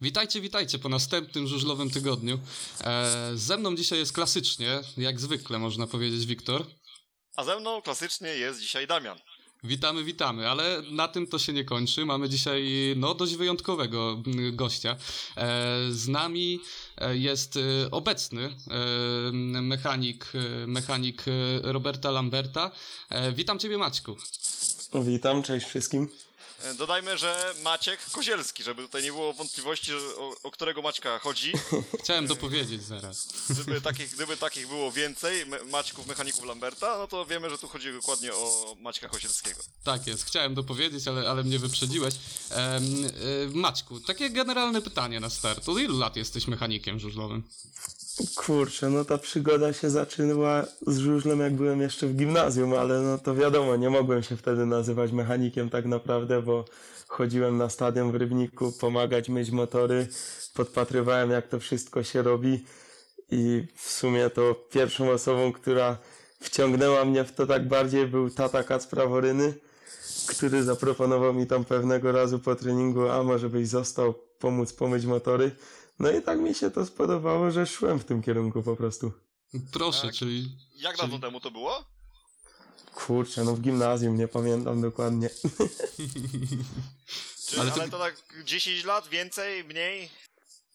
Witajcie, witajcie po następnym żużlowym tygodniu. E, ze mną dzisiaj jest klasycznie, jak zwykle można powiedzieć, Wiktor. A ze mną klasycznie jest dzisiaj Damian. Witamy, witamy, ale na tym to się nie kończy. Mamy dzisiaj no, dość wyjątkowego mm, gościa. E, z nami e, jest e, obecny mechanik, mechanik Roberta Lamberta. Witam Ciebie, Maćku. Witam, cześć wszystkim. E, Dodajmy, że Maciek Kozielski, żeby tutaj nie było wątpliwości, o, o którego Maćka chodzi. Chciałem dopowiedzieć zaraz. Gdyby takich, gdyby takich było więcej, Maćków, mechaników Lamberta, no to wiemy, że tu chodzi dokładnie o Maćka Kozielskiego. Tak jest, chciałem dopowiedzieć, ale, ale mnie wyprzedziłeś. Em, e, Maćku, takie generalne pytanie na start. Od ilu lat jesteś mechanikiem żużlowym? Kurczę, no ta przygoda się zaczynała z żużlem jak byłem jeszcze w gimnazjum, ale no to wiadomo, nie mogłem się wtedy nazywać mechanikiem tak naprawdę, bo chodziłem na stadion w Rybniku pomagać myć motory, podpatrywałem jak to wszystko się robi i w sumie to pierwszą osobą, która wciągnęła mnie w to tak bardziej był tata Kacpra Woryny, który zaproponował mi tam pewnego razu po treningu, a może byś został pomóc pomyć motory. No i tak mi się to spodobało, że szłem w tym kierunku po prostu. Proszę, Tak. czyli Jak Czyli- dawno temu to było? Kurczę, no w gimnazjum, nie pamiętam dokładnie. Czyli, Ale ale, to- to... tak 10 lat, więcej, mniej?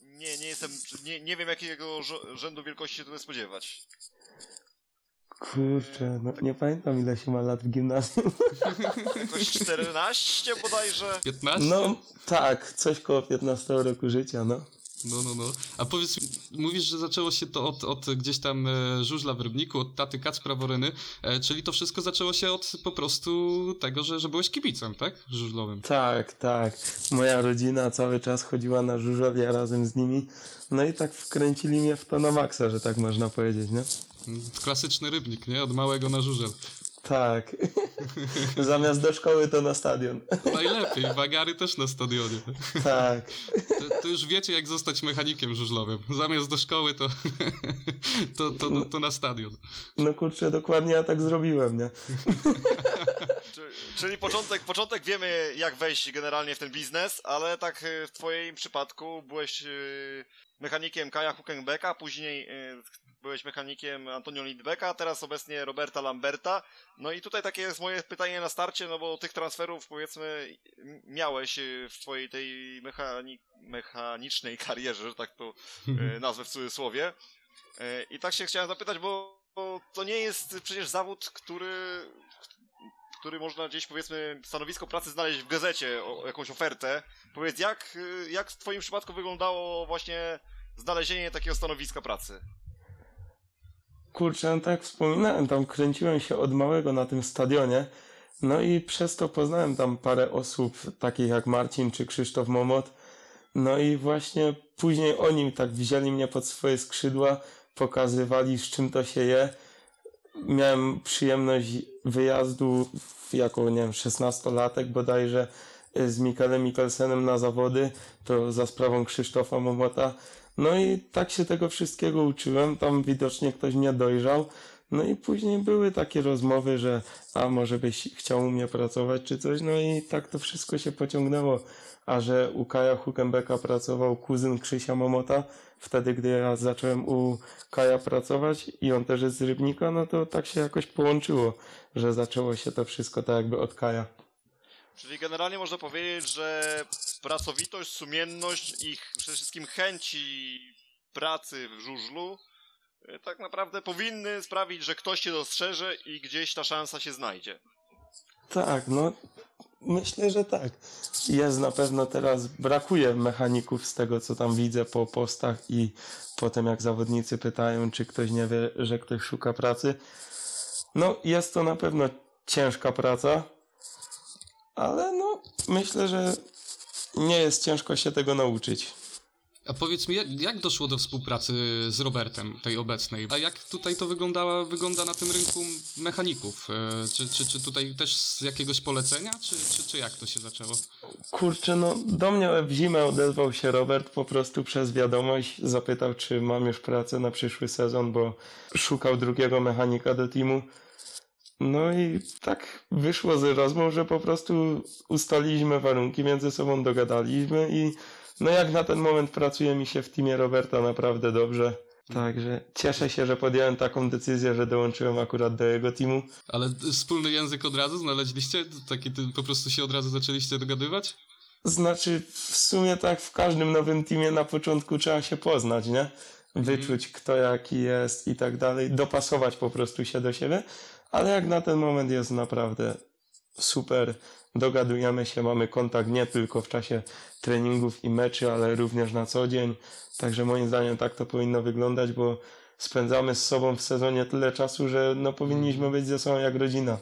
Nie, nie jestem, nie, nie wiem jakiego rzędu wielkości się tutaj spodziewać. Kurczę, no nie pamiętam ile się ma lat w gimnazjum. Jakoś 14 bodajże? 15? No tak, coś koło 15 roku życia, no. No, no, no. A powiedz, mówisz, że zaczęło się to od, od gdzieś tam e, żużla w Rybniku, od taty Kacpra Woryny, e, czyli to wszystko zaczęło się od po prostu tego, że, że byłeś kibicem, tak? Żużlowym. Tak, tak. Moja rodzina cały czas chodziła na żużel, ja razem z nimi. No i tak wkręcili mnie w to na maksa, że tak można powiedzieć, nie? Klasyczny Rybnik, nie? Od małego na żużel. Tak. Zamiast do szkoły to na stadion. Najlepiej, wagary też na stadionie. Tak. To, to już wiecie, jak zostać mechanikiem żużlowym. Zamiast do szkoły, to, to, to, to, to na stadion. No kurczę, dokładnie ja tak zrobiłem, nie? Czy- Czyli początek, początek wiemy, jak wejść generalnie w ten biznes, ale tak y, w twoim przypadku byłeś y, mechanikiem Kaja Huckenbecka, później y, byłeś mechanikiem Antonio Lindbecka, teraz obecnie Roberta Lamberta. No i tutaj takie jest moje pytanie na starcie, no bo tych transferów powiedzmy miałeś y, w twojej tej mechani mechanicznej karierze, że tak to y, nazwę w cudzysłowie. Y, I tak się chciałem zapytać, bo, bo to nie jest przecież zawód, który który można gdzieś, powiedzmy, stanowisko pracy znaleźć w gazecie, o, jakąś ofertę. Powiedz, jak, jak w twoim przypadku wyglądało właśnie znalezienie takiego stanowiska pracy? Kurczę, no tak jak wspominałem, tam kręciłem się od małego na tym stadionie. No i przez to poznałem tam parę osób, takich jak Marcin czy Krzysztof Momot. No i właśnie później oni tak wzięli mnie pod swoje skrzydła, pokazywali z czym to się je. Miałem przyjemność wyjazdu jako, nie wiem, 16-latek bodajże z Mikelem Mikkelsenem na zawody, to za sprawą Krzysztofa Momota. No i tak się tego wszystkiego uczyłem, tam widocznie ktoś mnie dojrzał. No i później były takie rozmowy, że a może byś chciał u mnie pracować czy coś, no i tak to wszystko się pociągnęło. A że u Kaja Huckenbecka pracował kuzyn Krzysia Momota, wtedy gdy ja zacząłem u Kaja pracować i on też jest z Rybnika, no to tak się jakoś połączyło, że zaczęło się to wszystko tak jakby od Kaja. Czyli generalnie można powiedzieć, że pracowitość, sumienność i przede wszystkim chęci pracy w żużlu y, tak naprawdę powinny sprawić, że ktoś cię dostrzeże i gdzieś ta szansa się znajdzie. Tak, no myślę, że tak. Jest na pewno teraz, brakuje mechaników z tego, co tam widzę po postach i potem jak zawodnicy pytają, czy ktoś nie wie, że ktoś szuka pracy. No, jest to na pewno ciężka praca, ale no, myślę, że nie jest ciężko się tego nauczyć. A powiedz mi, jak, jak doszło do współpracy z Robertem, tej obecnej? A jak tutaj to wygląda, wygląda na tym rynku mechaników? E, Czy, czy, czy tutaj też z jakiegoś polecenia, czy, czy, czy jak to się zaczęło? Kurczę, no do mnie w zimę odezwał się Robert po prostu przez wiadomość. Zapytał, czy mam już pracę na przyszły sezon, bo szukał drugiego mechanika do teamu. No i tak wyszło z rozmów, że po prostu ustaliliśmy warunki między sobą, dogadaliśmy i no jak na ten moment pracuje mi się w teamie Roberta naprawdę dobrze. Także cieszę się, że podjąłem taką decyzję, że dołączyłem akurat do jego teamu. Ale wspólny język od razu znaleźliście? Taki po prostu się od razu zaczęliście dogadywać? Znaczy, w sumie tak w każdym nowym teamie na początku trzeba się poznać, nie? Wyczuć kto jaki jest i tak dalej, dopasować po prostu się do siebie, ale jak na ten moment jest naprawdę super, dogadujemy się, mamy kontakt nie tylko w czasie treningów i meczy, ale również na co dzień, także moim zdaniem tak to powinno wyglądać, bo spędzamy z sobą w sezonie tyle czasu, że no powinniśmy być ze sobą jak rodzina.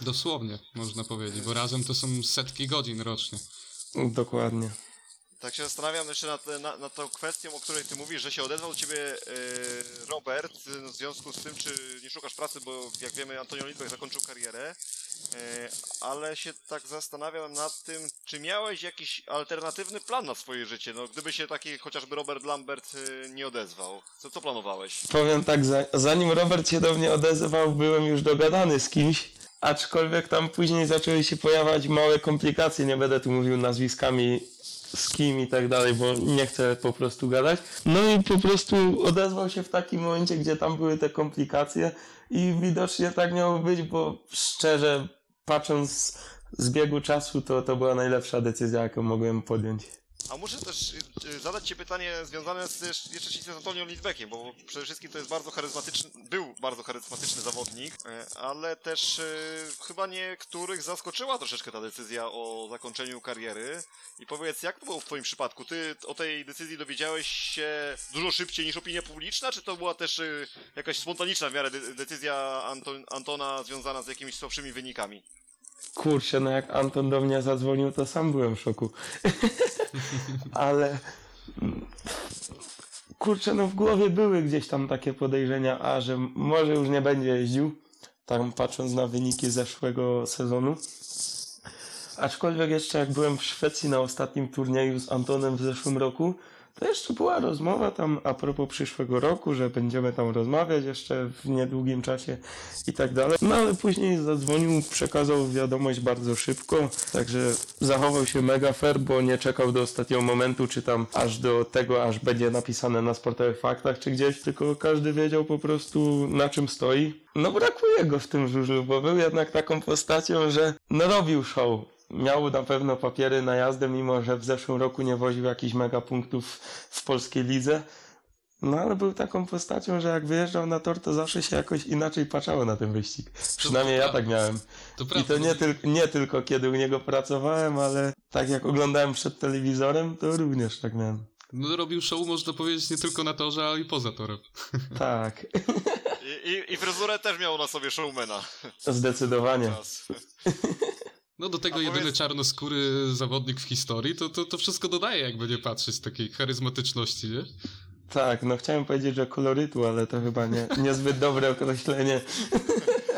Dosłownie, można powiedzieć, bo razem to są setki godzin rocznie. Dokładnie. Tak się zastanawiam jeszcze nad, nad, nad tą kwestią, o której ty mówisz, że się odezwał do ciebie e, Robert w związku z tym, czy nie szukasz pracy, bo jak wiemy Antonio Lidbeck zakończył karierę, e, ale się tak zastanawiam nad tym, czy miałeś jakiś alternatywny plan na swoje życie, no gdyby się taki chociażby Robert Lambert e, nie odezwał, co, co planowałeś? Powiem tak, za, zanim Robert się do mnie odezwał, byłem już dogadany z kimś, aczkolwiek tam później zaczęły się pojawiać małe komplikacje, nie będę tu mówił nazwiskami z kim i tak dalej, bo nie chcę po prostu gadać. No i po prostu odezwał się w takim momencie, gdzie tam były te komplikacje i widocznie tak miało być, bo szczerze patrząc z biegu czasu, to to była najlepsza decyzja, jaką mogłem podjąć. A muszę też y, y, zadać Ci pytanie związane z jeszcze z Antonią Lidbeckiem, bo przede wszystkim to jest bardzo charyzmatyczny, był bardzo charyzmatyczny zawodnik, y, ale też y, chyba niektórych zaskoczyła troszeczkę ta decyzja o zakończeniu kariery. I powiedz, jak to było w Twoim przypadku? Ty o tej decyzji dowiedziałeś się dużo szybciej niż opinia publiczna, czy to była też y, jakaś spontaniczna w miarę de decyzja Anton Antona związana z jakimiś słabszymi wynikami? Kurczę, no jak Anton do mnie zadzwonił, to sam byłem w szoku. Ale kurczę, no w głowie były gdzieś tam takie podejrzenia, a że może już nie będzie jeździł, tam patrząc na wyniki zeszłego sezonu. Aczkolwiek jeszcze jak byłem w Szwecji na ostatnim turnieju z Antonem w zeszłym roku, to jeszcze była rozmowa tam a propos przyszłego roku, że będziemy tam rozmawiać jeszcze w niedługim czasie i tak dalej. No ale później zadzwonił, przekazał wiadomość bardzo szybko, także zachował się mega fair, bo nie czekał do ostatniego momentu, czy tam aż do tego, aż będzie napisane na sportowych faktach, czy gdzieś, tylko każdy wiedział po prostu na czym stoi. No brakuje go w tym żużlu, bo był jednak taką postacią, że no robił show miał na pewno papiery na jazdę, mimo że w zeszłym roku nie woził jakichś mega punktów w polskiej lidze. No ale był taką postacią, że jak wyjeżdżał na tor, to zawsze się jakoś inaczej patrzało na ten wyścig. Przynajmniej ja tak miałem. To I to nie, tyl- nie tylko kiedy u niego pracowałem, ale tak jak oglądałem przed telewizorem, to również tak miałem. No, robił show, można powiedzieć, nie tylko na torze, ale i poza torem. Tak, I, i, i fryzurę też miał na sobie showmana. zdecydowanie. No do tego A jedyny powiedz- czarnoskóry zawodnik w historii, to, to, to wszystko dodaje, jakby nie patrzeć, takiej charyzmatyczności, nie? Tak, no chciałem powiedzieć, że kolorytu, ale to chyba nie, niezbyt dobre określenie.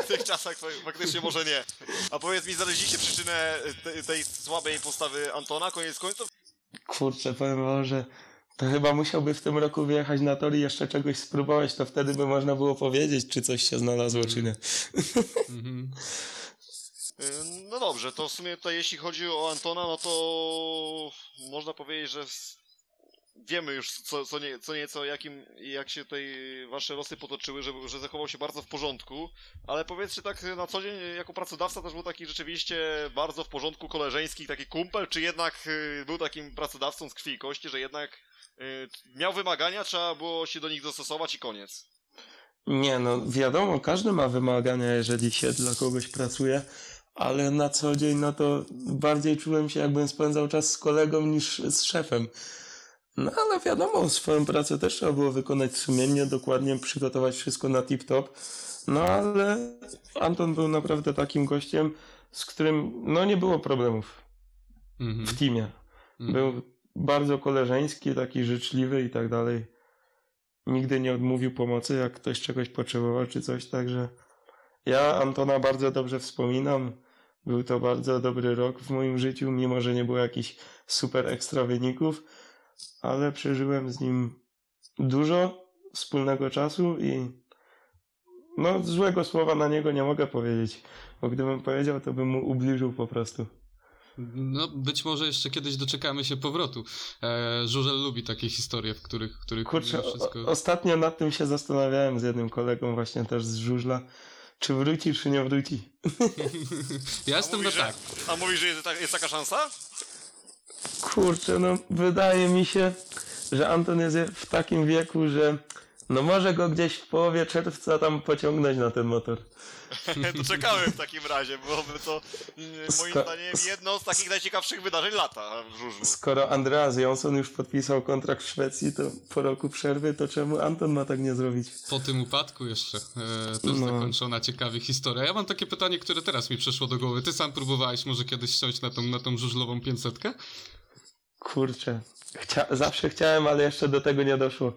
W tych czasach faktycznie może nie. A powiedz mi, znaleźliście przyczynę te, tej słabej postawy Antona, koniec końców? Kurczę, powiem wam, że to chyba musiałby w tym roku wyjechać na tor i jeszcze czegoś spróbować, to wtedy by można było powiedzieć, czy coś się znalazło, czy nie. Mhm. Y, No dobrze, to w sumie tutaj jeśli chodzi o Antona, no to można powiedzieć, że wiemy już co, co, nie, co nieco, jakim, jak się tutaj wasze losy potoczyły, że, że zachował się bardzo w porządku, ale powiedz, czy tak na co dzień jako pracodawca też był taki rzeczywiście bardzo w porządku koleżeński, taki kumpel, czy jednak y, był takim pracodawcą z krwi i kości, że jednak y, miał wymagania, trzeba było się do nich dostosować i koniec. Nie, no wiadomo, każdy ma wymagania, jeżeli się dla kogoś pracuje, ale na co dzień, no to bardziej czułem się, jakbym spędzał czas z kolegą niż z szefem. No ale wiadomo, swoją pracę też trzeba było wykonać sumiennie, dokładnie przygotować wszystko na tip-top. No ale Anton był naprawdę takim gościem, z którym no nie było problemów Mhm. w teamie. Mhm. Był bardzo koleżeński, taki życzliwy i tak dalej. Nigdy nie odmówił pomocy, jak ktoś czegoś potrzebował czy coś, także ja Antona bardzo dobrze wspominam. Był to bardzo dobry rok w moim życiu, mimo że nie było jakichś super ekstra wyników, ale przeżyłem z nim dużo wspólnego czasu i no złego słowa na niego nie mogę powiedzieć, bo gdybym powiedział, to bym mu ubliżył po prostu. No, być może jeszcze kiedyś doczekamy się powrotu. E, Żużel lubi takie historie, w których, w których Kurczę, wszystko... o, ostatnio nad tym się zastanawiałem z jednym kolegą właśnie też z żużla, czy wróci, czy nie wróci. ja jestem na mówisz, tak. Że, a mówisz, że jest, ta- jest taka szansa? Kurczę, no wydaje mi się, że Anton jest w takim wieku, że no może go gdzieś w połowie czerwca tam pociągnąć na ten motor. to czekałem w takim razie, byłoby to mm, moim Sko- zdaniem jedno z takich najciekawszych wydarzeń lata w żużlu. Skoro Andreas Jonsson już podpisał kontrakt w Szwecji, to po roku przerwy, to czemu Anton ma tak nie zrobić? Po tym upadku jeszcze. E, też No. zakończona ciekawie historia. Ja mam takie pytanie, które teraz mi przyszło do głowy. Ty sam próbowałeś może kiedyś siąść na tą, na tą żużlową 500? Kurczę, chcia- zawsze chciałem, ale jeszcze do tego nie doszło.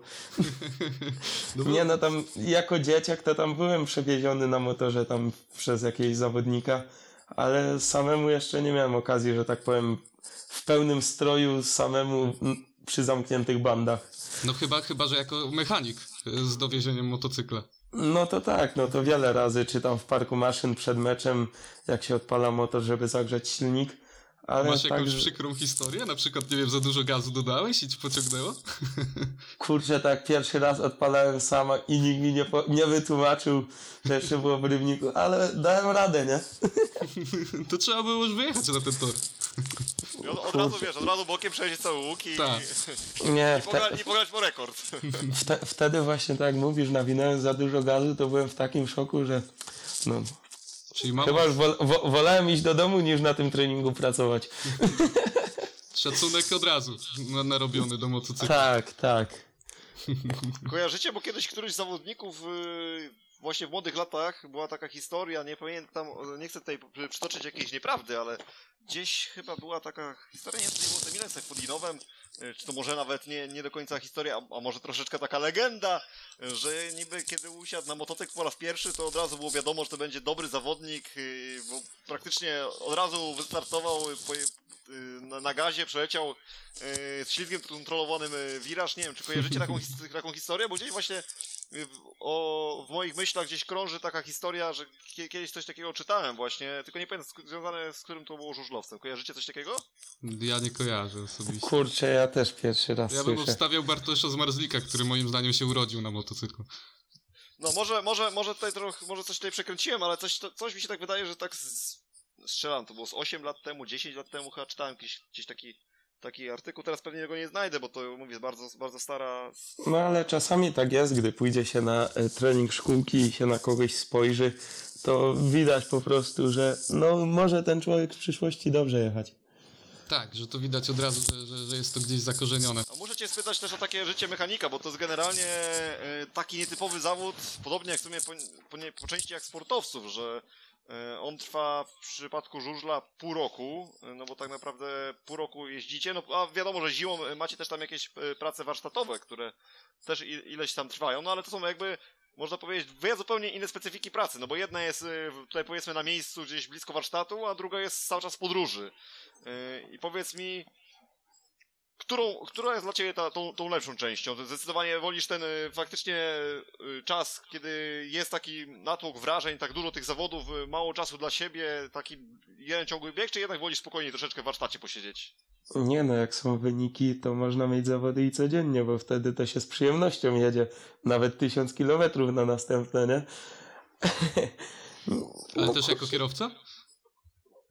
No Nie no, tam jako dzieciak to tam byłem przewieziony na motorze tam przez jakiegoś zawodnika, ale samemu jeszcze nie miałem okazji, że tak powiem, w pełnym stroju samemu przy zamkniętych bandach. No chyba, chyba, że jako mechanik z dowiezieniem motocykla. No to tak, no to wiele razy, czy tam w parku maszyn przed meczem, jak się odpala motor, żeby zagrzać silnik. Ale Masz tak, jakąś że- przykrą historię? Na przykład, nie wiem, za dużo gazu dodałeś i ci pociągnęło? kurczę, tak pierwszy raz odpalałem sama i nikt mi nie, po, nie wytłumaczył, że jeszcze było w rybniku, ale dałem radę, nie? to trzeba było już wyjechać na ten tor. I od, od razu wiesz, od razu bokiem przejdzie cały łuk i, Tak. Nie, i, wte, pogra, i pograć po rekord. wte, wtedy właśnie tak jak mówisz, nawinąłem za dużo gazu, to byłem w takim szoku, że no, Czyli mam chyba już wol, wo, wolałem iść do domu niż na tym treningu pracować. szacunek od razu na, narobiony do motocykla. Tak, tak. Kojarzycie, bo kiedyś któryś z zawodników yy, właśnie w młodych latach była taka historia, nie pamiętam, nie chcę tutaj przy- przytoczyć jakiejś nieprawdy, ale gdzieś chyba była taka historia, nie wiem, czy było to Fudinowem, yy, czy to może nawet nie, nie do końca historia, a, a może troszeczkę taka legenda, yy, że niby kiedy usiadł na motocykl po raz pierwszy, to od razu było wiadomo, że to będzie dobry zawodnik, yy, bo praktycznie od razu wystartował yy, na, na gazie, przeleciał z ślizgiem kontrolowanym wiraż. Nie wiem, czy kojarzycie taką, taką historię? Bo gdzieś właśnie o, w moich myślach gdzieś krąży taka historia, że kie- kiedyś coś takiego czytałem właśnie, tylko nie pamiętam związane z którym to było żużlowcem. Kojarzycie coś takiego? Ja nie kojarzę osobiście. Kurczę, ja też pierwszy raz Ja bym słyszę. obstawiał Bartosza z Marzlika, który moim zdaniem się urodził na motocyklu. No może, może, może tutaj trochę, może coś tutaj przekręciłem, ale coś, to- coś mi się tak wydaje, że tak z, strzelam, to było z 8 lat temu, 10 lat temu chyba czytałem gdzieś, gdzieś taki, taki artykuł, teraz pewnie go nie znajdę, bo to mówię, bardzo, bardzo stara, No ale czasami tak jest, gdy pójdzie się na e, trening szkółki i się na kogoś spojrzy, to widać po prostu, że no może ten człowiek w przyszłości dobrze jechać. Tak, że to widać od razu, że, że, że jest to gdzieś zakorzenione. A muszę cię spytać też o takie życie mechanika, bo to jest generalnie e, taki nietypowy zawód, podobnie jak w sumie po, po, po części jak sportowców, że on trwa w przypadku żużla pół roku, e, no bo tak naprawdę pół roku jeździcie, no a wiadomo, że zimą e, macie też tam jakieś e, prace warsztatowe, które też ileś tam trwają, no ale to są jakby można powiedzieć, dwie zupełnie inne specyfiki pracy, no bo jedna jest e, tutaj powiedzmy na miejscu gdzieś blisko warsztatu, a druga jest cały czas w podróży. E, I powiedz mi, którą, która jest dla Ciebie ta, tą, tą lepszą częścią? Zdecydowanie wolisz ten y, faktycznie y, czas, kiedy jest taki natłok wrażeń, tak dużo tych zawodów, y, mało czasu dla siebie, taki jeden ciągły bieg, czy jednak wolisz spokojnie troszeczkę w warsztacie posiedzieć? Nie no, jak są wyniki, to można mieć zawody i codziennie, bo wtedy to się z przyjemnością jedzie nawet tysiąc kilometrów na następne, nie? Ale No, też jako kierowca?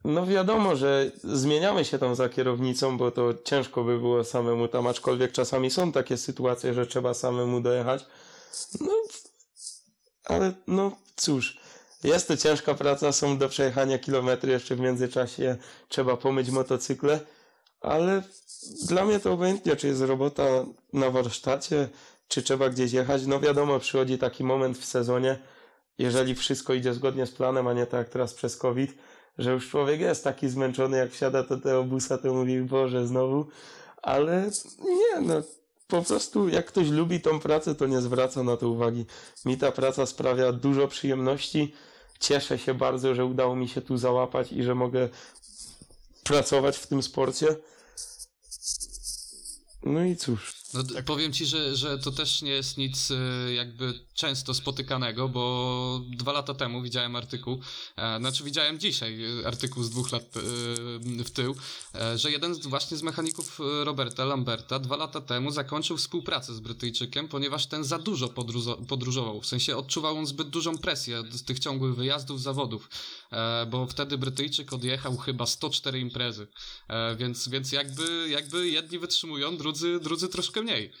No wiadomo, że zmieniamy się tam za kierownicą, bo to ciężko by było samemu tam, aczkolwiek czasami są takie sytuacje, że trzeba samemu dojechać. No, ale no cóż, jest to ciężka praca, są do przejechania kilometry, jeszcze w międzyczasie trzeba pomyć motocykle, ale dla mnie to obojętnie, czy jest robota na warsztacie, czy trzeba gdzieś jechać. No wiadomo, przychodzi taki moment w sezonie, jeżeli wszystko idzie zgodnie z planem, a nie tak jak teraz przez COVID, że już człowiek jest taki zmęczony, jak wsiada do tego busa, to mówi, Boże, znowu. Ale nie, no, po prostu jak ktoś lubi tą pracę, to nie zwraca na to uwagi. Mi ta praca sprawia dużo przyjemności. Cieszę się bardzo, że udało mi się tu załapać i że mogę pracować w tym sporcie. No i cóż. No, d- powiem ci, że, że to też nie jest nic e, jakby często spotykanego, bo dwa lata temu widziałem artykuł, e, znaczy widziałem dzisiaj artykuł z dwóch lat e, w tył, e, że jeden z, właśnie z mechaników Roberta Lamberta dwa lata temu zakończył współpracę z Brytyjczykiem, ponieważ ten za dużo podróżo- podróżował. W sensie odczuwał on zbyt dużą presję z tych ciągłych wyjazdów, zawodów, e, bo wtedy Brytyjczyk odjechał chyba 104 imprezy, więc, więc jakby, jakby jedni wytrzymują, drudzy, drudzy troszkę mniej.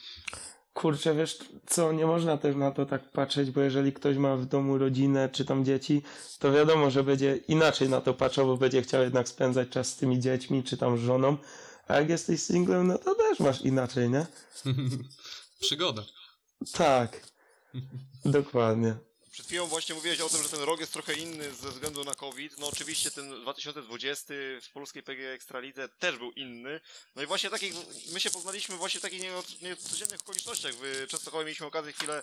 Kurczę, wiesz co, nie można też na to tak patrzeć, bo jeżeli ktoś ma w domu rodzinę czy tam dzieci, to wiadomo, że będzie inaczej na to patrzał, bo będzie chciał jednak spędzać czas z tymi dziećmi czy tam z żoną. A jak jesteś singlem, no to też masz inaczej, nie? Przygoda. Tak, dokładnie. Przed chwilą właśnie mówiłeś o tym, że ten rok jest trochę inny ze względu na COVID. No oczywiście ten 2020 w polskiej PG Ekstralidze też był inny. No i właśnie takich, my się poznaliśmy właśnie w takich nie- niecodziennych okolicznościach. W Częstochowie mieliśmy okazję chwilę,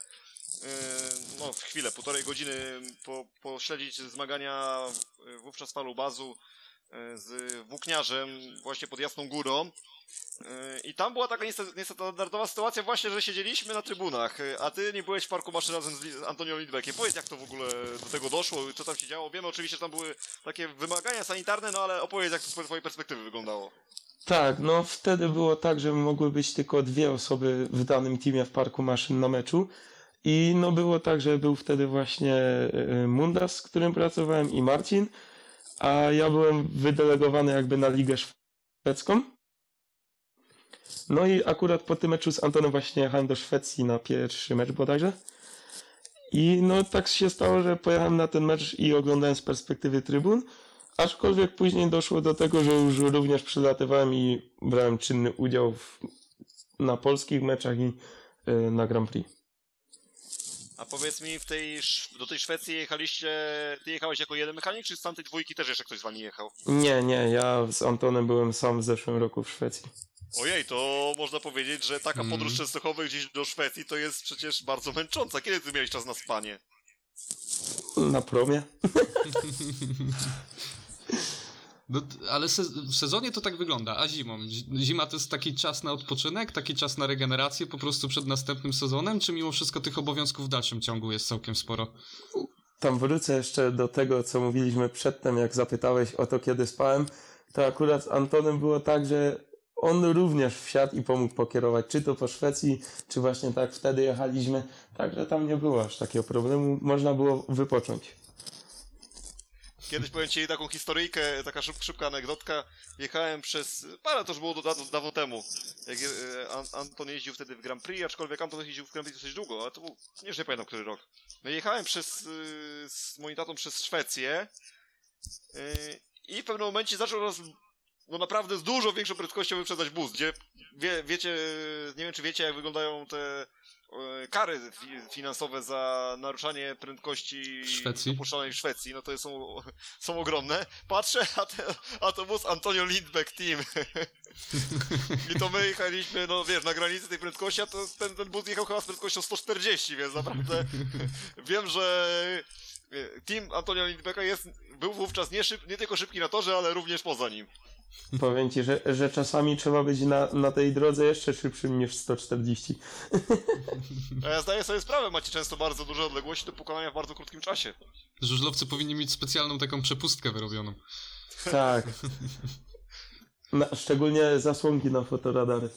yy, no chwilę, półtorej godziny po, pośledzić zmagania wówczas falu bazu yy, z włókniarzem właśnie pod Jasną Górą. Yy, I tam była taka niestandardowa sytuacja właśnie, że siedzieliśmy na trybunach, yy, a ty nie byłeś w parku maszy razem z Antonią Lidbeckiem. Powiedz jak to w ogóle do tego doszło, co tam się działo. Wiemy oczywiście, że tam były takie wymagania sanitarne, no ale opowiedz jak to z twojej perspektywy wyglądało. Tak, no wtedy było tak, że mogły być tylko dwie osoby w danym teamie w parku maszyn na meczu. I no było tak, że był wtedy właśnie y, Mundas, z którym pracowałem i Marcin, a ja byłem wydelegowany jakby na ligę szwedzką. No i akurat po tym meczu z Antonem właśnie jechałem do Szwecji na pierwszy mecz bodajże. I no tak się stało, że pojechałem na ten mecz i oglądałem z perspektywy trybun. Aczkolwiek później doszło do tego, że już również przylatywałem i brałem czynny udział w, na polskich meczach i y, na Grand Prix. A powiedz mi, w tej, Sz- do tej Szwecji jechaliście, ty jechałeś jako jeden mechanik, czy z tamtej dwójki też jeszcze ktoś z wami jechał? Nie, nie, ja z Antonem byłem sam w zeszłym roku w Szwecji. Ojej, to można powiedzieć, że taka Mm. podróż z Częstochowy gdzieś do Szwecji to jest przecież bardzo męcząca. Kiedy ty miałeś czas na spanie? Na promie. No, ale se w sezonie to tak wygląda, a zimą? Zi- Zima to jest taki czas na odpoczynek, taki czas na regenerację po prostu przed następnym sezonem, czy mimo wszystko tych obowiązków w dalszym ciągu jest całkiem sporo? Tam wrócę jeszcze do tego, co mówiliśmy przedtem, jak zapytałeś o to, kiedy spałem. To akurat z Antonem było tak, że on również wsiadł i pomógł pokierować, czy to po Szwecji, czy właśnie tak wtedy jechaliśmy. Także tam nie było aż takiego problemu. Można było wypocząć. Kiedyś powiem ci taką historyjkę, taka szyb, szybka anegdotka. Jechałem przez, parę to już było dawno, dawno temu, jak e, An Anton jeździł wtedy w Grand Prix, aczkolwiek Anton jeździł w Grand Prix dosyć długo, ale to był, nie, nie pamiętam który rok. No jechałem przez, y, z moim tatą przez Szwecję y, i w pewnym momencie zaczął nas no naprawdę z dużo większą prędkością wyprzedzać bus, gdzie wie, wiecie, nie wiem czy wiecie jak wyglądają te kary fi finansowe za naruszanie prędkości Szwecji? dopuszczalnej w Szwecji, no to są, są ogromne. Patrzę, a, te, a to bus Antonio Lindbeck Team. I to my jechaliśmy, no wiesz, na granicy tej prędkości, a to ten, ten bus jechał chyba z prędkością 140, więc naprawdę wiem, że e, team Antonio Lindbecka jest, był wówczas nie, szyb, nie tylko szybki na torze, ale również poza nim. Powiem ci, że, że czasami trzeba być na, na tej drodze jeszcze szybszym niż 140. A ja zdaję sobie sprawę, macie często bardzo duże odległości do pokonania w bardzo krótkim czasie. Żużlowcy powinni mieć specjalną taką przepustkę wyrobioną. Tak. Na, szczególnie zasłonki na fotoradary.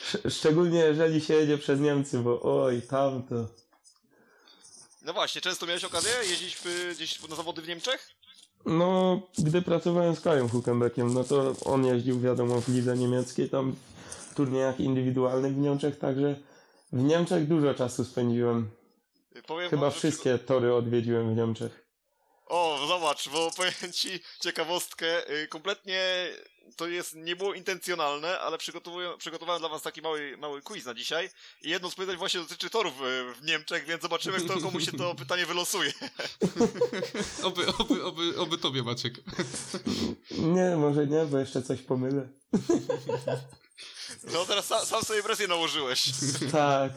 Sz- Szczególnie jeżeli się jedzie przez Niemcy, bo oj, tamto. No właśnie, często miałeś okazję jeździć w, gdzieś na zawody w Niemczech? No, gdy pracowałem z Kajem Huckenbeckiem, no to on jeździł, wiadomo, w lidze niemieckiej, tam w turniejach indywidualnych w Niemczech, także w Niemczech dużo czasu spędziłem. Powiem Chyba wam, wszystkie tory odwiedziłem w Niemczech. O, zobacz, bo powiem ci ciekawostkę, y, kompletnie to jest, nie było intencjonalne, ale przygotowałem dla was taki mały, mały quiz na dzisiaj i jedno z pytań właśnie dotyczy torów y, w Niemczech, więc zobaczymy, kto komu się to pytanie wylosuje. Oby, oby, oby, oby tobie, Maciek. Nie, może nie, bo jeszcze coś pomylę. No teraz sam, sam sobie presję nałożyłeś. Tak.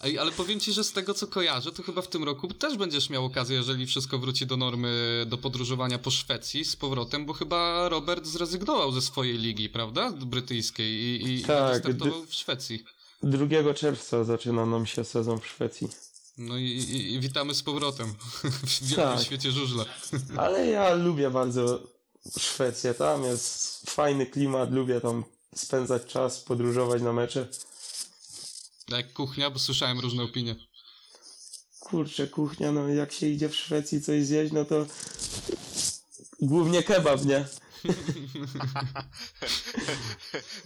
Ej, ale powiem ci, że z tego co kojarzę, to chyba w tym roku też będziesz miał okazję, jeżeli wszystko wróci do normy, do podróżowania po Szwecji z powrotem, bo chyba Robert zrezygnował ze swojej ligi, prawda? Brytyjskiej i, i, Tak, i wystartował w Szwecji. 2 czerwca zaczyna nam się sezon w Szwecji. No i, i, i witamy z powrotem w wielkim Tak. świecie żużla. Ale ja lubię bardzo Szwecję. Tam jest fajny klimat, lubię tam spędzać czas, podróżować na mecze. Jak kuchnia, bo słyszałem różne opinie. Kurczę, kuchnia, no jak się idzie w Szwecji coś zjeść, no to głównie kebab, nie?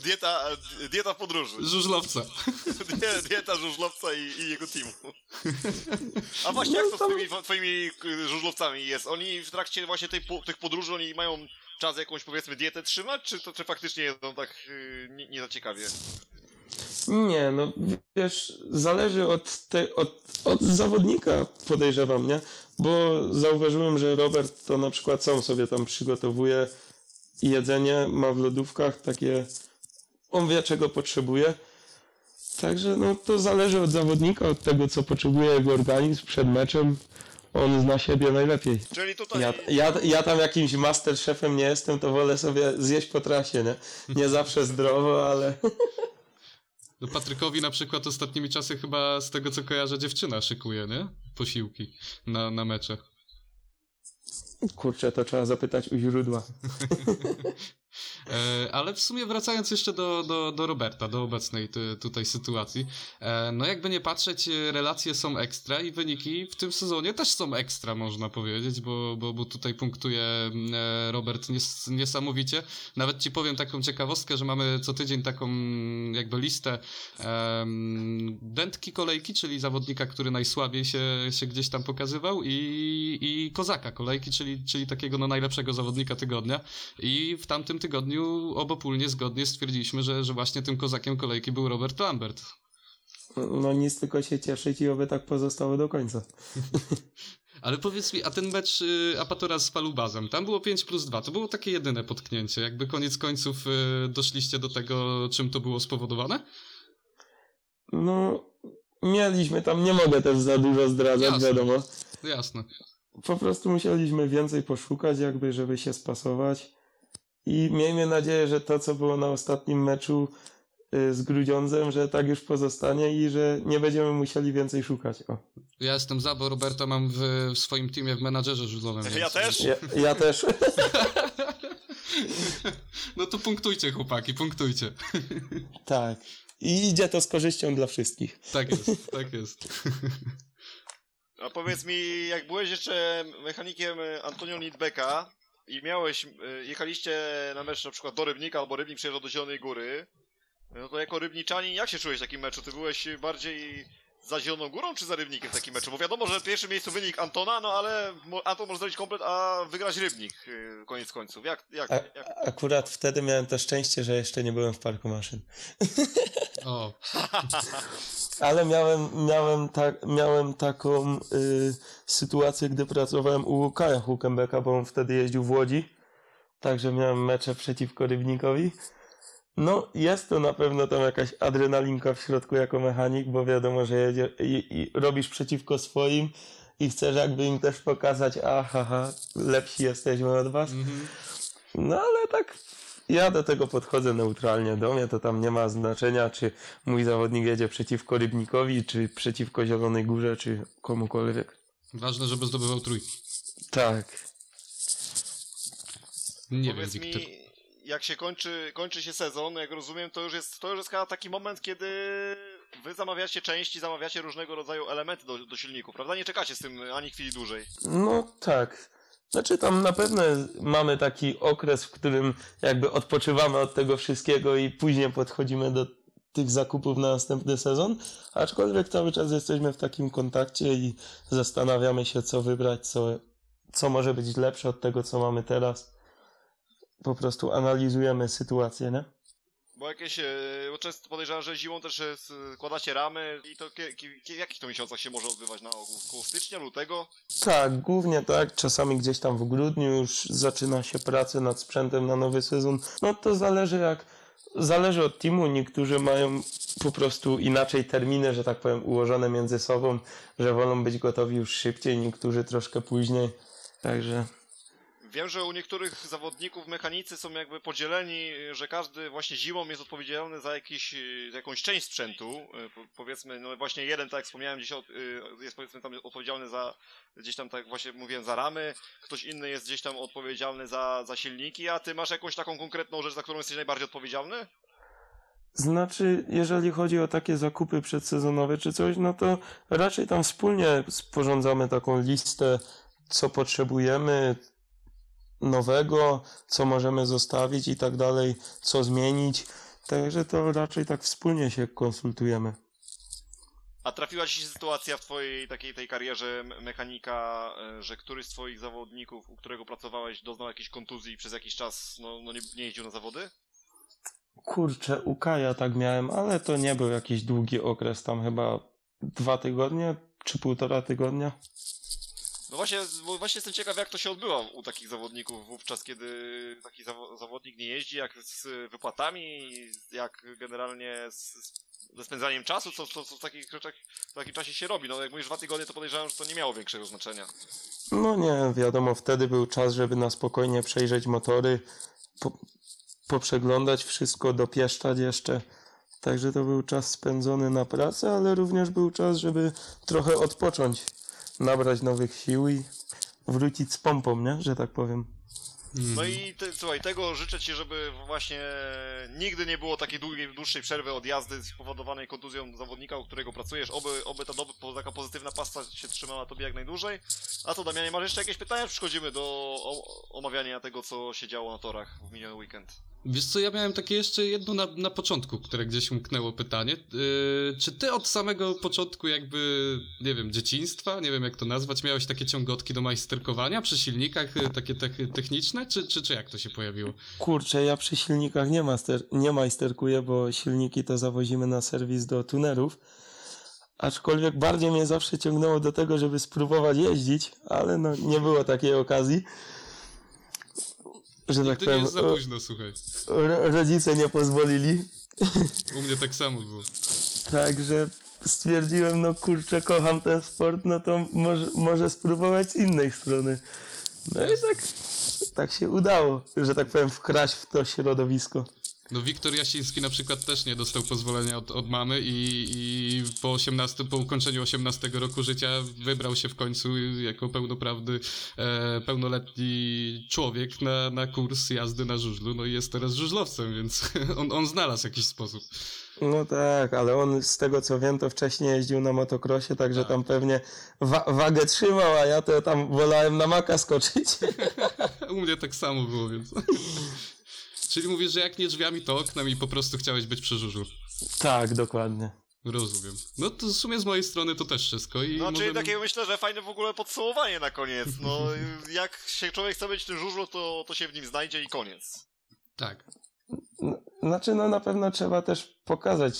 Dieta, dieta podróży. Żużlowca. Die- Dieta żużlowca i, i jego teamu. A właśnie jak to z tam- tymi twoimi y, żużlowcami jest? Oni w trakcie właśnie tej, po- tych podróży, oni mają czas jakąś powiedzmy dietę trzymać, czy to czy faktycznie jedzą tak y, nie, nie za ciekawie? Nie, no wiesz, zależy od, te, od, od zawodnika, podejrzewam, nie? Bo zauważyłem, że Robert to na przykład sam sobie tam przygotowuje jedzenie, ma w lodówkach takie, on wie czego potrzebuje. Także no to zależy od zawodnika, od tego co potrzebuje jego organizm przed meczem. On zna siebie najlepiej. Czyli tutaj... Ja, ja, ja tam jakimś masterchefem nie jestem, to wolę sobie zjeść po trasie, nie? Nie zawsze zdrowo, ale... No Patrykowi na przykład ostatnimi czasy chyba z tego co kojarzę dziewczyna szykuje, nie? Posiłki na, na mecze. Kurczę, to trzeba zapytać u źródła. E, ale w sumie wracając jeszcze do, do, do Roberta, do obecnej ty, tutaj sytuacji, e, no jakby nie patrzeć, relacje są ekstra i wyniki w tym sezonie też są ekstra, można powiedzieć, bo, bo, bo tutaj punktuje mm, e, Robert nies, niesamowicie. Nawet ci powiem taką ciekawostkę, że mamy co tydzień taką mm, jakby listę em, dętki kolejki, czyli zawodnika, który najsłabiej się, się gdzieś tam pokazywał i, i kozaka kolejki, czyli, czyli takiego no, najlepszego zawodnika tygodnia. I w tamtym tygodniu obopólnie zgodnie stwierdziliśmy, że, że właśnie tym kozakiem kolejki był Robert Lambert. No nic, tylko się cieszyć i oby tak pozostało do końca. Ale powiedz mi, a ten mecz y, Apatora z Palubazem, tam było 5 plus 2, to było takie jedyne potknięcie. Jakby koniec końców y, doszliście do tego, czym to było spowodowane? No, mieliśmy tam, nie mogę też za dużo zdradzać, Jasne. wiadomo. Jasne. Po prostu musieliśmy więcej poszukać, jakby, żeby się spasować. I miejmy nadzieję, że to, co było na ostatnim meczu y, z Grudziądzem, że tak już pozostanie i że nie będziemy musieli więcej szukać. O. Ja jestem za, bo Roberta mam w, w swoim teamie w menadżerze żużlowym. Ja więc- też? Ja, ja też. No to punktujcie, chłopaki, punktujcie. tak. I idzie to z korzyścią dla wszystkich. Tak jest, tak jest. A powiedz mi, jak byłeś jeszcze mechanikiem Antonio Nidbeka i miałeś, e, jechaliście na mecz na przykład do Rybnika albo Rybnik przyjeżdżał do Zielonej Góry, no to jako Rybniczanin jak się czułeś w takim meczu? Ty byłeś bardziej za Zieloną Górą czy za Rybnikiem w takim meczu? Bo wiadomo, że w pierwszym miejscu wynik Antona, no ale Anton może zrobić komplet, a wygrać Rybnik e, koniec końców. Jak, jak, A, jak? akurat wtedy miałem to szczęście, że jeszcze nie byłem w parku maszyn. O, Ale miałem, miałem, tak, miałem taką y, sytuację, gdy pracowałem u Kaja Hukenbecka, bo on wtedy jeździł w Łodzi. Także miałem mecze przeciwko Rybnikowi. No, jest to na pewno tam jakaś adrenalinka w środku jako mechanik, bo wiadomo, że jedzie, i, i robisz przeciwko swoim i chcesz jakby im też pokazać, aha, ha, lepsi jesteśmy od was. mhm. No ale tak ja do tego podchodzę neutralnie. Do mnie to tam nie ma znaczenia, czy mój zawodnik jedzie przeciwko Rybnikowi, czy przeciwko Zielonej Górze, czy komukolwiek. Ważne, żeby zdobywał trójki. Tak. Nie Powiedz wiem, mi, Wiktor. Jak się kończy, kończy się sezon, jak rozumiem, to już jest, to już jest taki moment, kiedy wy zamawiacie części, zamawiacie różnego rodzaju elementy do, do silników, prawda? Nie czekacie z tym ani chwili dłużej. No tak. Znaczy tam na pewno mamy taki okres, w którym jakby odpoczywamy od tego wszystkiego i później podchodzimy do tych zakupów na następny sezon, aczkolwiek cały czas jesteśmy w takim kontakcie i zastanawiamy się, co wybrać, co, co może być lepsze od tego, co mamy teraz. Po prostu analizujemy sytuację, nie? Bo jakieś, e, bo często podejrzewam, że zimą też e, składacie ramy i to w jakich to miesiącach się może odbywać na ogół? Koło stycznia, lutego? Tak, głównie tak. Czasami gdzieś tam w grudniu już zaczyna się praca nad sprzętem na nowy sezon. No to zależy jak. Zależy od teamu. Niektórzy mają po prostu inaczej terminy, że tak powiem, ułożone między sobą, że wolą być gotowi już szybciej, niektórzy troszkę później. Także Wiem, że u niektórych zawodników mechanicy są jakby podzieleni, że każdy właśnie zimą jest odpowiedzialny za jakiś, jakąś część sprzętu. Po- Powiedzmy, no właśnie jeden, tak jak wspomniałem, gdzieś od- y, jest powiedzmy tam odpowiedzialny za, gdzieś tam tak właśnie mówiłem, za ramy, ktoś inny jest gdzieś tam odpowiedzialny za, za silniki, a ty masz jakąś taką konkretną rzecz, za którą jesteś najbardziej odpowiedzialny? Znaczy, jeżeli chodzi o takie zakupy przedsezonowe czy coś, no to raczej tam wspólnie sporządzamy taką listę, co potrzebujemy nowego, co możemy zostawić i tak dalej, co zmienić. Także to raczej tak wspólnie się konsultujemy. A trafiła ci się sytuacja w twojej takiej tej karierze me- mechanika, e, że któryś z twoich zawodników, u którego pracowałeś, doznał jakiejś kontuzji i przez jakiś czas no, no nie, nie jeździł na zawody? Kurczę, u Kaja tak miałem, ale to nie był jakiś długi okres, tam chyba dwa tygodnie czy półtora tygodnia. No właśnie, właśnie jestem ciekaw, jak to się odbywa u takich zawodników wówczas, kiedy taki zawo- zawodnik nie jeździ, jak z wypłatami, jak generalnie z, ze spędzaniem czasu, co, co, co w takich rzeczach w takim czasie się robi. No jak mówisz dwa tygodnie, to podejrzewam, że to nie miało większego znaczenia. No nie, wiadomo, wtedy był czas, żeby na spokojnie przejrzeć motory, po, poprzeglądać wszystko, dopieszczać jeszcze. Także to był czas spędzony na pracę, ale również był czas, żeby trochę odpocząć, nabrać nowych sił i wrócić z pompą, nie? Że tak powiem. Mhm. No i te, słuchaj, tego życzę ci, żeby właśnie nigdy nie było takiej długiej, dłuższej przerwy od jazdy spowodowanej kontuzją zawodnika, u którego pracujesz. Oby, oby ta doby, po- taka pozytywna pasta się trzymała tobie jak najdłużej. A to Damianie, masz jeszcze jakieś pytania? Przechodzimy do omawiania tego, co się działo na torach w miniony weekend. Wiesz co, ja miałem takie jeszcze jedno na, na początku, które gdzieś umknęło pytanie. Yy, czy ty od samego początku jakby, nie wiem, dzieciństwa, nie wiem jak to nazwać, miałeś takie ciągotki do majsterkowania przy silnikach, yy, takie te- techniczne, czy, czy, czy jak to się pojawiło? Kurczę, ja przy silnikach nie, master, nie majsterkuję, bo silniki to zawozimy na serwis do tunerów. Aczkolwiek bardziej mnie zawsze ciągnęło do tego, żeby spróbować jeździć, ale no nie było takiej okazji. Że tak powiem, jest za późno, słuchaj. ro- rodzice nie pozwolili. U mnie tak samo było. Także stwierdziłem, no kurczę, kocham ten sport, no to może, może spróbować z innej strony. No i tak, tak się udało, że tak powiem, wkraść w to środowisko. No Wiktor Jasiński na przykład też nie dostał pozwolenia od, od mamy i, i po 18, po ukończeniu 18 roku życia wybrał się w końcu jako pełnoprawny, e, pełnoletni człowiek na, na kurs jazdy na żużlu, no i jest teraz żużlowcem, więc on, on znalazł jakiś sposób. No tak, ale on z tego co wiem, to wcześniej jeździł na motocrossie, także Tak. tam pewnie wa- wagę trzymał, a ja to tam wolałem na maka skoczyć. U mnie tak samo było, więc... Czyli mówisz, że jak nie drzwiami, to oknem i po prostu chciałeś być przy żużlu. tak, dokładnie. Rozumiem. No to w sumie z mojej strony to też wszystko i No, czyli możemy... takie myślę, że fajne w ogóle podsumowanie na koniec. No, jak się człowiek chce być w tym żużlu, to, to się w nim znajdzie i koniec. Tak. Znaczy, no na pewno trzeba też pokazać,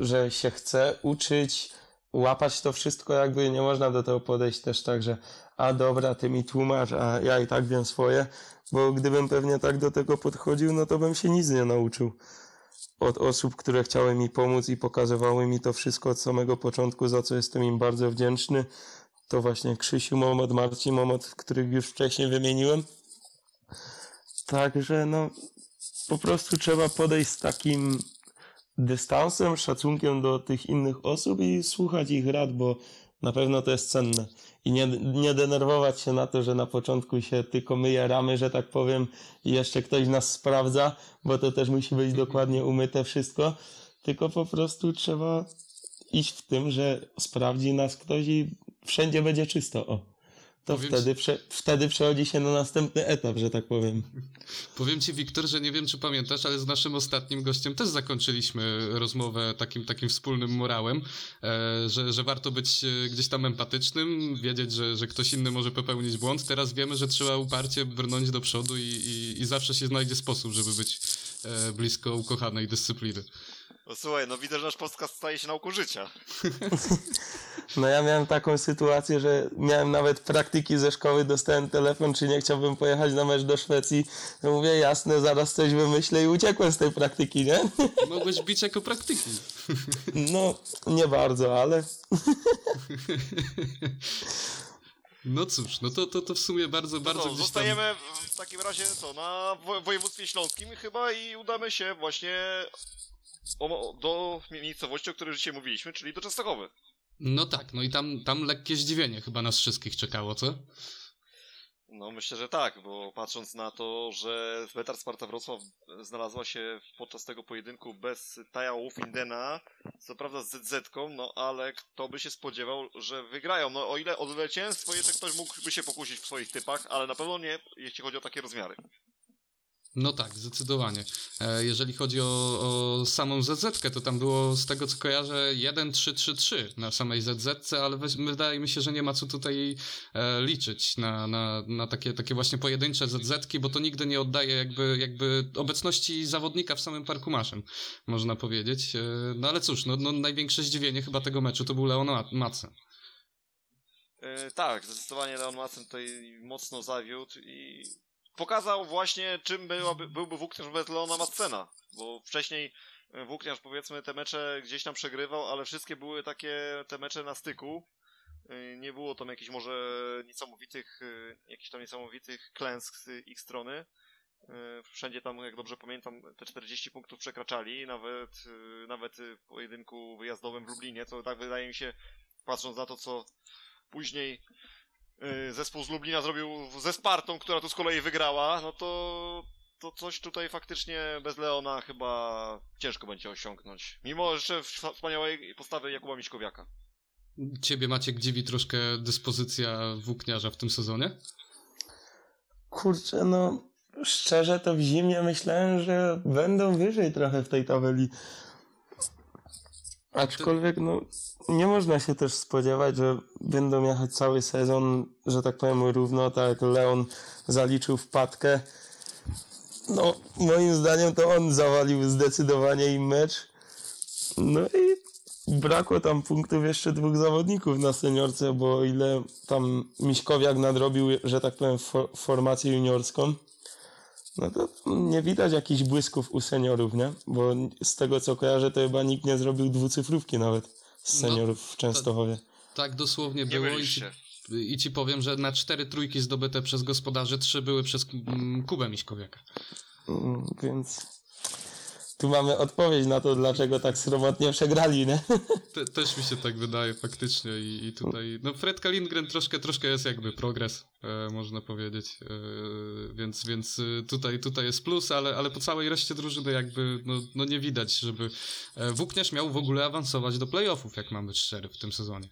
że się chce uczyć, łapać to wszystko, jakby nie można do tego podejść też tak, że a dobra, ty mi tłumacz, a ja i tak wiem swoje, bo gdybym pewnie tak do tego podchodził, no to bym się nic nie nauczył. Od osób, które chciały mi pomóc i pokazywały mi to wszystko od samego początku, za co jestem im bardzo wdzięczny, to właśnie Krzysiu Momot, Marcin Momot, których już wcześniej wymieniłem. Także no, po prostu trzeba podejść z takim dystansem, szacunkiem do tych innych osób i słuchać ich rad, bo na pewno to jest cenne. I nie, nie denerwować się na to, że na początku się tylko myje ramy, że tak powiem, i jeszcze ktoś nas sprawdza, bo to też musi być dokładnie umyte wszystko, tylko po prostu trzeba iść w tym, że sprawdzi nas ktoś i wszędzie będzie czysto. O. To Powiem wtedy, prze, wtedy przechodzi się na następny etap, że tak powiem. Powiem ci, Wiktor, że nie wiem, czy pamiętasz, ale z naszym ostatnim gościem też zakończyliśmy rozmowę takim, takim wspólnym morałem, e, że, że warto być e, gdzieś tam empatycznym, wiedzieć, że, że ktoś inny może popełnić błąd. Teraz wiemy, że trzeba uparcie brnąć do przodu i, i, i zawsze się znajdzie sposób, żeby być e, blisko ukochanej dyscypliny. No słuchaj, no widzę, że nasz podcast staje się nauką życia. No ja miałem taką sytuację, że miałem nawet praktyki ze szkoły, dostałem telefon, czy nie chciałbym pojechać na mecz do Szwecji. No mówię, jasne, zaraz coś wymyślę i uciekłem z tej praktyki, nie? Mogłeś bić jako praktyki. No, nie bardzo, ale No cóż, no to, to, to w sumie bardzo, bardzo no, gdzieś tam... zostajemy w takim razie co, na wo- województwie śląskim chyba i udamy się właśnie o, do miejscowości, o której dzisiaj mówiliśmy, czyli do Częstochowy. No tak, no i tam, tam lekkie zdziwienie chyba nas wszystkich czekało, co? No myślę, że tak, bo patrząc na to, że Betar Sparta Wrocław znalazła się podczas tego pojedynku bez Taja Wolfindena, co prawda z ZZ-ką, no ale kto by się spodziewał, że wygrają. No o ile o zwycięstwo jeszcze ktoś mógłby się pokusić w swoich typach, ale na pewno nie, jeśli chodzi o takie rozmiary. No tak, zdecydowanie. E, jeżeli chodzi o, o samą ZZ, to tam było z tego co kojarzę 1-3-3-3 na samej ZZ, ale wydaje mi się, że nie ma co tutaj e, liczyć na, na, na takie, takie właśnie pojedyncze ZZ, bo to nigdy nie oddaje jakby, jakby obecności zawodnika w samym parku maszyn, można powiedzieć. E, no ale cóż, no, no największe zdziwienie chyba tego meczu to był Leon Matce. E, tak, zdecydowanie Leon Macen tutaj mocno zawiódł i pokazał właśnie, czym byłaby, byłby włókniarz bez Leona Macena, bo wcześniej e, włókniarz powiedzmy te mecze gdzieś tam przegrywał, ale wszystkie były takie te mecze na styku. E, Nie było tam jakichś może niesamowitych, e, jakichś tam niesamowitych klęsk z ich strony. Wszędzie tam, jak dobrze pamiętam, te 40 punktów przekraczali, nawet, nawet w pojedynku wyjazdowym w Lublinie, co tak wydaje mi się, patrząc na to, co później zespół z Lublina zrobił ze Spartą, która tu z kolei wygrała, no to, to coś tutaj faktycznie bez Leona chyba ciężko będzie osiągnąć. Mimo jeszcze w- wspaniałej postawy Jakuba Miśkowiaka. Ciebie Maciek dziwi troszkę dyspozycja włókniarza w tym sezonie? kurczę, no szczerze to w zimie myślałem, że będą wyżej trochę w tej tabeli. Aczkolwiek, no, nie można się też spodziewać, że będą jechać cały sezon, że tak powiem, równo, tak jak Leon zaliczył wpadkę. No, moim zdaniem to on zawalił zdecydowanie im mecz. No i brakło tam punktów jeszcze dwóch zawodników na seniorce, bo o ile tam Miśkowiak nadrobił, że tak powiem, for, formację juniorską, no to nie widać jakichś błysków u seniorów, nie? Bo z tego co kojarzę, to chyba nikt nie zrobił dwucyfrówki nawet z No, seniorów w Częstochowie. Tak dosłownie Nie było i ci, i ci powiem, że na cztery trójki zdobyte przez gospodarzy, trzy były przez mm, Kubę Miśkowiaka. Mm, Więc tu mamy odpowiedź na to, dlaczego tak sromotnie przegrali, nie? Te, też mi się tak wydaje faktycznie i, i tutaj, no Fredka Lindgren troszkę, troszkę jest jakby progres, e, można powiedzieć, e, więc, więc e, tutaj, tutaj jest plus, ale, ale po całej reszcie drużyny jakby, no, no nie widać, żeby e, Włókniarz miał w ogóle awansować do playoffów, jak mam być szczery, w tym sezonie.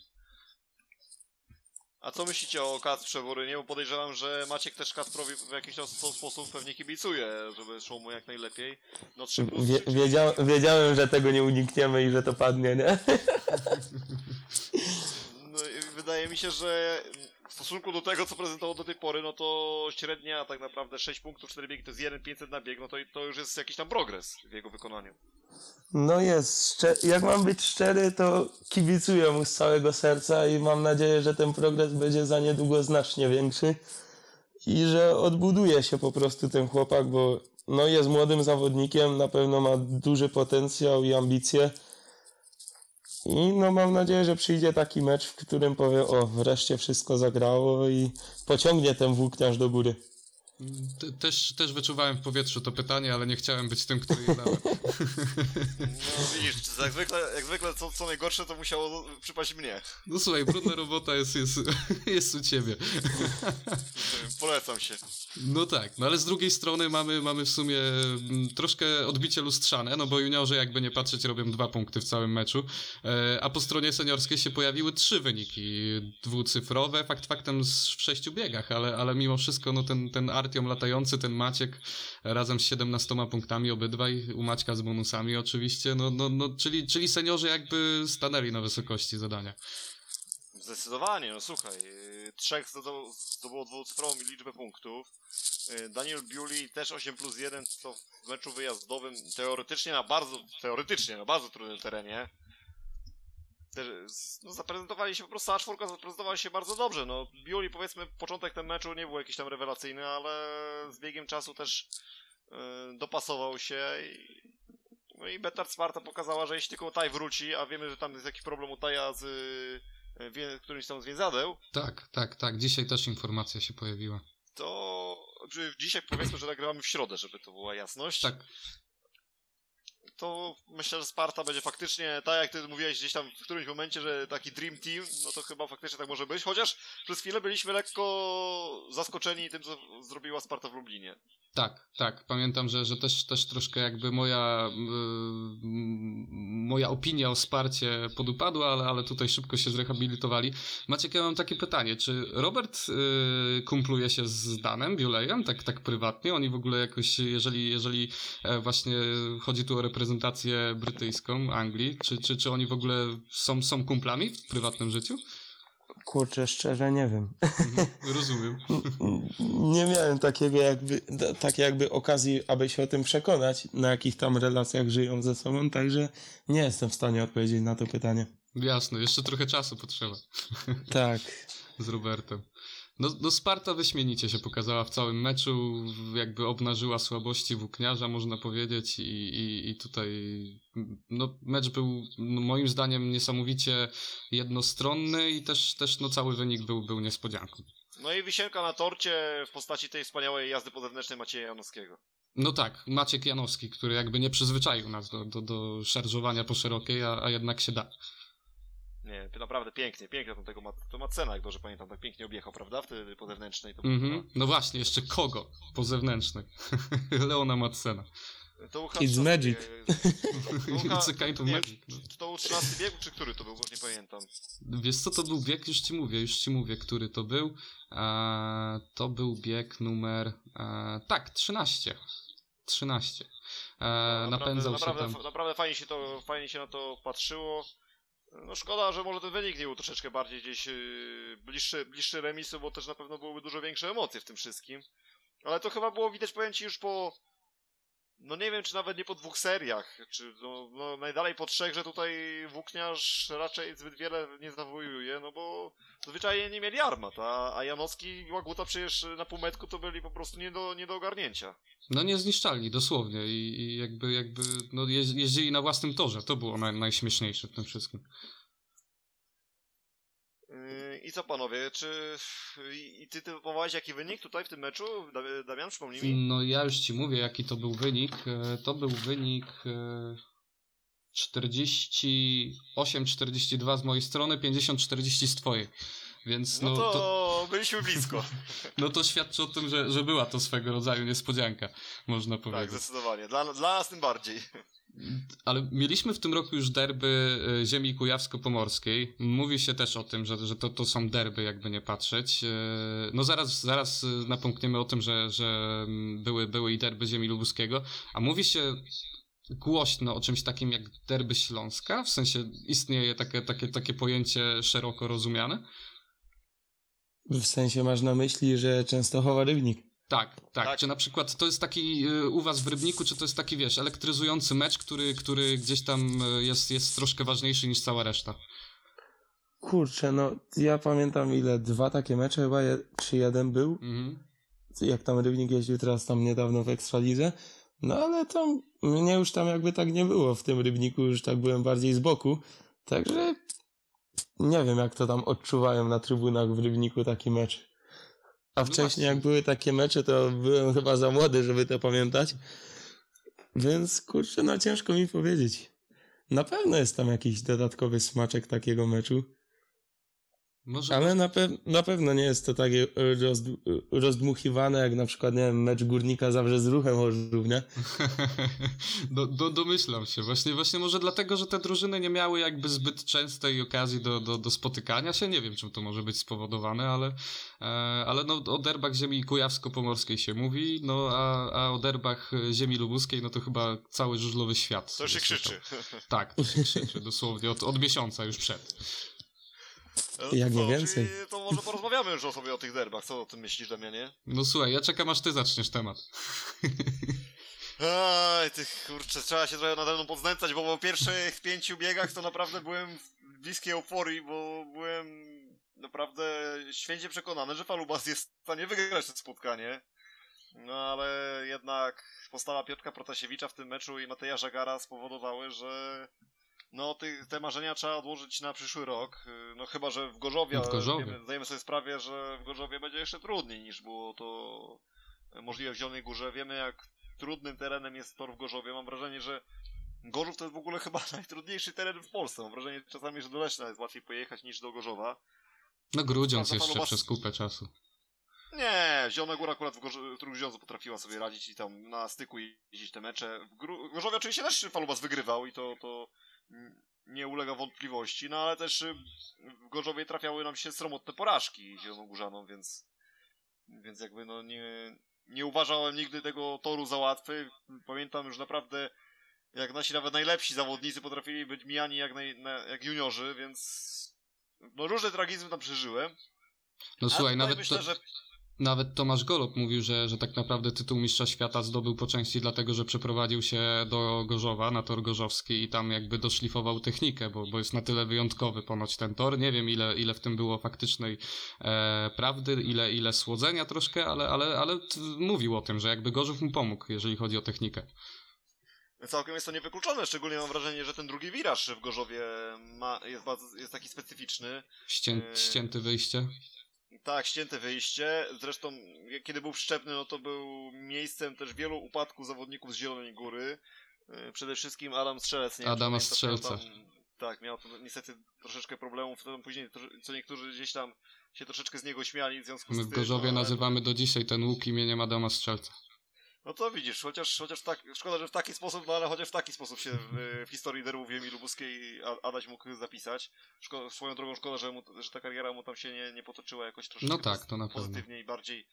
A co myślicie o Kacprze Borynie? Bo podejrzewam, że Maciek też Kacprowi w jakiś tam sposób pewnie kibicuje, żeby szło mu jak najlepiej. No 3 plus Wie, wiedział, wiedziałem, że tego nie unikniemy i że to padnie, nie? No, i wydaje mi się, że w stosunku do tego, co prezentował do tej pory, no to średnia tak naprawdę 6 punktów, 4 biegi to jest 1,500 na bieg, no to, to już jest jakiś tam progres w jego wykonaniu. No jest. Jak mam być szczery, to kibicuję mu z całego serca i mam nadzieję, że ten progres będzie za niedługo znacznie większy i że odbuduje się po prostu ten chłopak, bo no jest młodym zawodnikiem, na pewno ma duży potencjał i ambicje. I no mam nadzieję, że przyjdzie taki mecz, w którym powie, o wreszcie wszystko zagrało i pociągnie ten włókniarz do góry. Te- Też, też wyczuwałem w powietrzu to pytanie, ale nie chciałem być tym, który je dałem. No widzisz, jak zwykle, jak zwykle co, co najgorsze, to musiało przypaść mnie. No słuchaj, brudna robota jest, jest, jest u ciebie. Polecam się. No tak, no ale z drugiej strony mamy, mamy w sumie mm, troszkę odbicie lustrzane, no bo juniorzy jakby nie patrzeć robią dwa punkty w całym meczu, e, a po stronie seniorskiej się pojawiły trzy wyniki dwucyfrowe, fakt faktem w sześciu biegach, ale, ale mimo wszystko no ten, ten Artiom latający, ten Maciek razem z 17 punktami obydwaj, u Maćka z bonusami oczywiście, no, no, no czyli, czyli seniorzy jakby stanęli na wysokości zadania. Zdecydowanie, no słuchaj, yy, trzech zdobyło, zdobyło dwucyfrową liczbę punktów. Y, Daniel Bewley też 8 plus 1, co w meczu wyjazdowym teoretycznie na bardzo, teoretycznie na bardzo trudnym terenie. No, zaprezentowali się po prostu, cała czwórka zaprezentowała się bardzo dobrze. No, Bewley powiedzmy, początek ten meczu nie był jakiś tam rewelacyjny, ale z biegiem czasu też y, dopasował się i, no i Betard Sparta pokazała, że jeśli tylko Taj wróci, a wiemy, że tam jest jakiś problem u Taja z y, wie, którymś tam z więzadeł, Tak, tak, tak. Dzisiaj też informacja się pojawiła. to dzisiaj powiedzmy, że nagrywamy w środę, żeby to była jasność. Tak, To myślę, że Sparta będzie faktycznie, tak jak ty mówiłeś gdzieś tam w którymś momencie, że taki Dream Team, no to chyba faktycznie tak może być. Chociaż przez chwilę byliśmy lekko zaskoczeni tym, co zrobiła Sparta w Lublinie. Tak, tak. Pamiętam, że, że też, też troszkę jakby moja, yy, moja opinia o Sparcie podupadła, ale, ale tutaj szybko się zrehabilitowali. Maciek, ja mam takie pytanie. Czy Robert yy, kumpluje się z Danem Biulejem, tak, tak prywatnie? Oni w ogóle jakoś, jeżeli, jeżeli e, właśnie chodzi tu o reprezentację brytyjską Anglii, czy, czy, czy oni w ogóle są, są kumplami w prywatnym życiu? Kurczę, szczerze nie wiem. Mhm, rozumiem. Nie miałem takiego jakby, takiej jakby okazji, aby się o tym przekonać, na jakich tam relacjach żyją ze sobą, także nie jestem w stanie odpowiedzieć na to pytanie. Jasne, jeszcze trochę czasu potrzeba. Tak. z Robertem. No, no Sparta wyśmienicie się pokazała w całym meczu, jakby obnażyła słabości włókniarza, można powiedzieć i, i, i tutaj no, mecz był no, moim zdaniem niesamowicie jednostronny i też, też no, cały wynik był, był niespodzianką. No i wisienka na torcie w postaci tej wspaniałej jazdy pozewnętrznej Macieja Janowskiego. No tak, Maciek Janowski, który jakby nie przyzwyczaił nas do, do, do szarżowania po szerokiej, a, a jednak się da. Nie, to naprawdę pięknie, pięknie tam tego ma, to Macena, jak dobrze pamiętam, tak pięknie objechał, prawda? Wtedy po zewnętrznej to Mhm. No właśnie, jeszcze kogo po zewnętrznej? Leona Madsena. To był It's magic. It's a kind of magic. no. Czy to był 13 bieg, czy który to był, bo nie pamiętam. Wiesz co to był bieg? Już ci mówię, już ci mówię, który to był. E, to był bieg numer. E, tak, 13. 13. E, napędzał się naprawdę, tam. naprawdę fajnie się to, fajnie się na to patrzyło. No szkoda, że może ten wynik nie był troszeczkę bardziej gdzieś yy, bliższy, bliższy remisu, bo też na pewno byłyby dużo większe emocje w tym wszystkim. Ale to chyba było widać, powiem ci, już po... No nie wiem, czy nawet nie po dwóch seriach, czy no, no najdalej po trzech, że tutaj włókniarz raczej zbyt wiele nie zawojuje, no bo zwyczajnie nie mieli armat, a, a Janowski i Łaguta przecież na półmetku to byli po prostu nie do, nie do ogarnięcia. No niezniszczalni, dosłownie. I, i jakby, jakby no, jeź- jeździli na własnym torze. To było naj, najśmieszniejsze w tym wszystkim. Yy, I co panowie, czy i ty typowałeś jaki wynik tutaj w tym meczu? Da- Damian, przypomnij mi. No ja już ci mówię, jaki to był wynik. E, To był wynik e, 48-42 z mojej strony, 50-40 z twojej. Więc No no, to, to, byliśmy blisko. no to świadczy o tym, że, że była to swego rodzaju niespodzianka, można tak, powiedzieć. zdecydowanie. Dla, dla nas tym bardziej. Ale mieliśmy w tym roku już derby e, ziemi kujawsko-pomorskiej. Mówi się też o tym, że, że to, to są derby, jakby nie patrzeć. E, No zaraz, zaraz e, napomkniemy o tym, że, że mm, były, były i derby ziemi lubuskiego. A mówi się głośno o czymś takim jak derby śląska? W sensie istnieje takie, takie, takie pojęcie szeroko rozumiane? W sensie masz na myśli, że Częstochowa Rybnik. Tak, tak, Tak. Czy na przykład to jest taki y, u was w Rybniku, czy to jest taki, wiesz, elektryzujący mecz, który, który gdzieś tam y, jest, jest troszkę ważniejszy niż cała reszta? Kurczę, no ja pamiętam ile, dwa takie mecze chyba, je, czy jeden był, Mhm. jak tam Rybnik jeździł teraz tam niedawno w Ekstralidze, no ale tam, mnie już tam jakby tak nie było w tym Rybniku, już tak byłem bardziej z boku, także nie wiem jak to tam odczuwają na trybunach w Rybniku taki mecz. A No wcześniej jak były takie mecze, to byłem chyba za młody, żeby to pamiętać, więc kurczę, no ciężko mi powiedzieć. Na pewno jest tam jakiś dodatkowy smaczek takiego meczu. Może Ale na, pe- na pewno nie jest to takie e, rozdmuchiwane jak na przykład, nie wiem, mecz Górnika zawsze z ruchem Chorzów, nie? do, do, domyślam się. Właśnie, właśnie może dlatego, że te drużyny nie miały jakby zbyt częstej okazji do, do, do spotykania się. Nie wiem, czym to może być spowodowane, ale, e, ale no, o derbach ziemi kujawsko-pomorskiej się mówi, no a, a o derbach ziemi lubuskiej, no to chyba cały żużlowy świat. To się krzyczy. Tak, to się krzyczy, dosłownie, od, od miesiąca już przed. No Jak to nie więcej. To może porozmawiamy już o sobie o tych derbach. Co o tym myślisz, Damianie? No słuchaj, ja czekam aż ty zaczniesz temat. Aj, ty kurczę, trzeba się trochę nade mną podznęcać, bo po pierwszych pięciu biegach to naprawdę byłem w bliskiej euforii, bo byłem naprawdę święcie przekonany, że Falubas jest w stanie wygrać to spotkanie. No ale jednak postawa Piotrka Protasiewicza w tym meczu i Mateja Żagara spowodowały, że no ty, te marzenia trzeba odłożyć na przyszły rok. Yy, No chyba, że w Gorzowie, W Gorzowie. Wiemy, zdajemy sobie sprawę, że w Gorzowie będzie jeszcze trudniej niż było to możliwe w Zielonej Górze. Wiemy jak trudnym terenem jest tor w Gorzowie. Mam wrażenie, że Gorzów to jest w ogóle chyba najtrudniejszy teren w Polsce. Mam wrażenie czasami, że do Leszna jest łatwiej pojechać niż do Gorzowa. No grudziąc Prawda, jeszcze Falubas- przez kupę czasu. Nie, Zielona Góra akurat w Trójgrządzu potrafiła sobie radzić i tam na styku jeździć te mecze. W Gru- Gorzowie oczywiście też Falubas wygrywał i to, to nie ulega wątpliwości, no ale też y, w Gorzowie trafiały nam się sromotne porażki Zielonogórzanom, więc więc jakby no nie, nie uważałem nigdy tego toru za łatwy. Pamiętam już naprawdę jak nasi nawet najlepsi zawodnicy potrafili być mijani jak, naj, na, jak juniorzy, więc no różne tragizmy tam przeżyłem. No A słuchaj, nawet, myślę, to, że nawet Tomasz Golob mówił, że, że tak naprawdę tytuł mistrza świata zdobył po części dlatego, że przeprowadził się do Gorzowa, na tor gorzowski i tam jakby doszlifował technikę, bo, bo jest na tyle wyjątkowy ponoć ten tor. Nie wiem ile, ile w tym było faktycznej e, prawdy, ile, ile słodzenia troszkę, ale, ale, ale mówił o tym, że jakby Gorzów mu pomógł, jeżeli chodzi o technikę. Całkiem jest to niewykluczone, szczególnie mam wrażenie, że ten drugi wiraż w Gorzowie ma, jest, bardzo, jest taki specyficzny. Ścię, Eee. ścięty wyjście. Tak, ścięte wyjście. Zresztą, kiedy był przyczepny, no to był miejscem też wielu upadków zawodników z Zielonej Góry. Yy, Przede wszystkim Adam Strzelec. Nie Adama Strzelca. Tam, tak, miał to niestety troszeczkę problemów. Później, co niektórzy gdzieś tam się troszeczkę z niego śmiali w związku My z w tym. Gorzowie no, ale- nazywamy do dzisiaj ten łuk imieniem Adama Strzelca. No to widzisz, chociaż, chociaż tak, szkoda, że w taki sposób, no ale chociaż w taki sposób się w, w historii derów Ziemi Lubuskiej Adaś mógł zapisać. Szko, swoją drogą szkoda, że, mu, że ta kariera mu tam się nie, nie potoczyła jakoś troszeczkę No tak, to na pozytywnie i bardziej,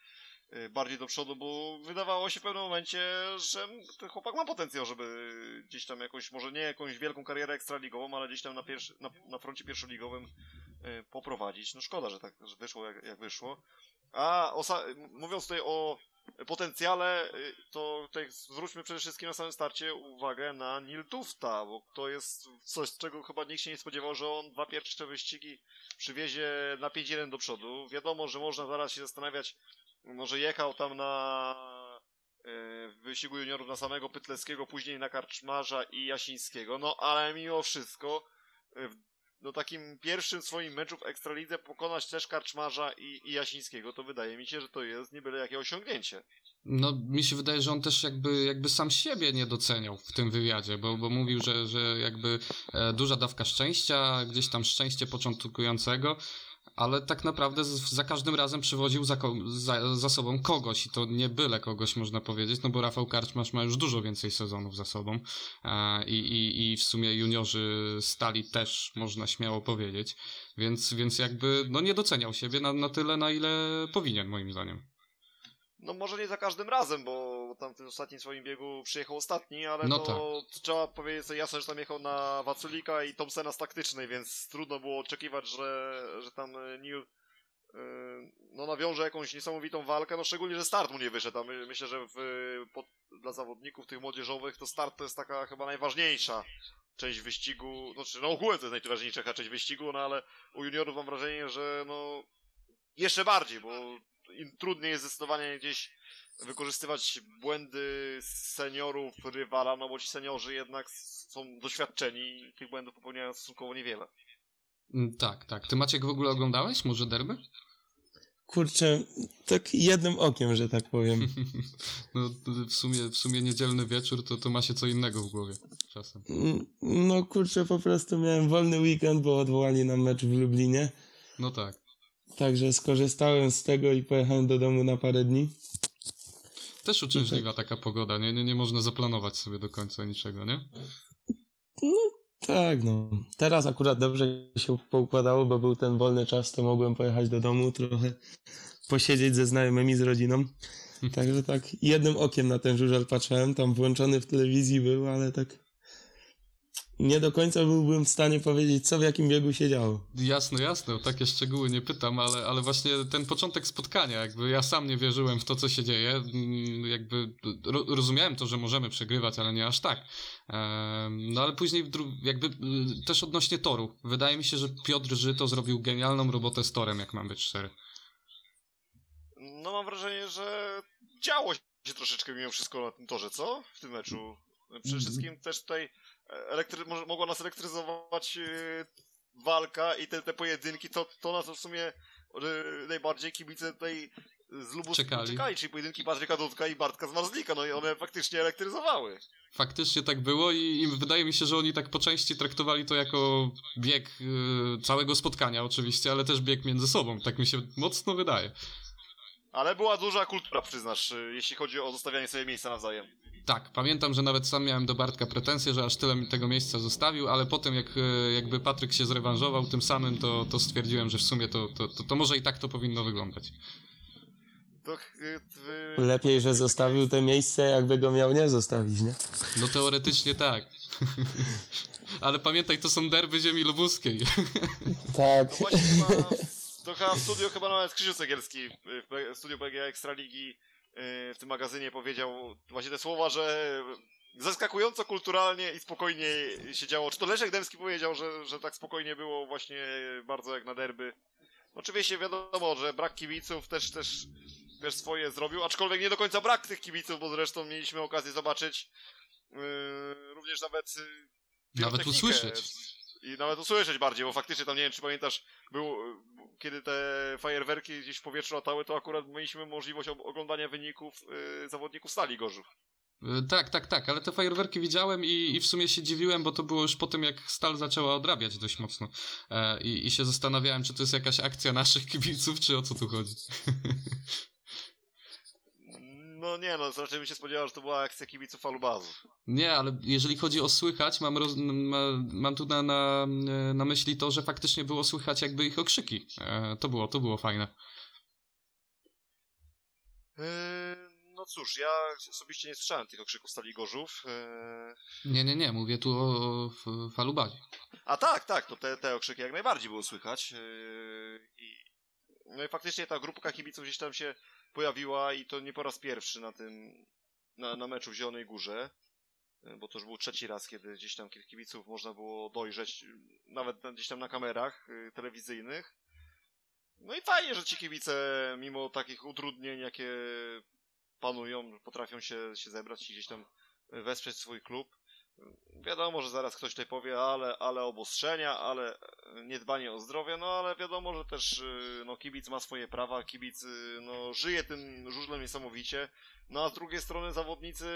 y, bardziej do przodu, bo wydawało się w pewnym momencie, że ten chłopak ma potencjał, żeby gdzieś tam jakąś, może nie jakąś wielką karierę ekstraligową, ale gdzieś tam na, pierwszy, na, na froncie pierwszoligowym y, poprowadzić. No szkoda, że tak że wyszło jak, jak wyszło. A osa- mówiąc tutaj o potencjale, y, to tutaj zwróćmy przede wszystkim na samym starcie uwagę na Nil Tufta, bo to jest coś, czego chyba nikt się nie spodziewał, że on dwa pierwsze wyścigi przywiezie na 5-1 do przodu. Wiadomo, że można zaraz się zastanawiać, może jechał tam na y, w wyścigu juniorów na samego Pytleckiego, później na Karczmarza i Jasińskiego, no ale mimo wszystko no takim pierwszym swoim meczu w Ekstralidze pokonać też Karczmarza i, i Jasińskiego, to wydaje mi się, że to jest nie byle jakie osiągnięcie. No, mi się wydaje, że on też jakby, jakby sam siebie nie doceniał w tym wywiadzie, bo, bo mówił, że, że jakby e, duża dawka szczęścia, gdzieś tam szczęście początkującego, ale tak naprawdę za każdym razem przywoził za, za, za sobą kogoś i to nie byle kogoś można powiedzieć, no bo Rafał Karczmasz ma już dużo więcej sezonów za sobą e, i, i, i w sumie juniorzy stali też, można śmiało powiedzieć, więc, więc jakby no nie doceniał siebie na, na tyle, na ile powinien moim zdaniem. No może nie za każdym razem, bo tam w tym ostatnim swoim biegu przyjechał ostatni, ale No to trzeba powiedzieć sobie jasno, że tam jechał na Waculika i Thompsona z taktycznej, więc trudno było oczekiwać, że, że tam e, Neil e, no nawiąże jakąś niesamowitą walkę, no szczególnie, że start mu nie wyszedł, myślę, że w, po, dla zawodników tych młodzieżowych to start to jest taka chyba najważniejsza część wyścigu, znaczy no ogółem to jest najważniejsza część wyścigu, no ale u juniorów mam wrażenie, że no jeszcze bardziej, bo im trudniej jest zdecydowanie gdzieś wykorzystywać błędy seniorów rywala, no bo ci seniorzy jednak są doświadczeni i tych błędów popełniają stosunkowo niewiele. Mm, Tak, tak. Ty Maciek w ogóle oglądałeś może derby? Kurczę, tak jednym okiem, że tak powiem. No w sumie, w sumie niedzielny wieczór to, to ma się co innego w głowie czasem. Mm, No kurczę, po prostu miałem wolny weekend, bo odwołali nam mecz w Lublinie. No tak. Także skorzystałem z tego i pojechałem do domu na parę dni. Też uczęśliwa taka pogoda, nie? nie? Nie można zaplanować sobie do końca niczego, nie? Tak, no. Teraz akurat dobrze się poukładało, bo był ten wolny czas, to mogłem pojechać do domu, trochę posiedzieć ze znajomymi, z rodziną. Także tak jednym okiem na ten żużel patrzyłem, tam włączony w telewizji był, ale tak nie do końca byłbym w stanie powiedzieć, co w jakim biegu się działo. Jasne, jasne, o takie szczegóły nie pytam, ale, ale właśnie ten początek spotkania, jakby ja sam nie wierzyłem w to, co się dzieje, mm, jakby ro, rozumiałem to, że możemy przegrywać, ale nie aż tak. No ale później jakby y, też odnośnie toru. Wydaje mi się, że Piotr Żyto zrobił genialną robotę z torem, jak mam być szczery. No mam wrażenie, że działo się troszeczkę mimo wszystko na tym torze, co? W tym meczu. Przede Mhm. wszystkim też tutaj elektry... mogła nas elektryzować e, walka i te, te pojedynki, to, to na co w sumie e, najbardziej kibice tutaj z lubu Czekali. czekali, czyli pojedynki Patryka Dudka i Bartka Zmarzlika, no i one faktycznie elektryzowały. Faktycznie tak było i, i wydaje mi się, że oni tak po części traktowali to jako bieg y, całego spotkania oczywiście, ale też bieg między sobą. Tak mi się mocno wydaje. Ale była duża kultura, przyznasz, e, jeśli chodzi o zostawianie sobie miejsca nawzajem. Tak, pamiętam, że nawet sam miałem do Bartka pretensje, że aż tyle mi tego miejsca zostawił, ale potem jak e, jakby Patryk się zrewanżował tym samym, to, to stwierdziłem, że w sumie to, to, to, to może i tak to powinno wyglądać. To, t- Lepiej, że zostawił to miejsce, jakby go miał nie zostawić, nie? No teoretycznie tak. ale pamiętaj, to są derby ziemi lubuskiej. Tak. No chyba, chyba w studiu chyba nawet Krzysiu Cegielski w P- w studiu PGA Ekstraligi yy, w tym magazynie powiedział właśnie te słowa, że zaskakująco kulturalnie i spokojnie się działo. Czy to Leszek Dębski powiedział, że, że tak spokojnie było właśnie bardzo jak na derby. Oczywiście wiadomo, że brak kibiców też, też, też swoje zrobił, aczkolwiek nie do końca brak tych kibiców, bo zresztą mieliśmy okazję zobaczyć yy, również nawet yy, Nawet usłyszeć. I nawet usłyszeć bardziej, bo faktycznie tam nie wiem, czy pamiętasz, był, y, kiedy te fajerwerki gdzieś w powietrzu latały, to akurat mieliśmy możliwość oglądania wyników y, zawodników Stali Gorzów. E, Tak, tak, tak, ale te fajerwerki widziałem i, i w sumie się dziwiłem, bo to było już po tym, jak Stal zaczęła odrabiać dość mocno. E, i, I się zastanawiałem, czy to jest jakaś akcja naszych kibiców, czy o co tu chodzi. No nie no, raczej bym się spodziewał, że to była akcja kibiców Alubazu. Nie, ale jeżeli chodzi o słychać, mam, roz, ma, mam tu na, na, na myśli to, że faktycznie było słychać jakby ich okrzyki. E, to było, to było fajne. Yy, no cóż, ja osobiście nie słyszałem tych okrzyków Stali Gorzów. Yy... Nie, nie, nie, mówię tu o, o. A tak, tak, to te, te okrzyki jak najbardziej było słychać. Yy, i, no i faktycznie ta grupka kibiców gdzieś tam się pojawiła i to nie po raz pierwszy na tym, na, na meczu w Zielonej Górze. Yy, Bo to już był trzeci raz, kiedy gdzieś tam kibiców można było dojrzeć, yy, nawet na- gdzieś tam na kamerach yy, telewizyjnych. No i fajnie, że ci kibice, mimo takich utrudnień, jakie panują, potrafią się, się zebrać i gdzieś tam wesprzeć swój klub. Wiadomo, że zaraz ktoś tutaj powie, ale, ale obostrzenia, ale niedbanie o zdrowie, no ale wiadomo, że też y, no, kibic ma swoje prawa, kibic y, no, żyje tym żużlem niesamowicie, no a z drugiej strony zawodnicy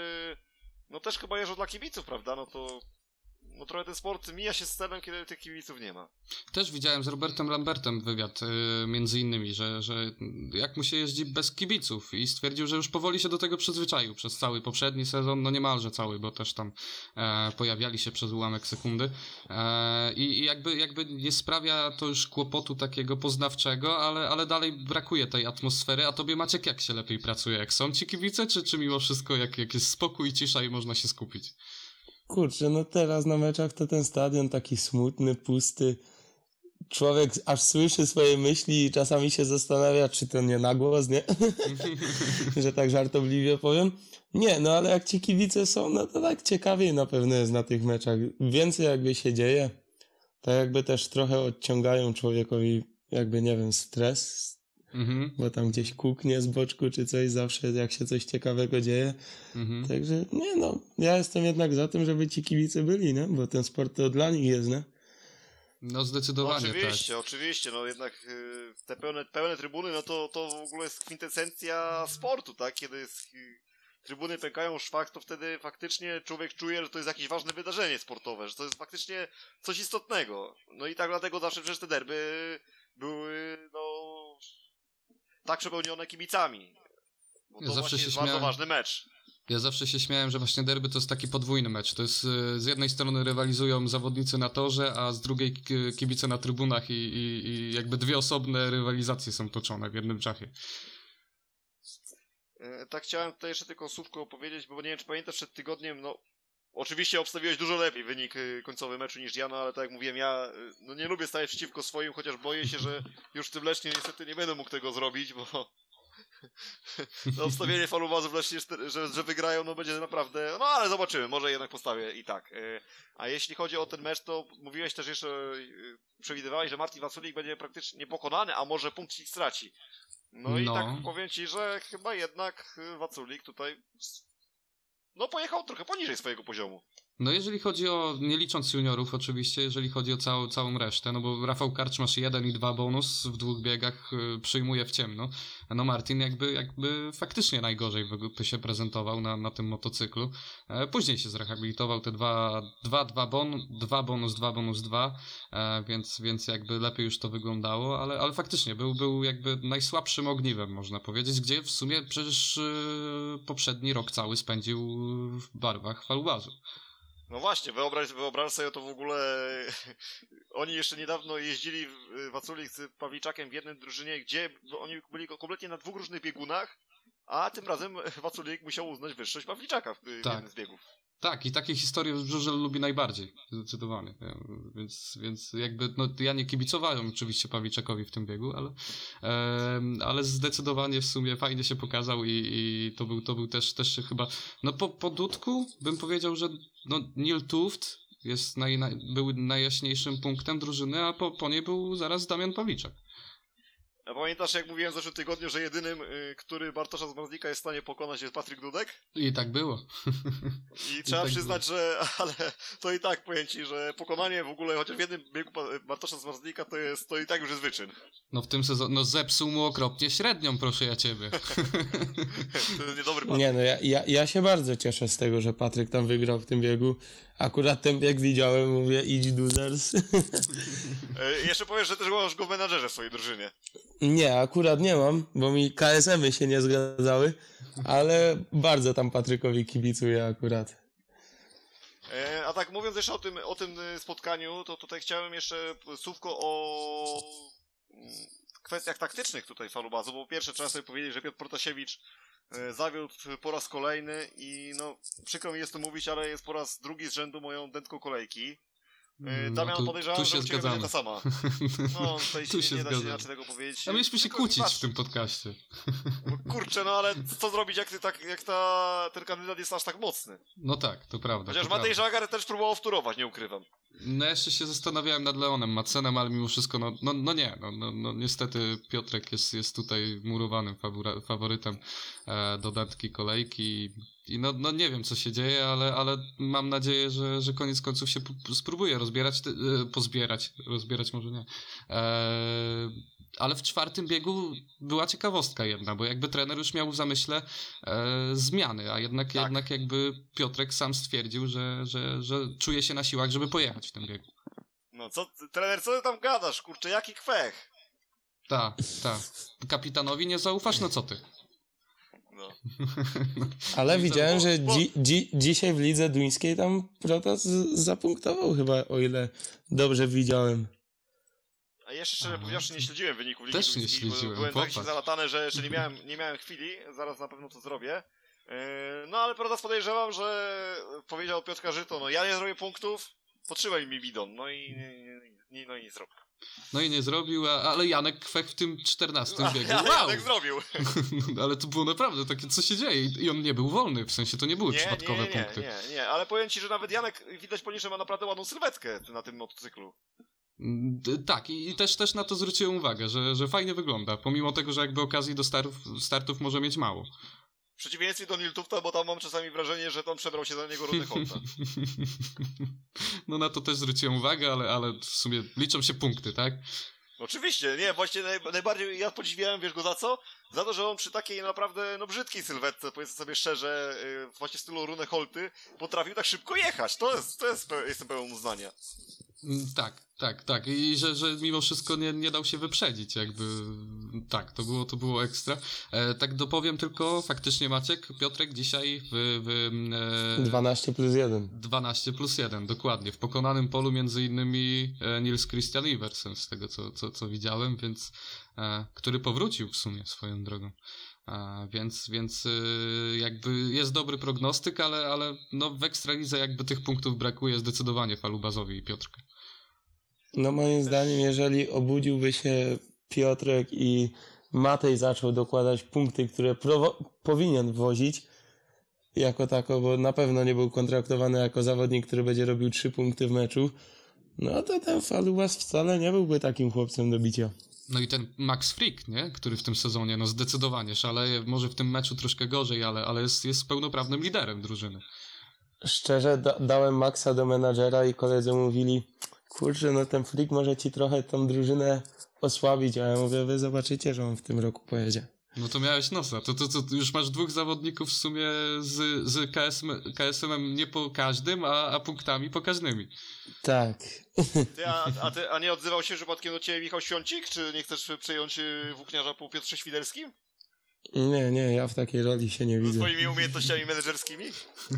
no też chyba jeżdżą dla kibiców, prawda? No to no trochę ten sport mija się z celem, kiedy tych kibiców nie ma. Też widziałem z Robertem Lambertem wywiad, y, między innymi, że, że jak mu się jeździ bez kibiców i stwierdził, że już powoli się do tego przyzwyczaił przez cały poprzedni sezon, no niemalże cały, bo też tam e, pojawiali się przez ułamek sekundy e, i, i jakby, jakby nie sprawia to już kłopotu takiego poznawczego, ale, ale dalej brakuje tej atmosfery, a tobie Maciek jak się lepiej pracuje, jak są ci kibice, czy, czy mimo wszystko jak, jak jest spokój, cisza i można się skupić? Kurczę, no teraz na meczach to ten stadion taki smutny, pusty. Człowiek aż słyszy swoje myśli i czasami się zastanawia, czy to nie na głos, nie? że tak żartobliwie powiem. Nie, no ale jak ci kibice są, no to tak ciekawiej na pewno jest na tych meczach. Więcej jakby się dzieje. Tak jakby też trochę odciągają człowiekowi jakby, nie wiem, stres, Mhm, bo tam gdzieś kuknie z boczku czy coś zawsze, jak się coś ciekawego dzieje. mhm. Także nie no, ja jestem jednak za tym, żeby ci kibice byli, nie? Bo ten sport to dla nich jest, nie? No No zdecydowanie oczywiście, tak. oczywiście, no jednak y, te pełne, pełne trybuny, no to, to w ogóle jest kwintesencja sportu, tak? Kiedy jest, y, trybuny pękają szwach, to wtedy faktycznie człowiek czuje, że to jest jakieś ważne wydarzenie sportowe, że to jest faktycznie coś istotnego. No i tak dlatego zawsze przecież te derby były, no, tak przepełnione kibicami. Bo Ja to zawsze właśnie się jest bardzo śmiałem. ważny mecz. Ja zawsze się śmiałem, że właśnie derby to jest taki podwójny mecz. To jest y, z jednej strony rywalizują zawodnicy na torze, a z drugiej ki- kibice na trybunach i, i, i jakby dwie osobne rywalizacje są toczone w jednym czasie. E, Tak chciałem tutaj jeszcze tylko słówko opowiedzieć, bo nie wiem, czy pamiętasz, przed tygodniem, no, Oczywiście obstawiłeś dużo lepiej wynik y, końcowy meczu niż ja, no ale tak jak mówiłem, ja y, no nie lubię stawać przeciwko swoim, chociaż boję się, że już w tym Lesznie niestety nie będę mógł tego zrobić, bo no, obstawienie falubazów w Lesznie, że, że wygrają, no będzie naprawdę, no ale zobaczymy, może jednak postawię i tak. Y, A jeśli chodzi o ten mecz, to mówiłeś też jeszcze, przewidywałeś, że Martin Wasulik będzie praktycznie niepokonany, a może punkcik straci. No i No. tak powiem ci, że chyba jednak Waculik tutaj no pojechał trochę poniżej swojego poziomu. No jeżeli chodzi o, nie licząc juniorów oczywiście, jeżeli chodzi o całą, całą resztę, no bo Rafał Karcz masz jeden i dwa bonus w dwóch biegach, y, przyjmuje w ciemno. No Martin jakby, jakby faktycznie najgorzej w- się prezentował na, na tym motocyklu. E, Później się zrehabilitował te dwa, dwa, dwa, bon, dwa bonus, dwa bonus, dwa, e, więc, więc jakby lepiej już to wyglądało, ale, ale faktycznie był, był jakby najsłabszym ogniwem, można powiedzieć, gdzie w sumie przecież y, poprzedni rok cały spędził w barwach falubazu. No właśnie, wyobraź, wyobraź sobie to w ogóle. Oni jeszcze niedawno jeździli w- Waculik z Pawliczakiem w jednej drużynie, gdzie oni byli kompletnie na dwóch różnych biegunach, a tym razem Waculik musiał uznać wyższość Pawliczaka w, w Tak. jednym z biegów. Tak, i takie historie Żużel lubi najbardziej, zdecydowanie. Ja- Więc, więc jakby, no ja nie kibicowałem oczywiście Pawliczakowi w tym biegu, ale, em, ale zdecydowanie w sumie fajnie się pokazał i, i to był, to był też, też chyba, no po, po Dudku bym powiedział, że no Neil Tuft jest naj, naj, był najjaśniejszym punktem drużyny, a po, po niej był zaraz Damian Pawliczak. A pamiętasz, jak mówiłem w zeszłym tygodniu, że jedynym, y, który Bartosza z Marzlika jest w stanie pokonać jest Patryk Dudek? I tak było. I trzeba tak przyznać, że ale to i tak powiem ci, że pokonanie w ogóle chociaż w jednym biegu Bartosza z Marzlika to jest, to i tak już jest wyczyn. No w tym sezonie, no zepsuł mu okropnie średnią, proszę ja ciebie. To jest niedobry Patryk. Nie no, ja, ja, ja się bardzo cieszę z tego, że Patryk tam wygrał w tym biegu. Akurat ten bieg widziałem, mówię, idź losers. E, Jeszcze powiesz, że też masz go w menadżerze w swojej drużynie. nie, akurat nie mam, bo mi KSM-y się nie zgadzały, ale bardzo tam Patrykowi kibicuję akurat. E, A tak mówiąc jeszcze o tym, o tym y, spotkaniu, to tutaj chciałem jeszcze słówko o mm, kwestiach taktycznych tutaj Falubazu, bo pierwsze trzeba sobie powiedzieć, że Piotr Protasiewicz e, zawiódł po raz kolejny i no przykro mi jest to mówić, ale jest po raz drugi z rzędu moją dętką kolejki. E, No, Damian tu- podejrzewam, tu że się ciebie zgadzamy. ta sama. No, tutaj Tu się, nie da się inaczej tego powiedzieć. A mieliśmy się Tylko kłócić patrz, w tym podcaście. Kurczę, no ale co zrobić, jak, ty tak, jak ta, ten kandydat jest aż tak mocny? No tak, to prawda. Chociaż to Matej. Żagar też próbował wturować, nie ukrywam. No jeszcze się zastanawiałem nad Leonem Macenem, ale mimo wszystko, no, no, no nie, no, no, no niestety Piotrek jest, jest tutaj murowanym faworytem e, do datki kolejki i no, no nie wiem co się dzieje, ale, ale mam nadzieję, że, że koniec końców się spróbuje rozbierać, e, pozbierać, rozbierać może nie. E, ale w czwartym biegu była ciekawostka jedna, bo jakby trener już miał w zamyśle e, zmiany, a jednak, Tak. jednak jakby Piotrek sam stwierdził, że, że, że czuje się na siłach, żeby pojechać w tym biegu. No co, trener, co ty tam gadasz, kurczę, jaki kwech? Tak, tak. Kapitanowi nie zaufasz, no co ty? No. Ale widziałem, że dzi, dzi, dzisiaj w lidze duńskiej tam Protas z- zapunktował chyba, o ile dobrze widziałem. A jeszcze szczerze powiedziawszy, nie śledziłem wyników Ligi Też nie Duńskiej, bo śledziłem, Byłem tak popatrz. zalatany, że jeszcze nie miałem, nie miałem chwili, zaraz na pewno to zrobię. Yy, No ale prawda podejrzewam, że powiedział Piotrka Żyto, no ja nie zrobię punktów, potrzymaj mi bidon, no i nie, nie, no i nie zrobił. No i nie zrobił, ale Janek Kwek w tym 14 biegu. Ale Wow! Janek zrobił. ale to było naprawdę takie, co się dzieje I- on nie był wolny, w sensie to nie były Nie, przypadkowe nie, nie, punkty. nie, nie, ale powiem ci, że nawet Janek widać po nim, że ma naprawdę ładną sylwetkę na tym motocyklu. Tak, i, i też, też na to zwróciłem uwagę, że, że fajnie wygląda, pomimo tego, że jakby okazji do startów, startów może mieć mało. W przeciwieństwie do Niltufta, bo tam mam czasami wrażenie, że tam przebrał się za niego Rudy Holta. no na to też zwróciłem uwagę, ale, ale w sumie liczą się punkty, tak? Oczywiście, nie, właśnie naj, najbardziej ja podziwiałem, wiesz go za co? Za to, że on przy takiej naprawdę, no brzydkiej sylwetce, powiedzmy sobie szczerze, yy, właśnie w stylu Rune Holty, potrafił tak szybko jechać. To jest, to jest, pe- jestem pełen uznania. Mm, Tak, tak, tak. I że, że mimo wszystko nie, nie dał się wyprzedzić, jakby. Tak, to było, to było ekstra. E, tak dopowiem tylko, faktycznie Maciek, Piotrek dzisiaj w. w e, 12 plus 1. 12 plus 1, dokładnie. W pokonanym polu między innymi e, Nils Christian Iversen, z tego co, co, co widziałem, więc. E, który powrócił w sumie swoją drogą. A, więc, więc y, jakby jest dobry prognostyk, ale, ale no w Ekstralidze jakby tych punktów brakuje zdecydowanie Falubazowi i Piotrka. No moim zdaniem, jeżeli obudziłby się Piotrek i Matej zaczął dokładać punkty, które powinien wozić jako tako, bo na pewno nie był kontraktowany jako zawodnik, który będzie robił trzy punkty w meczu, no to ten Falubas wcale nie byłby takim chłopcem do bicia. No i ten Max Frick, nie? który w tym sezonie no zdecydowanie szaleje, może w tym meczu troszkę gorzej, ale, ale jest, jest pełnoprawnym liderem drużyny. Szczerze, da dałem Maxa do menadżera i koledzy mówili, kurczę, no ten Frick może ci trochę tą drużynę osłabić, a ja mówię, wy zobaczycie, że on w tym roku pojedzie. No to miałeś nosa. To, to, to już masz dwóch zawodników w sumie z, z KSM, KSM-em nie po każdym, a, a punktami pokaźnymi. Tak. Ty, a, a, ty, a nie odzywał się przypadkiem do ciebie Michał Świącik? Czy nie chcesz przejąć y, włókniarza po Piotrze Świderskim? Nie, nie, ja w takiej roli się nie widzę. Z twoimi umiejętnościami menedżerskimi?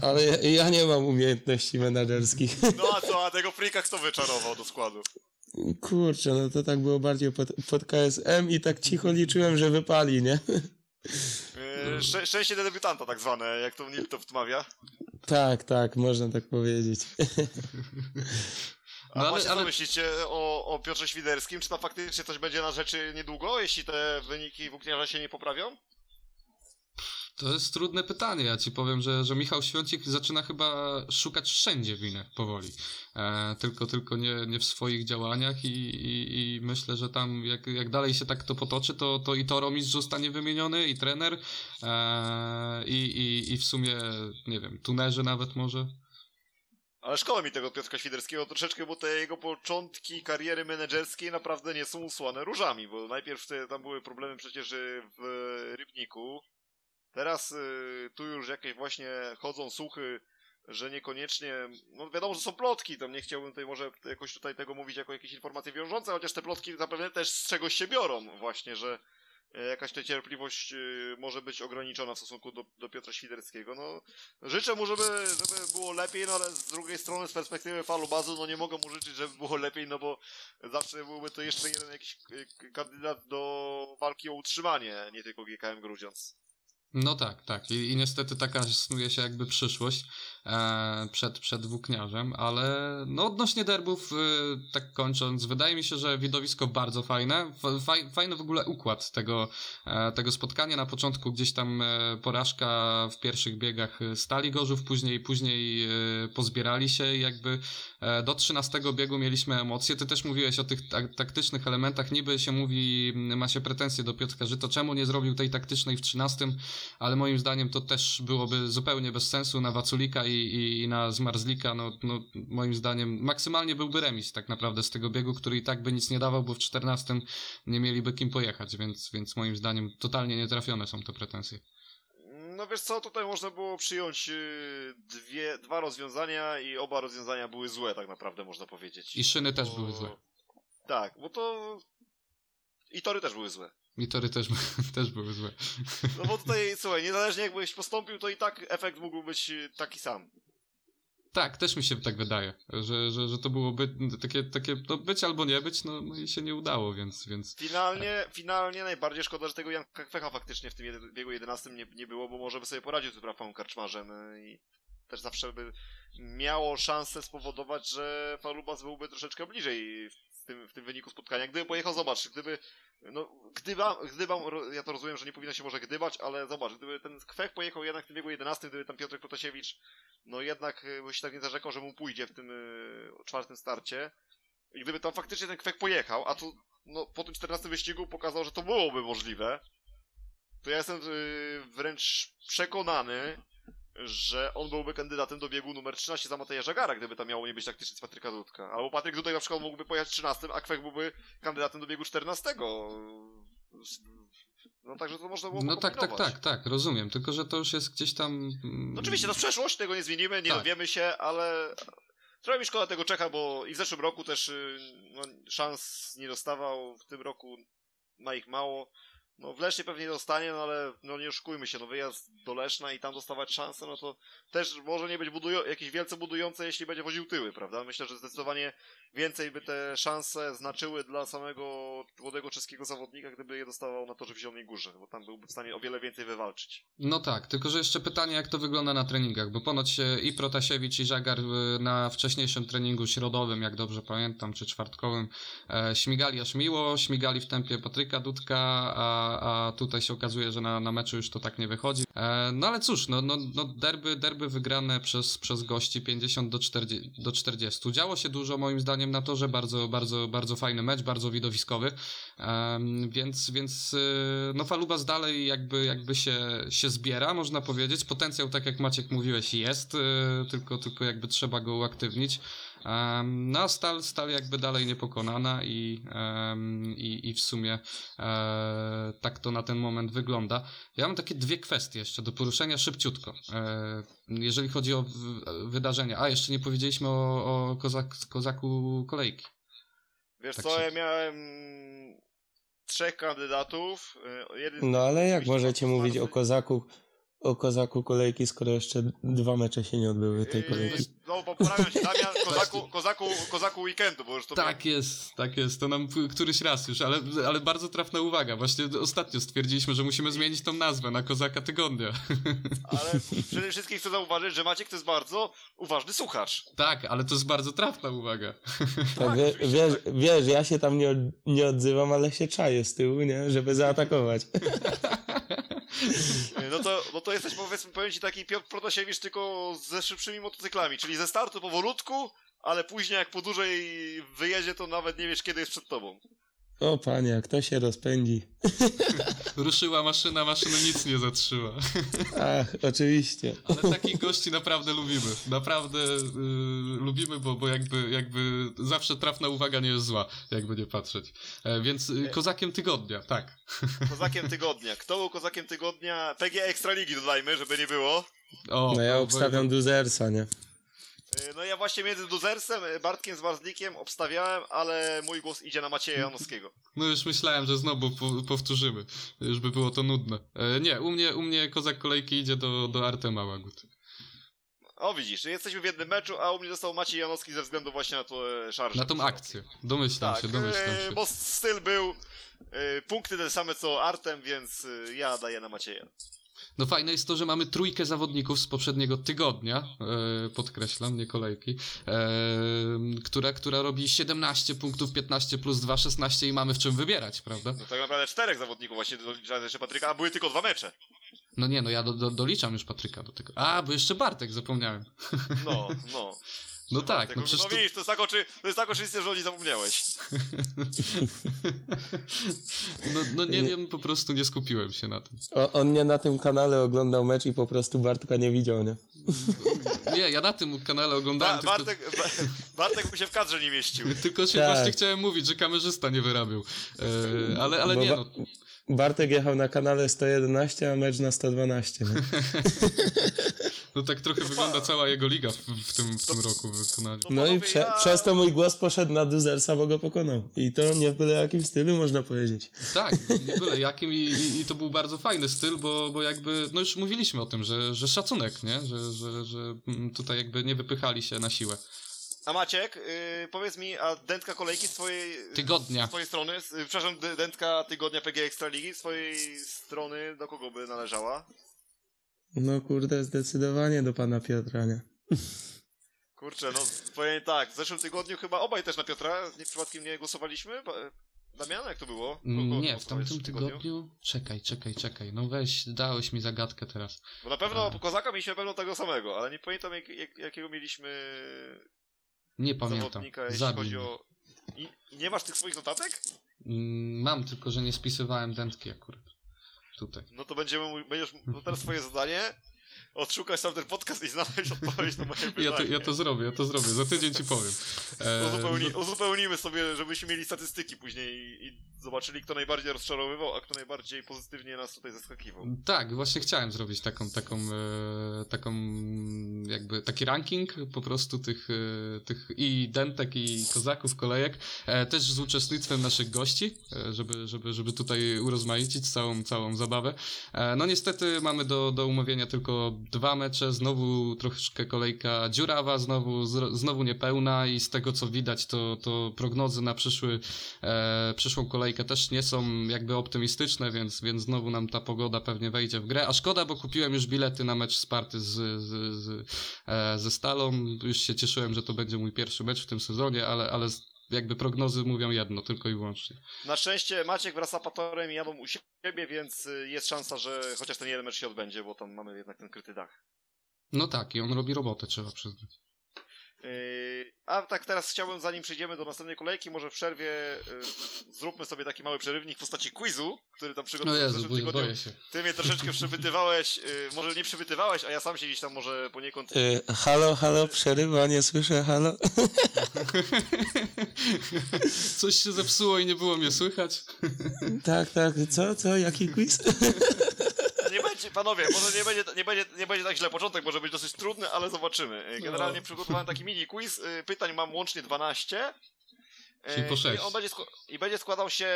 Ale ja, ja, nie mam umiejętności menedżerskich. No a co, a tego Frika kto wyczarował do składu? Kurczę, no to tak było bardziej pod, pod KSM i tak cicho liczyłem, że wypali, nie? Yy, sz szczęście debiutanta tak zwane, jak to Niltow wmawia. Tak, tak, można tak powiedzieć. A no, ale, co ale... myślicie o, o Piotrze Świderskim? Czy tam faktycznie coś będzie na rzeczy niedługo, jeśli te wyniki włókniarza się nie poprawią? To jest trudne pytanie. Ja ci powiem, że, że Michał Świącik zaczyna chyba szukać wszędzie winę powoli. E, tylko tylko nie, nie w swoich działaniach i, i, i, myślę, że tam jak, jak dalej się tak to potoczy, to, to i Toromistrz zostanie wymieniony, i trener, e, i, i, i w sumie, nie wiem, tunerzy nawet może. Ale szkoda mi tego Piotrka Świderskiego troszeczkę, bo te jego początki kariery menedżerskiej naprawdę nie są usłane różami, bo najpierw te, tam były problemy przecież w Rybniku, Teraz y, tu już jakieś właśnie chodzą słuchy, że niekoniecznie, no wiadomo, że są plotki, tam nie chciałbym tutaj może jakoś tutaj tego mówić jako jakieś informacje wiążące, chociaż te plotki zapewne też z czegoś się biorą właśnie, że e, jakaś ta cierpliwość y, może być ograniczona w stosunku do, do Piotra Świderskiego. No, życzę mu, żeby, żeby było lepiej, no ale z drugiej strony z perspektywy falu bazu, no nie mogę mu życzyć, żeby było lepiej, no bo zawsze byłby to jeszcze jeden jakiś y, kandydat do walki o utrzymanie, nie tylko GKM Grudziądz. No tak, tak. I, I, niestety taka snuje się jakby przyszłość e, przed, przed włókniarzem, ale no odnośnie derbów, e, tak kończąc, wydaje mi się, że widowisko bardzo fajne. Faj, fajny w ogóle układ tego, e, tego spotkania. Na początku gdzieś tam e, porażka w pierwszych biegach Stali Gorzów, później, później e, pozbierali się i jakby e, do 13 biegu mieliśmy emocje. Ty też mówiłeś o tych tak, taktycznych elementach. Niby się mówi, ma się pretensje do Piotrka, że to czemu nie zrobił tej taktycznej w 13 ale moim zdaniem to też byłoby zupełnie bez sensu na Waculika i, i, na Zmarzlika, no, no moim zdaniem maksymalnie byłby remis tak naprawdę z tego biegu, który i tak by nic nie dawał, bo w 14 nie mieliby kim pojechać, więc, więc moim zdaniem totalnie nietrafione są te pretensje. No wiesz co, tutaj można było przyjąć y, dwie, dwa rozwiązania i oba rozwiązania były złe tak naprawdę można powiedzieć. I szyny bo... też były złe. Tak, bo to... I tory też były złe. I tory też, też były złe. No bo tutaj, słuchaj, niezależnie jakbyś postąpił, to i tak efekt mógł być y, taki sam. Tak, też mi się tak wydaje, że, że, że to było by, takie, takie to być albo nie być, no, no i się nie udało, więc... więc... Finalnie, finalnie najbardziej szkoda, że tego Janka Kwecha faktycznie w tym biegu 11 nie, nie było, bo może by sobie poradził z Rafałem Karczmarzem y, i też zawsze by miało szansę spowodować, że Falubas byłby troszeczkę bliżej w tym, w tym wyniku spotkania. Gdyby pojechał, zobacz, gdyby no, gdyba, gdybam, ja to rozumiem, że nie powinno się może gdybać, ale zobacz, gdyby ten Kwech pojechał jednak w tym wieku 11, gdyby tam Piotr Protasiewicz, no jednak y, by się tak nie zarzekał, że mu pójdzie w tym y, czwartym starcie. I gdyby tam faktycznie ten Kwech pojechał, a tu no, po tym 14 wyścigu pokazał, że to byłoby możliwe, to ja jestem y, wręcz przekonany, że on byłby kandydatem do biegu numer 13 za Mateja Żagara, gdyby tam miało nie być taktyczny z Patryka Dudka. Albo Patryk Dudek na przykład mógłby pojechać 13, a Kwek byłby kandydatem do biegu 14. No także to można było No tak, tak, tak, tak, rozumiem. Tylko, że to już jest gdzieś tam... No oczywiście, to przeszłość, tego nie zmienimy, nie tak. dowiemy się, ale... Trochę mi szkoda tego Czecha, bo i w zeszłym roku też y, no, szans nie dostawał, w tym roku ma ich mało. No w Lesznie pewnie dostanie, no ale no nie oszukujmy się, no wyjazd do Leszna i tam dostawać szansę, no to też może nie być budują, jakieś wielce budujące, jeśli będzie woził tyły, prawda? Myślę, że zdecydowanie więcej by te szanse znaczyły dla samego młodego czeskiego zawodnika, gdyby je dostawał na torze w Zielonej Górze, bo tam byłby w stanie o wiele więcej wywalczyć. No tak, tylko że jeszcze pytanie, jak to wygląda na treningach, bo ponoć e, i Protasiewicz, i Żagar e, na wcześniejszym treningu środowym, jak dobrze pamiętam, czy czwartkowym, e, śmigali aż miło, śmigali w tempie Patryka Dudka, a, a tutaj się okazuje, że na, na meczu już to tak nie wychodzi. No ale cóż, no, no, no derby, derby wygrane przez, przez gości 50 do 40, do 40. Działo się dużo moim zdaniem na torze, bardzo, bardzo, bardzo fajny mecz, bardzo widowiskowy, więc, więc y, no Falubas dalej jakby, jakby się, się zbiera, można powiedzieć. Potencjał, tak jak Maciek mówiłeś, jest, y, tylko, tylko jakby trzeba go uaktywnić. Um, no a Stal, Stal jakby dalej niepokonana i, em, i, i w sumie e, tak to na ten moment wygląda. Ja mam takie dwie kwestie jeszcze do poruszenia szybciutko. E, jeżeli chodzi o w, wydarzenia. A, jeszcze nie powiedzieliśmy o, o kozak, kozaku kolejki. Wiesz Tak co, się- ja miałem trzech kandydatów. y, Jeden No ale jak możecie mówić o kozaku, o kozaku kolejki, skoro jeszcze dwa mecze się nie odbyły tej Yy, kolejki? No, poprawiam się, Damian, kozaku, kozaku, kozaku weekendu, bo już to Tak jest, tak jest. To nam któryś raz już, ale, ale bardzo trafna uwaga. Właśnie ostatnio stwierdziliśmy, że musimy zmienić tą nazwę na Kozaka Tygodnia. Ale przede wszystkim chcę zauważyć, że Maciek to jest bardzo uważny słuchacz. tak, ale to jest bardzo trafna uwaga. Tak, wie, oczywiście, wiesz, tak. wiesz, ja się tam nie, od- nie odzywam, ale się czaję z tyłu, nie? Żeby zaatakować. No to, no to jesteś, powiedzmy, powiem ci taki Piotr Protasiewicz tylko ze szybszymi motocyklami, czyli ze startu powolutku, ale później jak po dłużej wyjedzie, to nawet nie wiesz, kiedy jest przed tobą. O panie, jak to się rozpędzi. Ruszyła maszyna, maszyna nic nie zatrzyma. Ach, oczywiście. Ale takich gości naprawdę lubimy. Naprawdę y, lubimy, bo, bo jakby, jakby zawsze trafna uwaga nie jest zła, jakby nie patrzeć. E, więc y, Kozakiem Tygodnia, tak. Kozakiem tygodnia. Kto był kozakiem tygodnia? PG Ekstraligi dodajmy, żeby nie było. O, No ja obstawiam Duzersa, nie? Yy, No ja właśnie między Duzersem, yy, Bartkiem z Barzlikiem obstawiałem, ale mój głos idzie na Macieja Janowskiego. No już myślałem, że znowu po, powtórzymy. Już by było to nudne. E, nie, u mnie, u mnie Kozak Kolejki idzie do, do Artema Łagut. O widzisz, jesteśmy w jednym meczu, a u mnie został Maciej Janowski ze względu właśnie na to e, szarże. Na tą akcję. Domyślam Tak, się, domyślam e, się. bo styl był e, punkty te same co Artem, więc e, ja daję na Macieja. No fajne jest to, że mamy trójkę zawodników z poprzedniego tygodnia, e, podkreślam, nie kolejki, e, która, która robi 17 punktów, 15 plus 2, 16 i mamy w czym wybierać, prawda? No tak naprawdę czterech zawodników właśnie doliczając jeszcze Patryka, a były tylko dwa mecze. No nie, no ja do, do, doliczam już Patryka do tego. A, bo jeszcze Bartek, zapomniałem. No, no. No tak, Tego, no przecież no to... widzisz, to jest tak, oczy, to jest tak oczywiste, że o niej zapomniałeś. No, no nie wiem, po prostu nie skupiłem się na tym. O, on nie na tym kanale oglądał mecz i po prostu Bartka nie widział, nie? Nie, ja na tym kanale oglądałem, Ba tylko, Bartek, ba Bartek by się w kadrze nie mieścił. tylko się Tak. właśnie chciałem mówić, że kamerzysta nie wyrabiał. E, ale ale Bo nie, no, Bartek jechał na kanale 111, a mecz na 112, nie? no tak trochę wygląda cała jego liga w, w, tym, w tym roku w wykonaniu. No i prze, ja- przez to mój głos poszedł na Duzersa, bo go pokonał. I to nie w byle jakim stylu, można powiedzieć. Tak, nie byle jakim i, i, i to był bardzo fajny styl, bo, bo jakby, no już mówiliśmy o tym, że, że szacunek, nie? Że, że, że tutaj jakby nie wypychali się na siłę. A Maciek, y, powiedz mi, a dętka kolejki z twojej... Tygodnia. Z twojej strony, z, przepraszam, dętka tygodnia PG Ekstraligi, z twojej strony do kogo by należała? No kurde, zdecydowanie do pana Piotra, nie? Kurczę, no powiem tak, w zeszłym tygodniu chyba obaj też na Piotra, nie, przypadkiem nie głosowaliśmy? Ba- Damian, jak to było? Kogo Nie, w tamtym tygodniu... Czekaj, czekaj, czekaj. No weź, dałeś mi zagadkę teraz. Bo na pewno A. po Kozaka mieliśmy na pewno tego samego, ale nie pamiętam jak, jak, jakiego mieliśmy Nie pamiętam. zawodnika, jeśli Zabij chodzi o... I, I nie masz tych swoich notatek? Mm, Mam, tylko że nie spisywałem dętki akurat. Tutaj. No to będziemy, będziesz, no teraz twoje zadanie. Odszukać sam ten podcast i znaleźć odpowiedź na moje pytanie. Ja to, ja to zrobię, ja to zrobię. Za tydzień ci powiem. E, Uzupełni, uzupełnimy sobie, żebyśmy mieli statystyki później i, i zobaczyli, kto najbardziej rozczarowywał, a kto najbardziej pozytywnie nas tutaj zaskakiwał. Tak, właśnie chciałem zrobić taką, taką, e, taką jakby taki ranking po prostu tych, e, tych i dentek i kozaków, kolejek, e, też z uczestnictwem naszych gości, e, żeby, żeby, żeby tutaj urozmaicić całą, całą zabawę. E, no niestety mamy do, do umówienia tylko dwa mecze, znowu troszkę kolejka dziurawa, znowu, znowu niepełna i z tego co widać to, to prognozy na przyszły, e, przyszłą kolejkę też nie są jakby optymistyczne, więc, więc znowu nam ta pogoda pewnie wejdzie w grę. A szkoda, bo kupiłem już bilety na mecz Sparty z, z, z, e, ze Stalą. Już się cieszyłem, że to będzie mój pierwszy mecz w tym sezonie, ale, ale jakby prognozy mówią jedno, tylko i wyłącznie. Na szczęście Maciek wraz z Apatorem jadą u siebie, więc y, jest szansa, że chociaż ten jeden mecz się odbędzie, bo tam mamy jednak ten kryty dach. No tak, i on robi robotę, trzeba przyznać. Yy, a tak teraz chciałbym, zanim przejdziemy do następnej kolejki, może w przerwie yy, zróbmy sobie taki mały przerywnik w postaci quizu, który tam No przygotowałem w Jezu, zeszłym boję, się. Ty mnie troszeczkę przepytywałeś, yy, może nie przepytywałeś, a ja sam się gdzieś tam może poniekąd... Y, halo, halo, przerywa, nie słyszę, halo. Coś się zepsuło i nie było mnie słychać. tak, tak, co, co, jaki quiz? Nie będzie, panowie, może nie będzie, nie, będzie, nie będzie tak źle. Początek może być dosyć trudny, ale zobaczymy. Yy, Generalnie No. przygotowałem taki mini quiz. Yy, Pytań mam łącznie 12. Yy, Czyli po sześć. I on będzie, I będzie składał się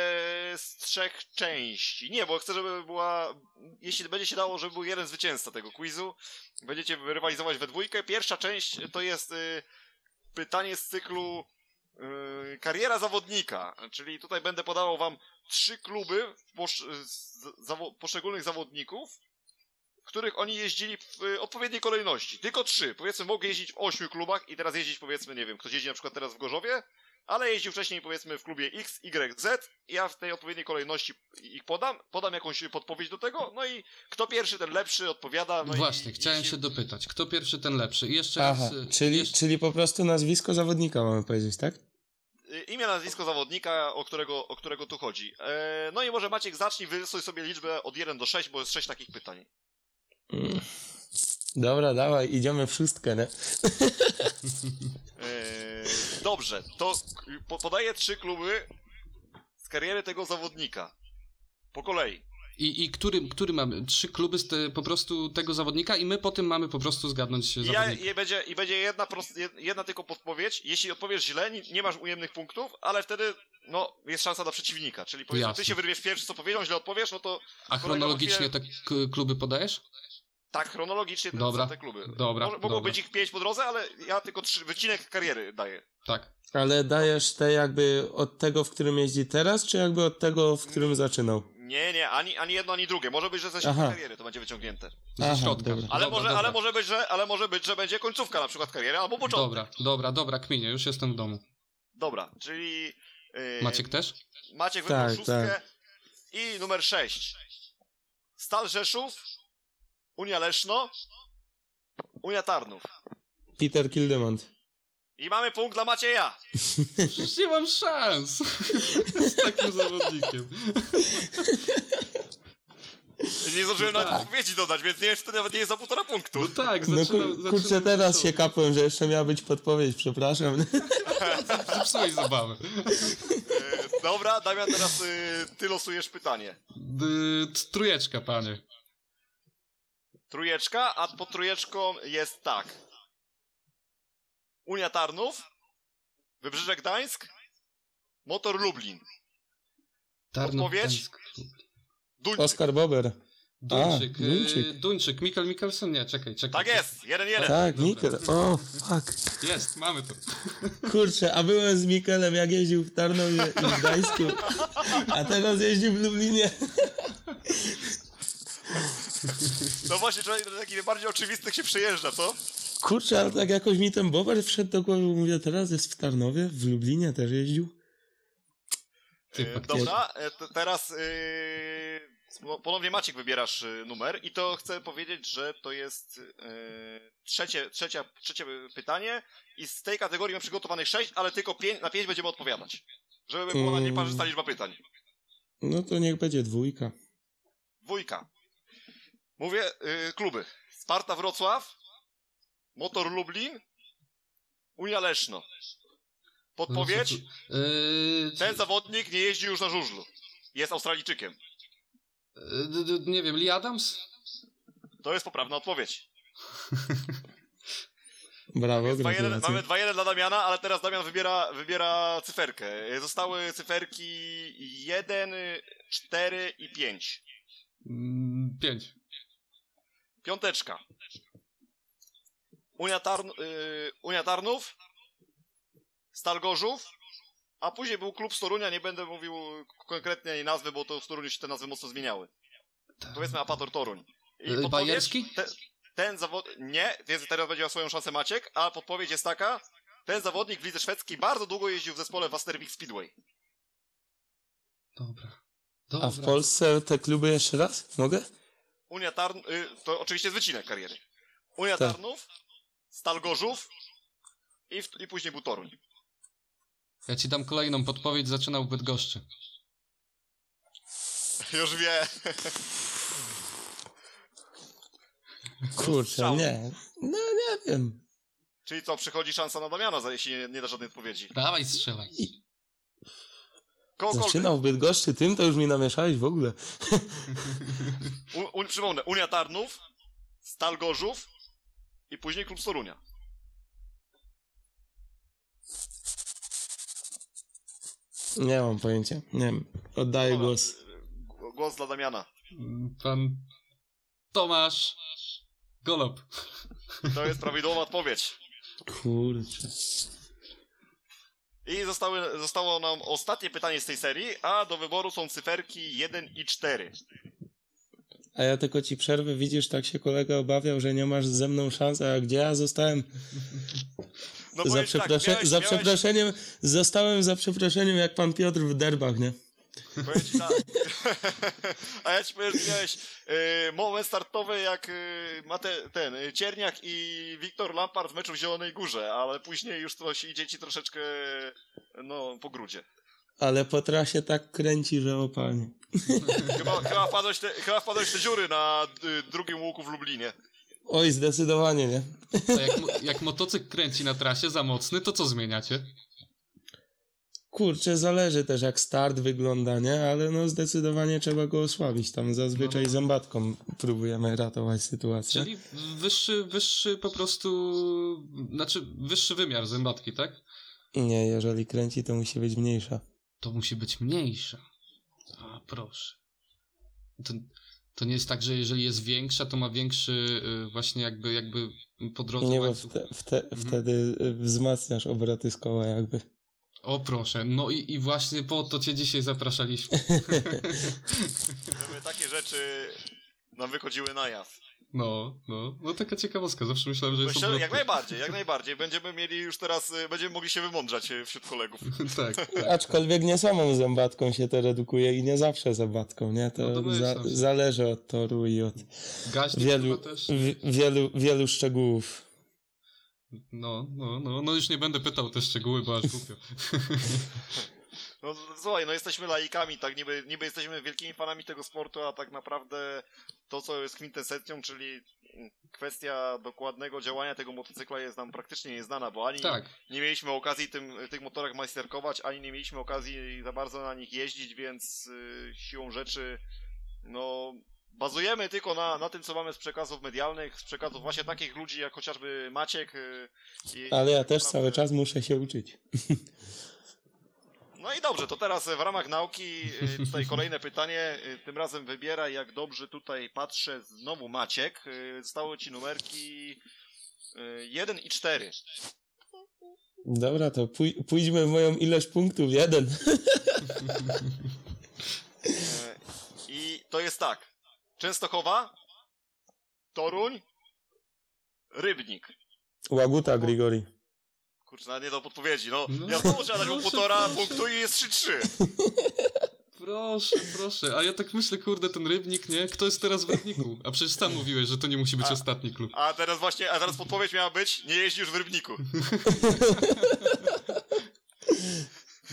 z trzech części. Nie, bo chcę, żeby była. Jeśli będzie się dało, żeby był jeden zwycięzca tego quizu, będziecie rywalizować we dwójkę. Pierwsza część to jest pytanie z cyklu kariera zawodnika. Czyli tutaj będę podawał wam trzy kluby posz, zawo, poszczególnych zawodników, w których oni jeździli w odpowiedniej kolejności. Tylko trzy. Powiedzmy, mogę jeździć w ośmiu klubach i teraz jeździć, powiedzmy, nie wiem, ktoś jeździ na przykład teraz w Gorzowie, ale jeździł wcześniej, powiedzmy, w klubie X, Y, Z i ja w tej odpowiedniej kolejności ich podam, podam jakąś podpowiedź do tego, no i kto pierwszy, ten lepszy odpowiada. No Właśnie, i, chciałem jeśli- się dopytać, kto pierwszy, ten lepszy. I jeszcze Aha, raz... y, czyli, jeszcze... czyli po prostu nazwisko zawodnika mamy powiedzieć, tak? Y, Imię, nazwisko zawodnika, o którego, o którego tu chodzi. E, no i może Maciek zacznij, wyrysuj sobie liczbę od 1 do 6, bo jest 6 takich pytań. Mm. Dobra, dawaj, idziemy w szóstkę, nie? Eee, dobrze, to po, podaję trzy kluby z kariery tego zawodnika. Po kolei. I, I który, który mamy? Trzy kluby z te, po prostu tego zawodnika i my po tym mamy po prostu zgadnąć ja, zawodnika. i, będzie, I będzie jedna, prost, jed- jedna tylko podpowiedź. Jeśli odpowiesz źle, nie, nie masz ujemnych punktów, ale wtedy no, jest szansa dla przeciwnika. Czyli powiedzmy, Jasne. ty się wyrwiesz pierwszy, co powiedział, źle odpowiesz, no to A chronologicznie te kluby podajesz? Tak, chronologicznie te, Dobra, są te kluby. dobra, Może, mogło dobra. być ich pięć po drodze, ale ja tylko trzy, wycinek kariery daję. Tak. Ale dajesz te jakby od tego, w którym jeździ teraz, czy jakby od tego, w którym zaczynał? Nie, nie, ani, ani jedno, ani drugie. Może być, że ze środka kariery to będzie wyciągnięte. Ze Aha, środka. dobra. Ale, Dobra, może, dobra. ale, może być, że, ale może być, że będzie końcówka na przykład kariery, albo początek. Dobra, dobra, dobra, kminie, już jestem w domu. Dobra, czyli. Yy, Maciek też? Maciek wybrał Tak, szóstkę. tak. I numer 6. Stal Rzeszów, Unia Leszno, Unia Tarnów. Peter Kildemont. I mamy punkt dla Macieja. Przecież nie mam szans z takim zawodnikiem. Nie zdążyłem Tak. nawet odpowiedzi dodać, więc nie wiem, czy to nawet nie jest za półtora punktu. No tak, No zaczynam, kur, kurczę, zaczynam teraz się kapłem, że jeszcze miała być podpowiedź, przepraszam. Zepsułeś zabawę. Yy, dobra, Damian, teraz yy, ty losujesz pytanie. D- t- Trójeczka, panie. Trójeczka, a pod trójeczką jest tak. Unia Tarnów, Wybrzeże Gdańsk, Motor Lublin. Tarnów, Odpowiedź? Gdańsk. Duńczyk. Oskar Bober. Duńczyk, A, y, Duńczyk. Duńczyk, Mikkel Mikkelsen, nie, czekaj, czekaj. Tak jest, jeden jeden. Tak, Dobra. Mikel. O, fuck. Jest, mamy to. Kurczę, a byłem z Mikelem, jak jeździł w Tarnowie i w Gdańsku. A teraz jeździł w Lublinie. No właśnie, człowiek do takich bardziej oczywistych się przejeżdża, co? Kurczę, ale tak jakoś mi ten Bober wszedł do głowy. Mówię, teraz jest w Tarnowie, w Lublinie też jeździł. Ty, E, dobra, e, t- teraz yy, ponownie Maciek wybierasz y, numer i to chcę powiedzieć, że to jest yy, trzecie, trzecia, trzecie pytanie i z tej kategorii mam przygotowanych sześć, ale tylko pięć, na pięć będziemy odpowiadać. Żeby była Mm. nieparzysta liczba pytań. No to niech będzie dwójka. Dwójka. Mówię, yy, kluby. Sparta Wrocław, Motor Lublin, Unia Leszno. Podpowiedź? Yy, Ten zawodnik nie jeździ już na żużlu. Jest Australijczykiem. yy, d- d- nie wiem, Lee Adams? To jest poprawna odpowiedź. Brawo, 2-1, gratulacje. mamy 2-1 dla Damiana, ale teraz Damian wybiera, wybiera cyferkę. Zostały cyferki 1, 4 i 5. Mm, pięć. Piąteczka. Unia, Tarn, y, Unia Tarnów, Stal Gorzów, a później był klub z Torunia, nie będę mówił konkretnie jej nazwy, bo to w Toruniu się te nazwy mocno zmieniały. Powiedzmy Apator Toruń. I Y, Bajerski? Te, ten zawod... Nie, więc teraz będzie miał swoją szansę Maciek, a podpowiedź jest taka, ten zawodnik w lidze szwedzkiej bardzo długo jeździł w zespole Wastervik Speedway. Dobra. A w Dobra. Polsce te kluby jeszcze raz? Mogę? Unia Tarn... Y, to oczywiście jest wycinek kariery. Unia Tak. Tarnów, Stal Gorzów i, w, i później był Toruń. Ja ci dam kolejną podpowiedź, zaczynał Bydgoszczy. Już wie. Kurczę, nie. No nie wiem. Czyli co, przychodzi szansa na Damiana, jeśli nie, nie da żadnej odpowiedzi. Dawaj, strzelaj. Kogokolwiek. Zaczynał w Bydgoszczy, tym to już mi namieszałeś w ogóle. U, u, przypomnę, Unia Tarnów, Stal Gorzów i później klub z Torunia. Nie mam pojęcia. Nie wiem. Oddaję Dobra. głos. Głos dla Damiana. Pan Tomasz Golob. To jest prawidłowa odpowiedź. Kurczę. I zostały, zostało nam ostatnie pytanie z tej serii, a do wyboru są cyferki 1 i 4. A ja tylko ci przerwę, widzisz, tak się kolega obawiał, że nie masz ze mną szans, a gdzie ja zostałem? No za, powiem przeprosze... tak, miałeś, za miałeś, przeproszeniem, zostałem za przeproszeniem jak pan Piotr w derbach, nie? Powiem ci tak. A ja ci powiem, że miałeś y, moment startowy jak y, ma te, ten y, Cierniak i Wiktor Lampard w meczu w Zielonej Górze, ale później już to się idzie ci troszeczkę no po grudzie. Ale po trasie tak kręci, że opalnie. Chyba, chyba, wpadłeś te, chyba wpadłeś te dziury na y, drugim łuku w Lublinie. Oj, zdecydowanie, nie? A jak, jak motocykl kręci na trasie za mocny, to co zmieniacie? Kurczę, zależy też jak start wygląda, nie? Ale no zdecydowanie trzeba go osłabić. Tam zazwyczaj No. zębatką próbujemy ratować sytuację. Czyli wyższy, wyższy po prostu, znaczy wyższy wymiar zębatki, tak? Nie, jeżeli kręci, to musi być mniejsza. To musi być mniejsza. A, proszę. To, to nie jest tak, że jeżeli jest większa, to ma większy y, właśnie jakby, jakby po drodze Nie, bo wte, wte, Mhm. wtedy y, wzmacniasz obroty z koła jakby. O proszę, no i, i właśnie po to cię dzisiaj zapraszaliśmy. Żeby takie rzeczy nam wychodziły na jaw. No, no, no taka ciekawostka, zawsze myślałem, że jest Myślę, jak najbardziej, jak najbardziej. Będziemy mieli już teraz, y, będziemy mogli się wymądrzać y, wśród kolegów. tak, tak. Aczkolwiek nie samą zębatką się to redukuje i nie zawsze zębatką, nie? To No za, zależy od toru i od Gaźnik wielu, chyba też. w, wielu, wielu szczegółów. No, no, no, no już nie będę pytał te szczegóły, bo aż głupio. No słuchaj, no jesteśmy laikami, tak niby, niby jesteśmy wielkimi fanami tego sportu, a tak naprawdę to, co jest kwintesencją, czyli kwestia dokładnego działania tego motocykla jest nam praktycznie nieznana, bo ani Tak, nie mieliśmy okazji tym, tych motorach majsterkować, ani nie mieliśmy okazji za bardzo na nich jeździć, więc y, siłą rzeczy, no, bazujemy tylko na, na tym, co mamy z przekazów medialnych, z przekazów właśnie takich ludzi, jak chociażby Maciek. Y, i, Ale ja też naprawdę- cały czas muszę się uczyć. No i dobrze, to teraz w ramach nauki y, tutaj kolejne pytanie. Y, Tym razem wybieraj, jak dobrze tutaj patrzę, znowu Maciek. Zostały ci numerki 1 i 4. Dobra, to pój- pójdźmy w moją ilość punktów. Jeden. I to jest tak. Częstochowa, Toruń, Rybnik. Łaguta, Grigori. Kurczę, nawet nie do podpowiedzi. No, No, ja znowu trzeba dać mu półtora proszę. punktu i jest 3-3. proszę, proszę. A ja tak myślę, kurde, ten rybnik, nie? Kto jest teraz w rybniku? A przecież sam mówiłeś, że to nie musi być A- ostatni klub. A teraz właśnie, a teraz podpowiedź miała być, nie jeździsz w Rybniku.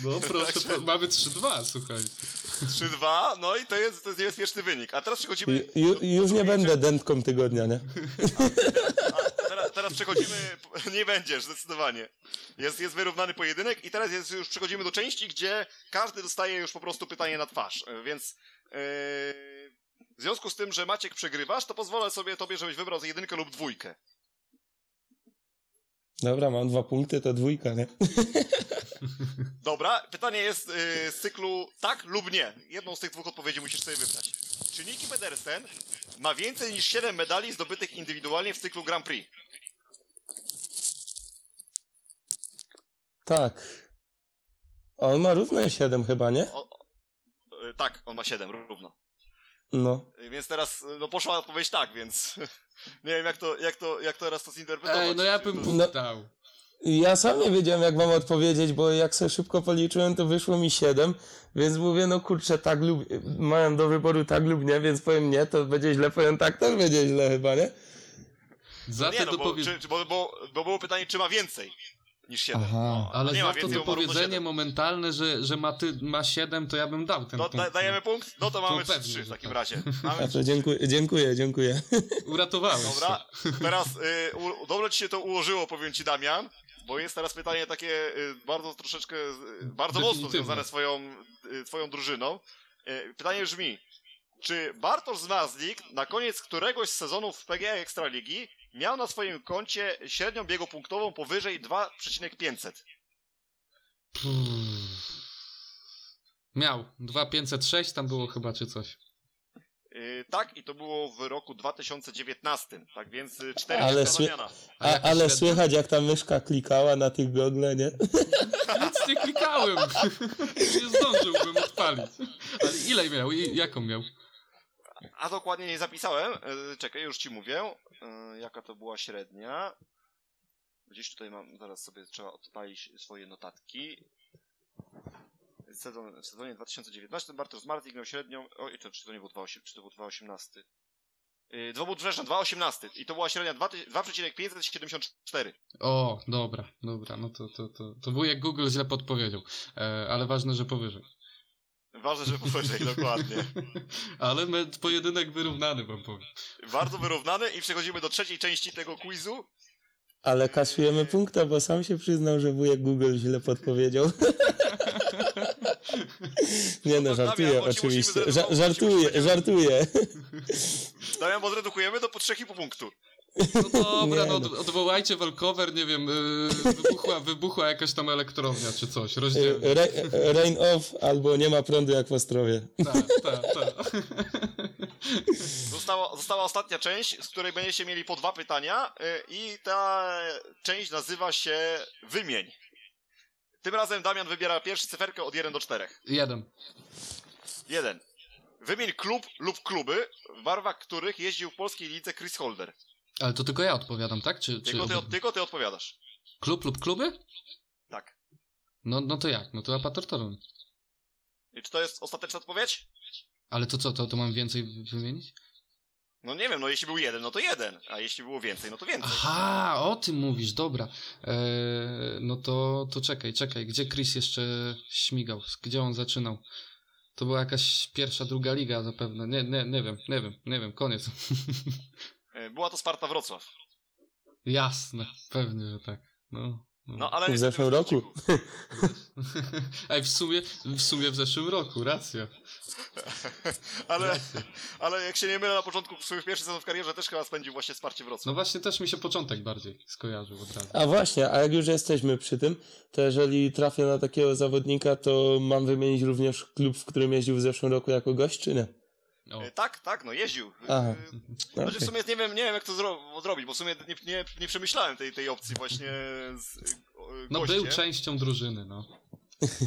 No proszę, pro... mamy 3-2, słuchaj. 3-2, no i to jest, to jest niebezpieczny wynik. A teraz przechodzimy... Ju, do- już do nie będę dętką tygodnia, nie? A teraz, teraz przechodzimy... Nie będziesz, zdecydowanie. Jest, jest wyrównany pojedynek i teraz jest, już przechodzimy do części, gdzie każdy dostaje już po prostu pytanie na twarz. E, Więc... Yy... W związku z tym, że Maciek przegrywasz, to pozwolę sobie tobie, żebyś wybrał jedynkę lub dwójkę. Dobra, mam dwa punkty, to dwójka, nie? Dobra, pytanie jest yy, z cyklu tak lub nie. Jedną z tych dwóch odpowiedzi musisz sobie wybrać. Czy Niki Pedersen ma więcej niż 7 medali zdobytych indywidualnie w cyklu Grand Prix? Tak. A on ma równe 7 chyba, nie? O, o, yy, tak, on ma 7 równo. No. Yy, Więc teraz yy, no poszła odpowiedź tak, więc nie wiem jak to, jak to, jak to teraz to zinterpretować. Ej, no ja bym dał. Ja sam nie wiedziałem, jak mam odpowiedzieć, bo jak sobie szybko policzyłem, to wyszło mi 7, więc mówię, no kurczę, tak lub... Mają do wyboru tak lub nie, więc powiem nie, to będzie źle, powiem tak, też będzie źle chyba, nie? Za No nie, no, bo, dopowie... czy, czy- bo, bo, bo było pytanie, czy ma więcej niż 7. Aha. No, Ale nie za ma to dopowiedzenie siedem. momentalne, że, że ma, ty, ma 7, to ja bym dał ten No, punkt. da, dajemy punkt? No to mamy pewnie, 3 w że takim tak. razie. Mamy to dziękuję, dziękuję, dziękuję. Uratowałeś Dobra, się. teraz y, u, dobrze ci się to ułożyło, powiem ci Damian, bo jest teraz pytanie takie y, bardzo troszeczkę, y, bardzo mocno związane z twoją, y, twoją drużyną. Y, pytanie brzmi, czy Bartosz Zmazlik na koniec któregoś z sezonów w PGA Ekstraligi miał na swoim koncie średnią biegu punktową powyżej 2,500? Miał. 2506 tam było chyba, czy coś. Y, tak, i to było w roku 2019, tak więc 4 Ale Ale sły-. A, ale średnia? słychać, jak ta myszka klikała na tych gogle, nie? Nic nie klikałem. nie zdążyłbym odpalić. Ale ile miał? I jaką miał? A dokładnie nie zapisałem. E, Czekaj, już ci mówię. E, Jaka to była średnia? Gdzieś tutaj mam, zaraz sobie trzeba odpalić swoje notatki. Sezon, w sezonie 2019 Bartosz Martik miał średnią. O, i to, czy to nie był 2,8, czy to był 2,18? Yy, dwa był przepraszam, 2,18 i to była średnia 2 ty- 2,574. O, dobra, dobra, no to, to, to, to wujek Google źle podpowiedział. E, ale ważne, że powyżej. Ważne, że powyżej, dokładnie. ale my, pojedynek wyrównany wam powiem. Bardzo wyrównane i przechodzimy do trzeciej części tego quizu. Ale kasujemy punkta, bo sam się przyznał, że wujek Google źle podpowiedział. Nie no, No żartuję oczywiście. Żartuję, żartuję. Damian, bo zredukujemy do po 3,5 punktu. No dobra, Nie no, no. od, odwołajcie walkover, nie wiem, yy, wybuchła, wybuchła jakaś tam elektrownia czy coś, rozdzielnie. Ra- rain off albo nie ma prądu jak w Ostrowie. Tak, tak, tak. Została, została ostatnia część, z której będziecie mieli po dwa pytania y, i ta część nazywa się Wymień. Tym razem Damian wybiera pierwszy cyferkę od 1 do 4. Jeden. 1. Wymień klub lub kluby, w barwach których jeździł w polskiej lidze Chris Holder. Ale to tylko ja odpowiadam, tak? Czy, czy Tylko ty, tylko ty odpowiadasz. klub lub kluby? Tak. No, no to jak? No to Apator Toruń. I czy to jest ostateczna odpowiedź? Ale to co, to, to mam więcej wy- wymienić? No nie wiem, no jeśli był jeden, no to jeden, a jeśli było więcej, no to więcej. Aha, o tym mówisz, dobra. Eee, no to, to czekaj, czekaj, gdzie Chris jeszcze śmigał? Gdzie on zaczynał? To była jakaś pierwsza, druga liga zapewne. Nie, nie, nie wiem, nie wiem, nie wiem, koniec. Była to Sparta Wrocław. Jasne, pewnie, że tak. No, no. No ale W zeszłym roku. Ej, w sumie, w sumie w zeszłym roku, racja. Ale, ale jak się nie mylę, na początku swoich pierwszych sezonów w karierze też chyba spędził właśnie Sparcie Wrocław. No właśnie też mi się początek bardziej skojarzył od razu. A właśnie, a jak już jesteśmy przy tym, to jeżeli trafię na takiego zawodnika, to mam wymienić również klub, w którym jeździł w zeszłym roku jako gość, czy nie? O. Y, Tak, tak, no jeździł. Aha. Y, No, Znaczy w okej. sumie nie wiem, nie wiem jak to zro zrobić, bo w sumie nie, nie, nie przemyślałem tej, tej opcji właśnie z y, No gościem, był częścią drużyny, no.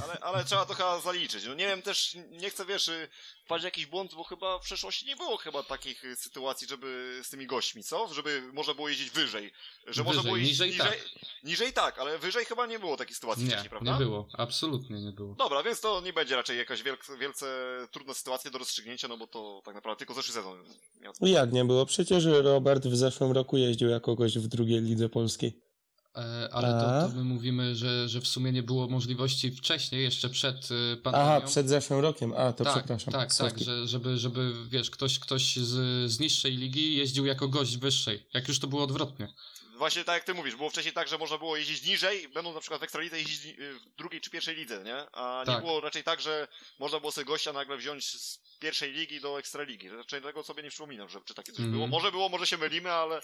Ale, ale trzeba to chyba zaliczyć. No nie wiem też, nie chcę wiesz, y, wpaść jakiś błąd, bo chyba w przeszłości nie było chyba takich y, sytuacji, żeby z tymi gośćmi, co? Żeby można było jeździć wyżej. Że można Wyżej, było jeździć niżej niżej, niżej tak, ale wyżej chyba nie było takiej sytuacji Nie, wcześniej, prawda? nie było, absolutnie nie było. Dobra, więc to nie będzie raczej jakaś wielce, wielce trudna sytuacja do rozstrzygnięcia, no bo to tak naprawdę tylko zeszły sezon miał. Jak nie było? Przecież Robert w zeszłym roku jeździł jako gość w drugiej lidze polskiej. E, ale to, A? to my mówimy, że, że w sumie nie było możliwości wcześniej, jeszcze przed e, pandemią. Aha, przed zeszłym rokiem. A, to tak, przepraszam. Tak, tak, że, żeby, żeby, wiesz, ktoś, ktoś z, z niższej ligi jeździł jako gość wyższej. Jak już to było odwrotnie. Właśnie tak jak ty mówisz, było wcześniej tak, że można było jeździć niżej, będąc na przykład w Ekstralidze jeździć w drugiej czy pierwszej lidze, nie? A nie Tak. było raczej tak, że można było sobie gościa nagle wziąć z pierwszej ligi do Ekstraligi. Raczej tego sobie nie przypominam, że czy takie coś Mhm. było. Może było, może się mylimy, ale,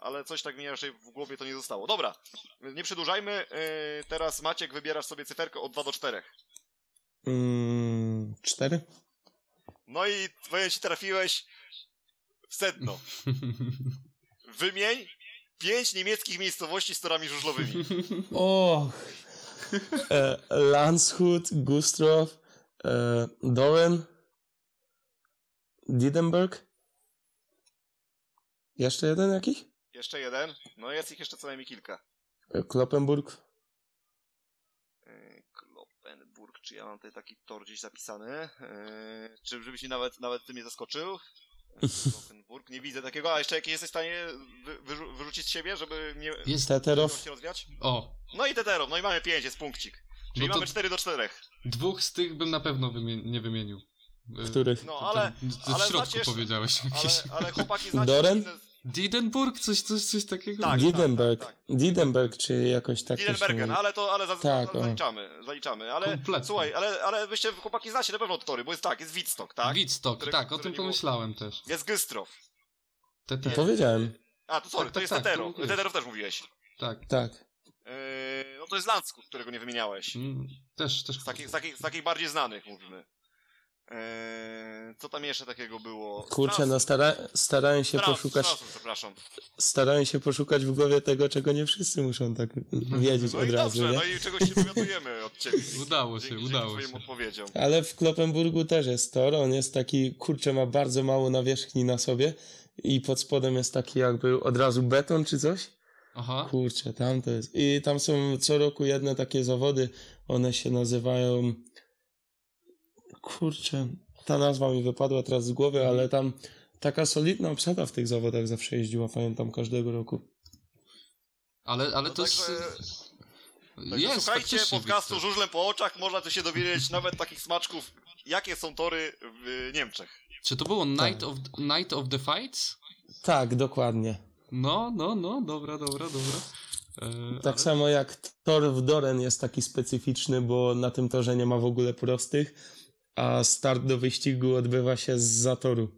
ale coś tak mi raczej w głowie to nie zostało. Dobra, nie przedłużajmy. y, Teraz Maciek wybierasz sobie cyferkę od 2 do 4. Mm, cztery? No i powiem ci trafiłeś w sedno. Wymień pięć niemieckich miejscowości z torami żużlowymi. Och. e, Landshut, Gustrow, e, Doren, Diedenberg. Jeszcze jeden jakiś? Jeszcze jeden. No jest ich jeszcze co najmniej kilka. E, Kloppenburg. Yy, Kloppenburg, czy ja mam tutaj taki tor gdzieś zapisany? Yy, czy żebyś mi nawet, nawet ty mnie zaskoczył? Kloppenburg, nie widzę takiego. A jeszcze jakieś jesteś w stanie wy, wyrzu- wyrzucić z siebie, żeby mnie Jest. Teterow. się rozwiać? O, No i Teterow, no i mamy pięć, jest punkcik. Czyli No mamy 4 do 4. dwóch z tych bym na pewno nie wymienił. E, Których? No ale, w środku znacie- powiedziałeś ale, ale chłopaki znacie Doren? inne- Diedenburg? Coś, coś, coś takiego? Tak. Diedenberg. tak, Diedenberg, czy jakoś tak mówi. ale to ale za, Tak, zaliczamy, zaliczamy. Ale Kompletnie. słuchaj, ale, ale wyście chłopaki znacie na pewno tory, bo jest tak, jest Wittstock, tak? Wittstock, tak, o tym było- pomyślałem też. Jest Gystrow. Tete, Powiedziałem. A, to sorry, Tak, to tak, jest tak, Tetero. to mówiłeś. Teterow też mówiłeś. tak. Tak. Yy, no to jest Landskut, którego nie wymieniałeś. Mm, Też, też. Z takich, z takich, z takich bardziej znanych mówimy. Yy, co tam jeszcze takiego było? Kurczę, no stara, starałem się Strasów, poszukać, Strasów, przepraszam. starałem się poszukać w głowie tego, czego nie wszyscy muszą tak wiedzieć No od razu, dobrze, nie? no i czegoś się dowiadujemy od ciebie. Udało się, Dzięki, udało dzięki się. twoim odpowiedziom. Ale w Kloppenburgu też jest tor, on jest taki, kurczę, ma bardzo mało nawierzchni na sobie i pod spodem jest taki jakby od razu beton czy coś. Aha. Kurczę, tam to jest. I tam są co roku jedne takie zawody, one się nazywają, kurczę, ta nazwa mi wypadła teraz z głowy, ale tam taka solidna obsada w tych zawodach zawsze jeździła, pamiętam, każdego roku. Ale, ale No to także- jest... Także Jest, słuchajcie podcastu. Żużlem po oczach, można tu się dowiedzieć nawet takich smaczków, jakie są tory w Niemczech. Czy to było Night, Tak. of, Night of the Fights? Tak, dokładnie. No, no, no, dobra, dobra, dobra. E, Tak ale- samo jak tor w Doren jest taki specyficzny, bo na tym torze nie ma w ogóle prostych, a start do wyścigu odbywa się z zatoru.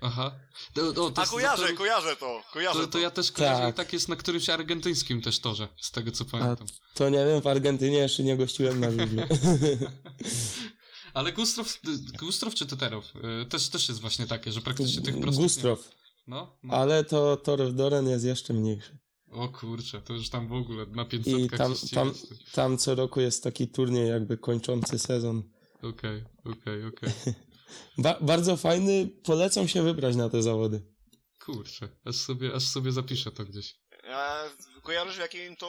Aha. To, to, to A kojarzę, za to- kojarzę to, kojarzę To, to ja też kojarzę, Tak. tak. jest na którymś argentyńskim też torze, z tego co pamiętam. To nie wiem, w Argentynie jeszcze nie gościłem na żużlu. Ale Gustrow, Gustrow czy Teterow? E, Też, też jest właśnie takie, że praktycznie tych prostych Gustrow. No, no. Ale to tor w Doren jest jeszcze mniejszy. O kurczę, to już tam w ogóle na 500 I tam, tam, tam co roku jest taki turniej jakby kończący sezon. Okej, okej, okej. Ba bardzo fajny, polecam się wybrać na te zawody. Kurczę, aż sobie, aż sobie zapiszę to gdzieś. A kojarzysz w jakim to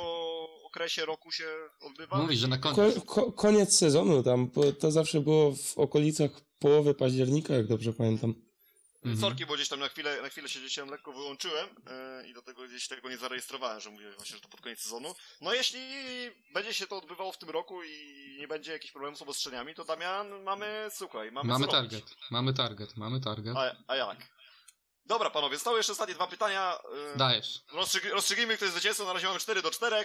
okresie roku się odbywa? Mówisz, że na koniec. Ko ko koniec sezonu tam, bo to zawsze było w okolicach połowy października, jak dobrze pamiętam. Mhm. Sorki, bo gdzieś tam na chwilę, na chwilę się gdzieś tam lekko wyłączyłem yy, i do tego gdzieś tego nie zarejestrowałem, że mówię właśnie, że to pod koniec sezonu. No jeśli będzie się to odbywało w tym roku i nie będzie jakichś problemów z obostrzeniami, to Damian, mamy, słuchaj, mamy, Mamy co robić. target, mamy target, mamy target. A, a jak? Dobra, panowie, zostały jeszcze ostatnie dwa pytania. Yy, Dajesz. rozstrzyg rozstrzygnijmy, kto jest zwycięzcą. Na razie mamy 4 do 4. Yy,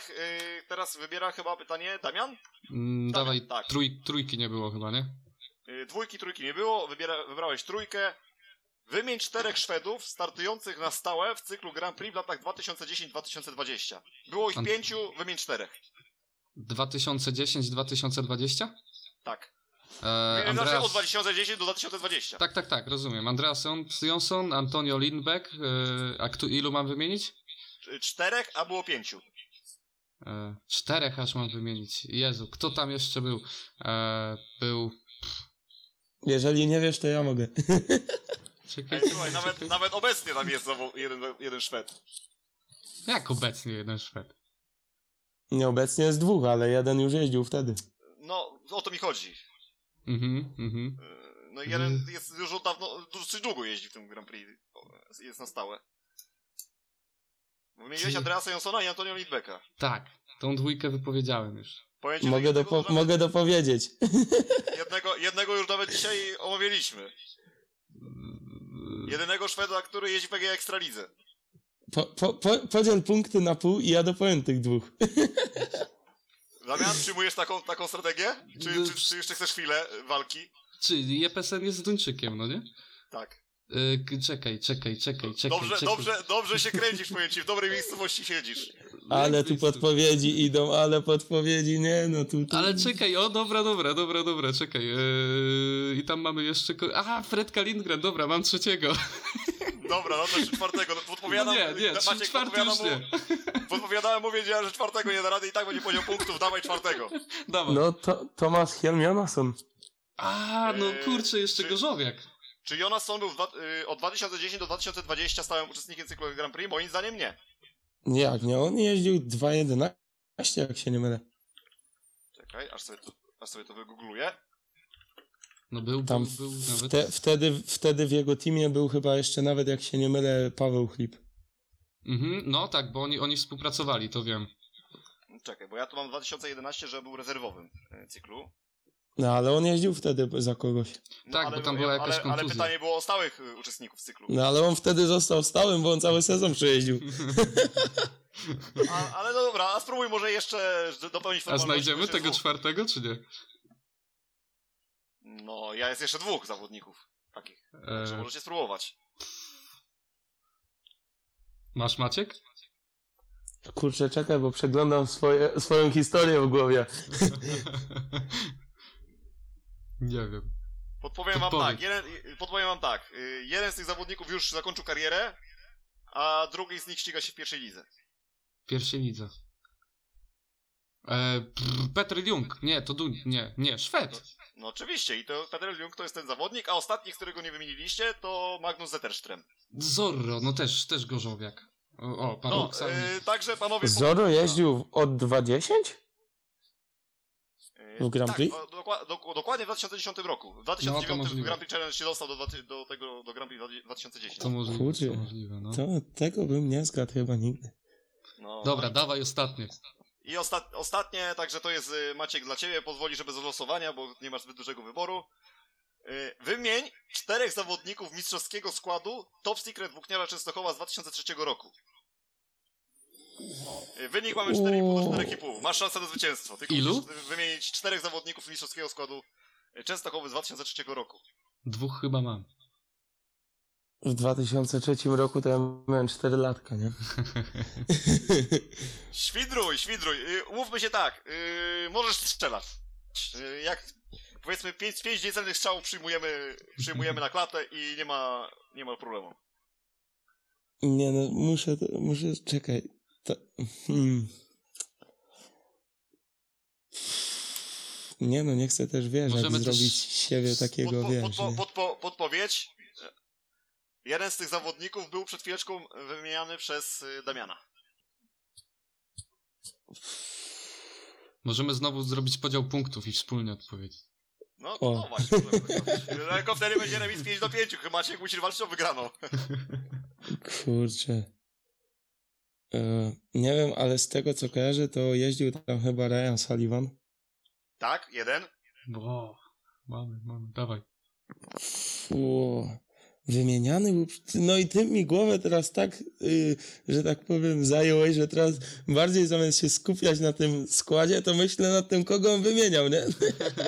teraz wybiera chyba pytanie Damian. Mm, dawaj, tak. trój, trójki nie było chyba, nie? Yy, dwójki, trójki nie było. Wybiera, wybrałeś trójkę. Wymień czterech Szwedów startujących na stałe w cyklu Grand Prix w latach 2010-2020. Było ich pięciu, wymień czterech. 2010-2020? Tak. E, Andreas... Od Andreas... 2010 do 2020. Tak, tak, tak, rozumiem. Andreas Jonsson, Antonio Lindbeck, e, a kto, ilu mam wymienić? Cz- Czterech, a było pięciu. E, czterech aż mam wymienić. Jezu, kto tam jeszcze był? E, był... Jeżeli nie wiesz, to ja mogę. Czekaj, Ej, słuchaj, nawet, nawet obecnie tam jest znowu jeden, jeden Szwed. Jak obecnie jeden Szwed? Nieobecnie jest dwóch, ale jeden już jeździł wtedy. No, o to mi chodzi. Mhm, mhm. Yy, No i jeden jest już od dawno, dosyć długo jeździ w tym Grand Prix. Jest na stałe. Wymieniłeś Ty- Andreasa Jonsona i Antonio Lidbecka. Tak, tą dwójkę wypowiedziałem już. Mogę, dopo- nawet- mogę dopowiedzieć. jednego, jednego już nawet dzisiaj omawialiśmy. Jedynego Szweda, który jeździ w PG Ekstralidze. Po, po, po, podziel punkty na pół i ja dopowiem tych dwóch. Damian, przyjmujesz taką, taką strategię? Czy, No, czy, czy jeszcze chcesz chwilę y, walki? Czyli Jepesen jest Duńczykiem, no nie? Tak. Yy, k- czekaj, czekaj, czekaj, czekaj. Dobrze, czekaj. dobrze, dobrze się kręcisz, powiem ci, w dobrej miejscowości siedzisz. Ale Jak tu podpowiedzi idą, ale podpowiedzi nie, no tu... tu... Ale czekaj, o dobra, dobra, dobra, dobra, czekaj. Yy, I tam mamy jeszcze. Aha, Fredka Lindgren, dobra, mam trzeciego. Dobra, no to jeszcze czwartego. No, No podpowiadam, nie, nie, Maciek, czwarty podpowiadam mu, nie. podpowiadałem mu, wiedziałem, że czwartego nie da rady i tak będzie podział punktów, dawaj czwartego. Dawaj. No to Tomasz Helmianason. A, no Yy, kurczę, jeszcze czy- Gorzowiak. Czy Jonas Son był dwa, y, od 2010 do 2020 stałym uczestnikiem cyklu Grand Prix? Moim zdaniem nie. Jak nie? On jeździł 2.11, jak się nie mylę. Czekaj, aż sobie to, aż sobie to wygoogluję. No był, Tam był, był nawet. Wte, wtedy, wtedy w jego teamie był chyba jeszcze nawet, jak się nie mylę, Paweł Chlip. Mhm, no tak, bo oni, oni współpracowali, to wiem. Czekaj, bo ja tu mam 2011, że był rezerwowym y, cyklu. No ale on jeździł wtedy za kogoś. No, Tak, bo tam była jakaś ale, ale kontuzja. pytanie było o stałych y, uczestników cyklu. No ale on wtedy został stałym, bo on cały sezon przejeździł. A, ale no dobra, a spróbuj może jeszcze dopełnić A znajdziemy tego czwartego, czy nie? No, ja jest jeszcze dwóch zawodników takich. Także E, możecie spróbować. masz Maciek? Kurczę, czekaj, bo przeglądam swoje, swoją historię w głowie. nie wiem. Podpowiem wam tak, jeden, podpowiem wam tak. y, Jeden z tych zawodników już zakończył karierę, a drugi z nich ściga się w pierwszej lidze. Pierwszy lidze. E, Petr Jung. Nie, to Duń. Nie, nie, Szwed. No oczywiście, i to Peter Jung to jest ten zawodnik, a ostatni, którego nie wymieniliście, to Magnus Zetterström. Zorro, no też, też Gorzowiak. O, o No, paradoksalnie. y, także panowie... Zoro jeździł od 2.10? Y, w Grand tak, Prix? dokładnie w 2010 roku. W 2009 No. Grand Prix Challenge się dostał do, do tego, do Grand Prix 2010. To możliwe, Kurczę. to możliwe, no. To tego bym nie zgadł chyba nigdy. No, Dobra, no. dawaj ostatnie. I osta- ostatnie, także to jest y, Maciek dla ciebie, pozwoli, że bez losowania, bo nie masz zbyt dużego wyboru. Y, Wymień czterech zawodników mistrzowskiego składu Top Secret Włókniarza Częstochowa z 2003 roku. Y, Wynik mamy 4,5 do 4,5. Masz szansę na zwycięstwo. Tylko Ilu? wymienić czterech zawodników z mistrzowskiego składu Częstochowy z 2003 roku. Dwóch chyba mam. W 2003 roku to ja miałem 4 latka, nie? Świdruj, świdruj. Y, Umówmy się tak, y, możesz strzelać. Y, Jak powiedzmy 5, pięć niecelnych strzałów przyjmujemy, przyjmujemy na klatę i nie ma, nie ma problemu. Nie no, muszę, to- muszę, czekaj. To, hmm. Nie no, nie chcę też, wiesz, Możemy jak zrobić siebie takiego, Podpo, wiesz, podpo, nie? podpo, podpowiedź. Jeden z tych zawodników był przed chwileczką wymieniany przez y, Damiana. Możemy znowu zrobić podział punktów i wspólnie odpowiedzieć. No, O. no właśnie. Tylko wtedy będzie remis 5 do 5. Chyba Maciek musisz walczyć o wygraną. Kurczę. E, nie wiem, ale z tego co kojarzę, to jeździł tam chyba Ryan Sullivan. Tak, jeden. Bo, mamy, mamy, dawaj. Fu, wymieniany był. No i ty mi głowę teraz tak, y, że tak powiem, zająłeś, że teraz bardziej zamiast się skupiać na tym składzie, to myślę nad tym, kogo on wymieniał, nie?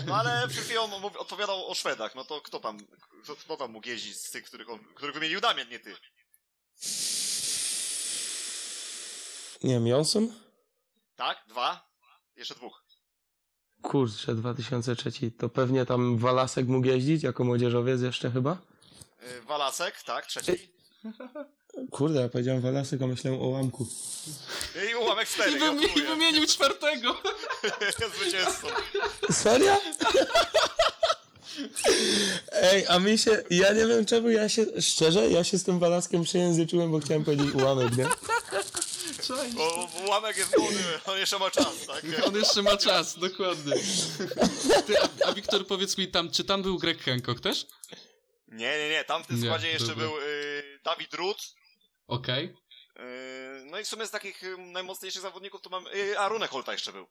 No ale przed chwilą odpowiadał o Szwedach. No to kto tam, kto, kto tam mógł jeździć z tych, których, on, których wymienił Damian, nie ty? Nie wiem, Johnson? Tak? Dwa? Jeszcze dwóch. Kurczę, 2003. To pewnie tam Walasek mógł jeździć jako młodzieżowiec jeszcze chyba? Y, Walasek, tak, trzeci. Kurde, ja powiedziałem Walasek, a myślałem o łamku. I ułamek cztery. I, wymi- I wymienił czwartego! Zwycięzcą. Serio? Ej, a mi się, ja nie wiem czemu ja się, szczerze, ja się z tym Walaskiem przejęzyczyłem, bo chciałem powiedzieć ułamek, nie? Cześć. Bo ułamek jest młody, on jeszcze ma czas, tak? On jeszcze ma czas, dokładnie. Ty, a, a Wiktor, powiedz mi tam, czy tam był Greg Hancock też? Nie, nie, nie, tam w tym Nie, składzie jeszcze dobra. był y, Dawid Ruth, Okej. y, No i w sumie z takich y, najmocniejszych zawodników to mam... Y, a, Runek Holta jeszcze był.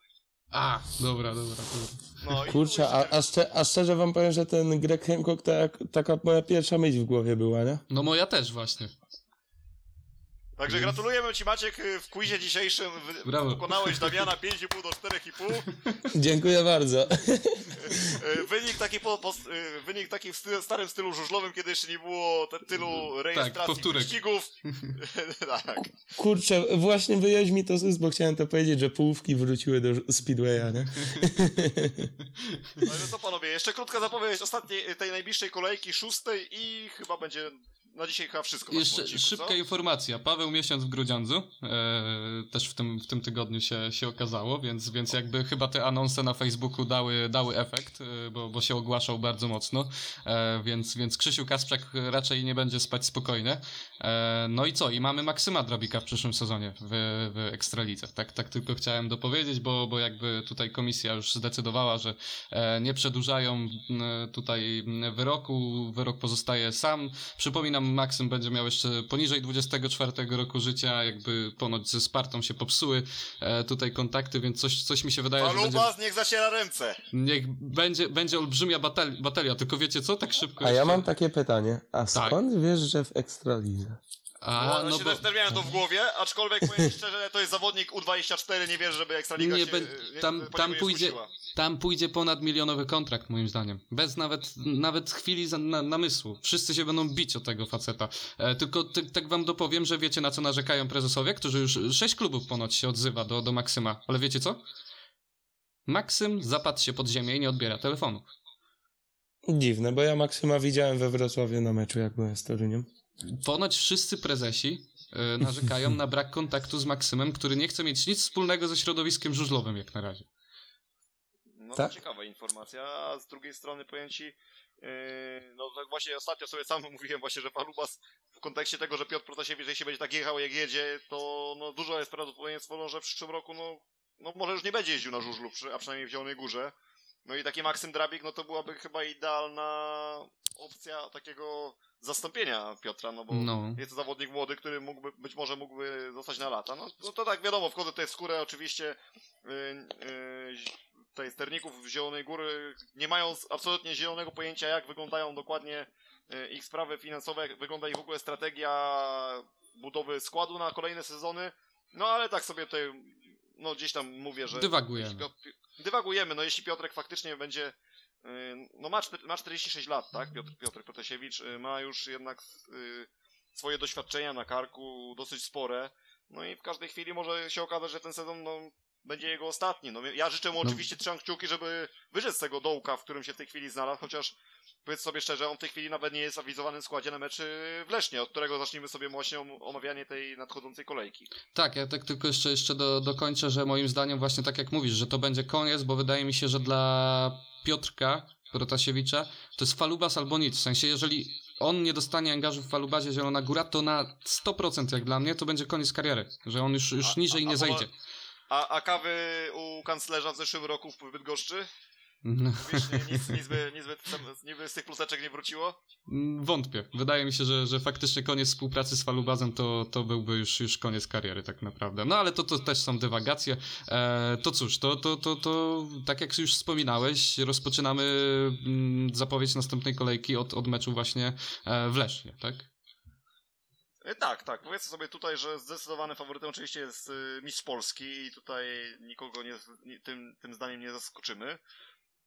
A, dobra, dobra, dobra. No, Kurczę, a, a, szcze, a szczerze wam powiem, że ten Greg Hancock tak, taka moja pierwsza myśl w głowie była, nie? No moja też właśnie. Także gratulujemy Ci Maciek y, w quizie dzisiejszym. wy- Brawo. Pokonałeś Damiana 5,5 do 4,5. Dziękuję bardzo. Y, Wynik taki, po, po, y, wynik taki w stylu, starym stylu żużlowym, kiedy jeszcze nie było te, tylu rejestracji powtórek. wyścigów. tak. Kurczę, właśnie wyjeźdź mi to z ust, bo chciałem to powiedzieć, że połówki wróciły do Speedwaya, nie? Także co panowie, jeszcze krótka zapowiedź ostatniej, tej najbliższej kolejki, szóstej i chyba będzie na dzisiaj chyba wszystko. Jeszcze odcinku, szybka co? informacja. Paweł miesiąc w Grudziądzu. E, też w tym, w tym tygodniu się, się okazało, więc, więc jakby chyba te anonse na Facebooku dały, dały efekt, e, bo, bo się ogłaszał bardzo mocno. E, więc, więc Krzysiu Kasprzak raczej nie będzie spać spokojnie. E, no i co? I mamy Maksyma Drabika w przyszłym sezonie w, w Ekstralidze. Tak, tak tylko chciałem dopowiedzieć, bo, bo jakby tutaj komisja już zdecydowała, że e, nie przedłużają tutaj wyroku. Wyrok pozostaje sam. Przypominam, Maksym będzie miał jeszcze poniżej 24 roku życia, jakby ponoć ze Spartą się popsuły e, tutaj kontakty, więc coś, coś mi się wydaje, że będzie, Palubas niech zaciera ręce. niech będzie, będzie olbrzymia batal- batalia, tylko wiecie co, tak szybko A ja jeszcze- mam takie pytanie. A Tak. skąd wiesz, że w Ekstralidze? A, no, no znaczy, bo... też, też miałem to w głowie, aczkolwiek powiem szczerze, to jest zawodnik U24, nie wierzę, żeby Ekstraliga Nie się, bę- nie, tam- niego tam pójdzie-. Tam pójdzie ponad milionowy kontrakt, moim zdaniem. Bez nawet, nawet chwili za, na, namysłu. Wszyscy się będą bić o tego faceta. E, tylko ty, tak wam dopowiem, że wiecie na co narzekają prezesowie, którzy już sześć klubów ponoć się odzywa do, do Maksyma. Ale wiecie co? Maksym zapadł się pod ziemię i nie odbiera telefonów. Dziwne, bo ja Maksyma widziałem we Wrocławiu na meczu, jak byłem z Toruniem. Ponoć wszyscy prezesi e, narzekają na brak kontaktu z Maksymem, który nie chce mieć nic wspólnego ze środowiskiem żużlowym jak na razie. No Tak? to ciekawa informacja, a z drugiej strony powiem ci, yy, no tak właśnie ostatnio sobie sam mówiłem właśnie, że Palubas w kontekście tego, że Piotr Protasiewicz, jeśli będzie tak jechał jak jedzie, to no dużo jest prawdopodobieństwo, no, że w przyszłym roku no, no może już nie będzie jeździł na żużlu, a przynajmniej w Zielonej Górze. No i taki Maksym Drabik, no to byłaby chyba idealna opcja takiego zastąpienia Piotra, no bo No. jest to zawodnik młody, który mógłby, być może mógłby zostać na lata. No, no to tak wiadomo, wchodzę tutaj w skórę oczywiście yy, yy, tutaj sterników w Zielonej Góry nie mają absolutnie zielonego pojęcia, jak wyglądają dokładnie yy, ich sprawy finansowe, jak wygląda ich w ogóle strategia budowy składu na kolejne sezony. No ale tak sobie tutaj, no gdzieś tam mówię, że... Dywagujemy. Dywagujemy, no jeśli Piotrek faktycznie będzie yy, no ma, ma 46 lat, tak? Piotr, Piotr Protasiewicz yy, ma już jednak yy, swoje doświadczenia na karku dosyć spore. No i w każdej chwili może się okazać, że ten sezon no, będzie jego ostatni. No, ja życzę mu No. oczywiście trzymam kciuki, żeby wyszedł z tego dołka, w którym się w tej chwili znalazł, chociaż powiedz sobie szczerze, on w tej chwili nawet nie jest awizowany w składzie na meczy w Lesznie, od którego zacznijmy sobie właśnie om- omawianie tej nadchodzącej kolejki. Tak, ja tak tylko jeszcze, jeszcze do, dokończę, że moim zdaniem właśnie tak jak mówisz, że to będzie koniec, bo wydaje mi się, że dla Piotrka Protasiewicza to jest falubas albo nic. W sensie, jeżeli on nie dostanie angażu w falubazie Zielona Góra, to na 100% jak dla mnie to będzie koniec kariery, że on już, już A- niżej a- nie a zejdzie. A, a kawy u kanclerza w zeszłym roku w Bydgoszczy? No, Wiesz, nie, nic, nic, by, nic, by, nic by z tych pluseczek nie wróciło? Wątpię. Wydaje mi się, że, że faktycznie koniec współpracy z falubazem to, to byłby już, już koniec kariery tak naprawdę. No ale to, to też są dywagacje. E, to cóż, to, to, to, to tak jak już wspominałeś, rozpoczynamy mm, zapowiedź następnej kolejki od, od meczu właśnie e, w Lesznie, tak? E, Tak, tak. Powiedzmy sobie tutaj, że zdecydowanym faworytem oczywiście jest y, mistrz Polski i tutaj nikogo nie, nie, tym, tym zdaniem nie zaskoczymy.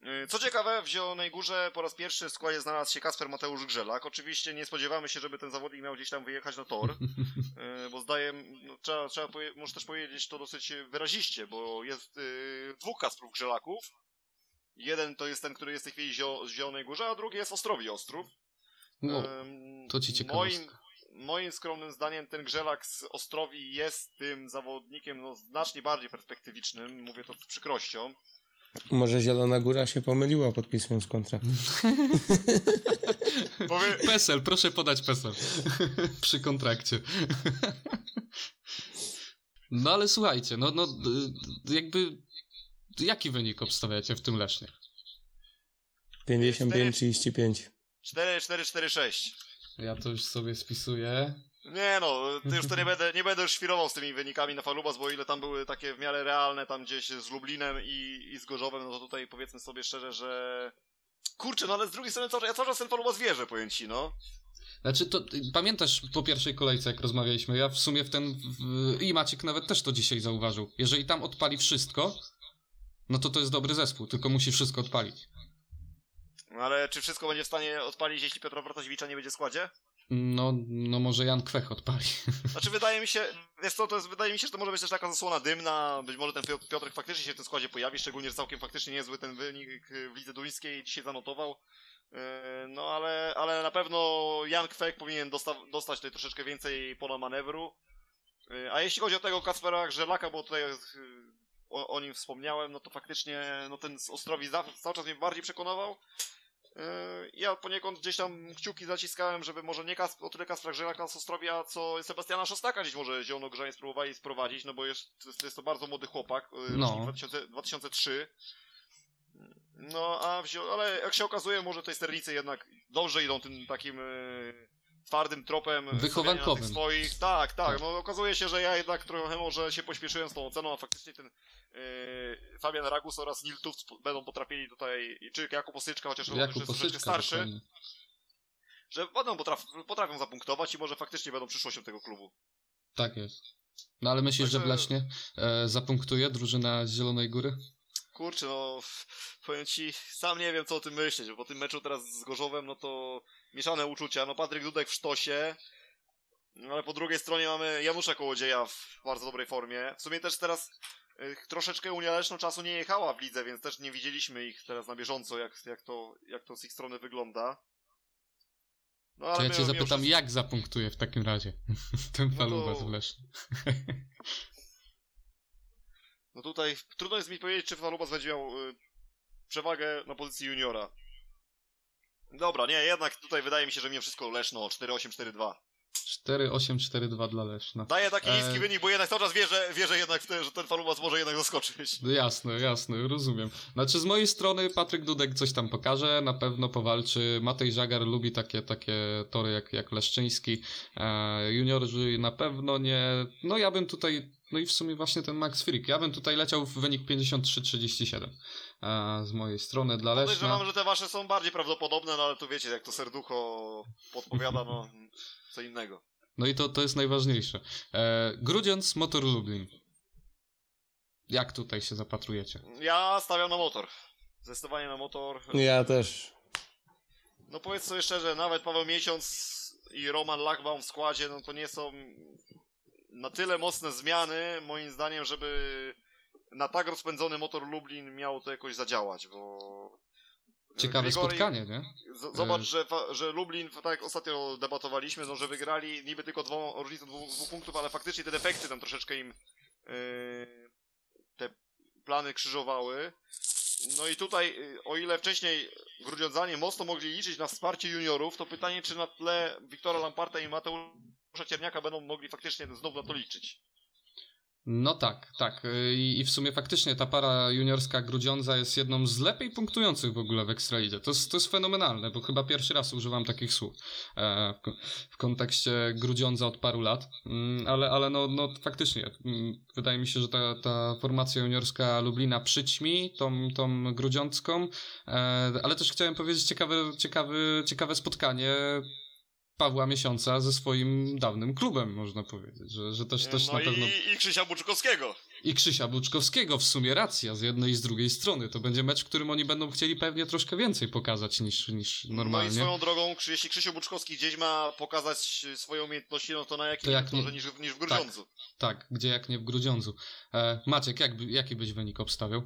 Y, Co ciekawe, w Zielonej Górze po raz pierwszy w składzie znalazł się Kasper Mateusz Grzelak. Oczywiście nie spodziewamy się, żeby ten zawodnik miał gdzieś tam wyjechać na tor, y, bo zdaje, no, trzeba, trzeba może też powiedzieć to dosyć wyraziście, bo jest y, dwóch Kasprów Grzelaków. Jeden to jest ten, który jest w tej chwili z Zielonej Górze, a drugi jest w Ostrowi Ostrów. Ym, to ci ciekawostka. Moim, moim skromnym zdaniem ten Grzelak z Ostrowi jest tym zawodnikiem no, znacznie bardziej perspektywicznym, mówię to z przykrością. Może Zielona Góra się pomyliła podpisując kontrakt. Powie, PESEL, proszę podać PESEL przy kontrakcie. No ale słuchajcie, no, no jakby jaki wynik obstawiacie w tym Lesznie? 55-35. 4, 4, 4, 6. Ja to już sobie spisuję. Nie no, to już to nie będę, nie będę już świrował z tymi wynikami na Falubas, bo ile tam były takie w miarę realne, tam gdzieś z Lublinem i, i z Gorzowem, no to tutaj powiedzmy sobie szczerze, że... Kurczę, no ale z drugiej strony cały, ja cały czas ten Falubas wierzę, powiem ci, no. Znaczy, to pamiętasz po pierwszej kolejce, jak rozmawialiśmy? Ja w sumie w ten. W, I Maciek nawet też to dzisiaj zauważył. Jeżeli tam odpali wszystko, no to to jest dobry zespół, tylko musi wszystko odpalić. No Ale czy wszystko będzie w stanie odpalić, jeśli Piotra Protasiewicza nie będzie w składzie? No, no może Jan Kwech odpali. Znaczy wydaje mi się, wiesz co, to jest, wydaje mi się, że to może być też taka zasłona dymna, być może ten Piotr- Piotrek faktycznie się w tym składzie pojawi, szczególnie, że całkiem faktycznie niezły ten wynik w lidze duńskiej dzisiaj zanotował. Yy, No ale, ale na pewno Jan Kwek powinien dosta dostać tutaj troszeczkę więcej pola manewru. Yy, A jeśli chodzi o tego Kaspera Grzelaka, bo tutaj yy, o, o nim wspomniałem, no to faktycznie no ten Ostrowi cały czas mnie bardziej przekonywał. Yy, Ja poniekąd gdzieś tam kciuki zaciskałem, żeby może nie Kas o tyle Kaspra Grzelaka z Ostrowia, co Sebastiana Szostaka gdzieś może Zielono Grzanie spróbowali sprowadzić, no bo jest, to jest, to bardzo młody chłopak, yy, No. rocznik 2000, 2003. No, a wzi- ale jak się okazuje, może tej sternicy jednak dobrze idą tym takim yy, twardym tropem Wychowankowym. swoich. Tak, tak, no okazuje się, że ja jednak trochę może się pośpieszyłem z tą oceną, a faktycznie ten yy, Fabian Ragus oraz Nil Tuft będą potrafili tutaj, czy Jakub Osyczka, chociaż on już Jakub jest troszeczkę starszy, dokładnie. że będą potraf potrafią zapunktować i może faktycznie będą przyszłością tego klubu. Tak jest. No ale myślisz, że Także- w Lesznie e, zapunktuje drużyna z Zielonej Góry? Kurczę, no powiem ci, sam nie wiem co o tym myśleć, bo po tym meczu teraz z Gorzowem, no to mieszane uczucia. No Patryk Dudek w sztosie, no ale po drugiej stronie mamy Janusza Kołodzieja w bardzo dobrej formie. W sumie też teraz y, troszeczkę Unia Leszno czasu nie jechała w lidze, więc też nie widzieliśmy ich teraz na bieżąco, jak, jak, to, jak to z ich strony wygląda. No To ja cię zapytam, wszystko- jak zapunktuje w takim razie ten No to- Falubas w Lesznie? No tutaj trudno jest mi powiedzieć, czy Falubas będzie miał y, przewagę na pozycji juniora. Dobra, nie, jednak tutaj wydaje mi się, że mimo wszystko Leszno 4-8-4-2. 4-8-4-2 dla Leszna. Daję taki E, niski wynik, bo jednak cały czas wierzę, wierzę jednak w to, że ten Falubas może jednak zaskoczyć. No jasne, jasne, rozumiem. Znaczy z mojej strony Patryk Dudek coś tam pokaże, na pewno powalczy. Matej Żagar lubi takie, takie tory jak, jak Leszczyński. E, juniorzy na pewno nie... No ja bym tutaj... No i w sumie właśnie ten Max Frick. Ja bym tutaj leciał w wynik 53-37 e, z mojej strony dla Leszna. Podejrzewam, że te wasze są bardziej prawdopodobne, no ale tu wiecie, jak to serducho podpowiada, no co innego. No i to, to jest najważniejsze. E, Grudziądz, Motor Lublin. Jak tutaj się zapatrujecie? Ja stawiam na motor. Zdecydowanie na motor. Ja też. No powiedz sobie szczerze, nawet Paweł Miesiąc i Roman Lachbaum w składzie, no to nie są na tyle mocne zmiany, moim zdaniem, żeby na tak rozpędzony motor Lublin miało to jakoś zadziałać, bo... Ciekawe spotkanie, nie? Z- Zobacz, E. że, że Lublin, tak jak ostatnio debatowaliśmy, no, że wygrali niby tylko dwoma, różnicą dwóch, dwóch punktów, ale faktycznie te defekty tam troszeczkę im yy, te plany krzyżowały. No i tutaj, yy, o ile wcześniej Grudziądzanie mocno mogli liczyć na wsparcie juniorów, to pytanie, czy na tle Wiktora Lamparta i Mateusza Cierniaka będą mogli faktycznie znowu na to liczyć. No tak, tak. Y, I, w sumie faktycznie ta para juniorska Grudziądza jest jedną z lepiej punktujących w ogóle w Ekstralidze. To to jest fenomenalne, bo chyba pierwszy raz używam takich słów e, w, ko- w kontekście Grudziądza od paru lat. Mm, ale ale no, no faktycznie, mm, wydaje mi się, że ta, ta formacja juniorska Lublina przyćmi tą, tą Grudziącką, e, ale też chciałem powiedzieć ciekawe, ciekawe, ciekawe spotkanie Pawła Miesiąca ze swoim dawnym klubem, można powiedzieć, że, że też, też no na i, pewno... i Krzysia Buczkowskiego. I Krzysia Buczkowskiego w sumie racja z jednej i z drugiej strony. To będzie mecz, w którym oni będą chcieli pewnie troszkę więcej pokazać niż, niż No i normalnie. swoją drogą, jeśli Krzysiu Buczkowski gdzieś ma pokazać swoje umiejętności, no to na jakim To jak torze nie- niż, w- niż w Grudziądzu. Tak, gdzie jak nie w Grudziądzu. E, Maciek, jak, jaki byś wynik obstawiał?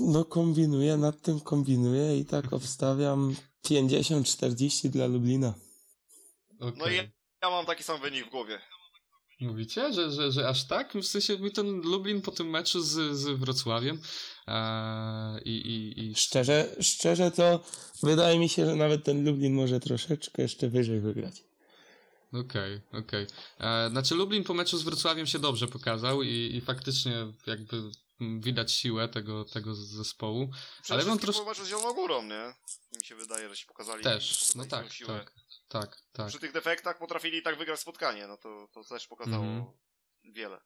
No kombinuję, nad tym kombinuję i tak obstawiam 50-40 dla Lublina. Okay. No i ja mam taki sam wynik w głowie. Mówicie, że, że, że aż tak? W sensie mi ten Lublin po tym meczu z, z Wrocławiem e, i, i, i Szczerze, szczerze to wydaje mi się, że nawet ten Lublin może troszeczkę jeszcze wyżej wygrać. Okej, okej. E, Znaczy Lublin po meczu z Wrocławiem się dobrze pokazał i, i faktycznie jakby widać siłę tego, tego zespołu. Przede Ale mam wszystkim trosz- po meczu z Zieloną Górą, nie? Mi się wydaje, że się pokazali. Też, no tak, siłę. tak, tak, tak. Przy tych defektach potrafili tak wygrać spotkanie, no to, to też pokazało Mhm. wiele.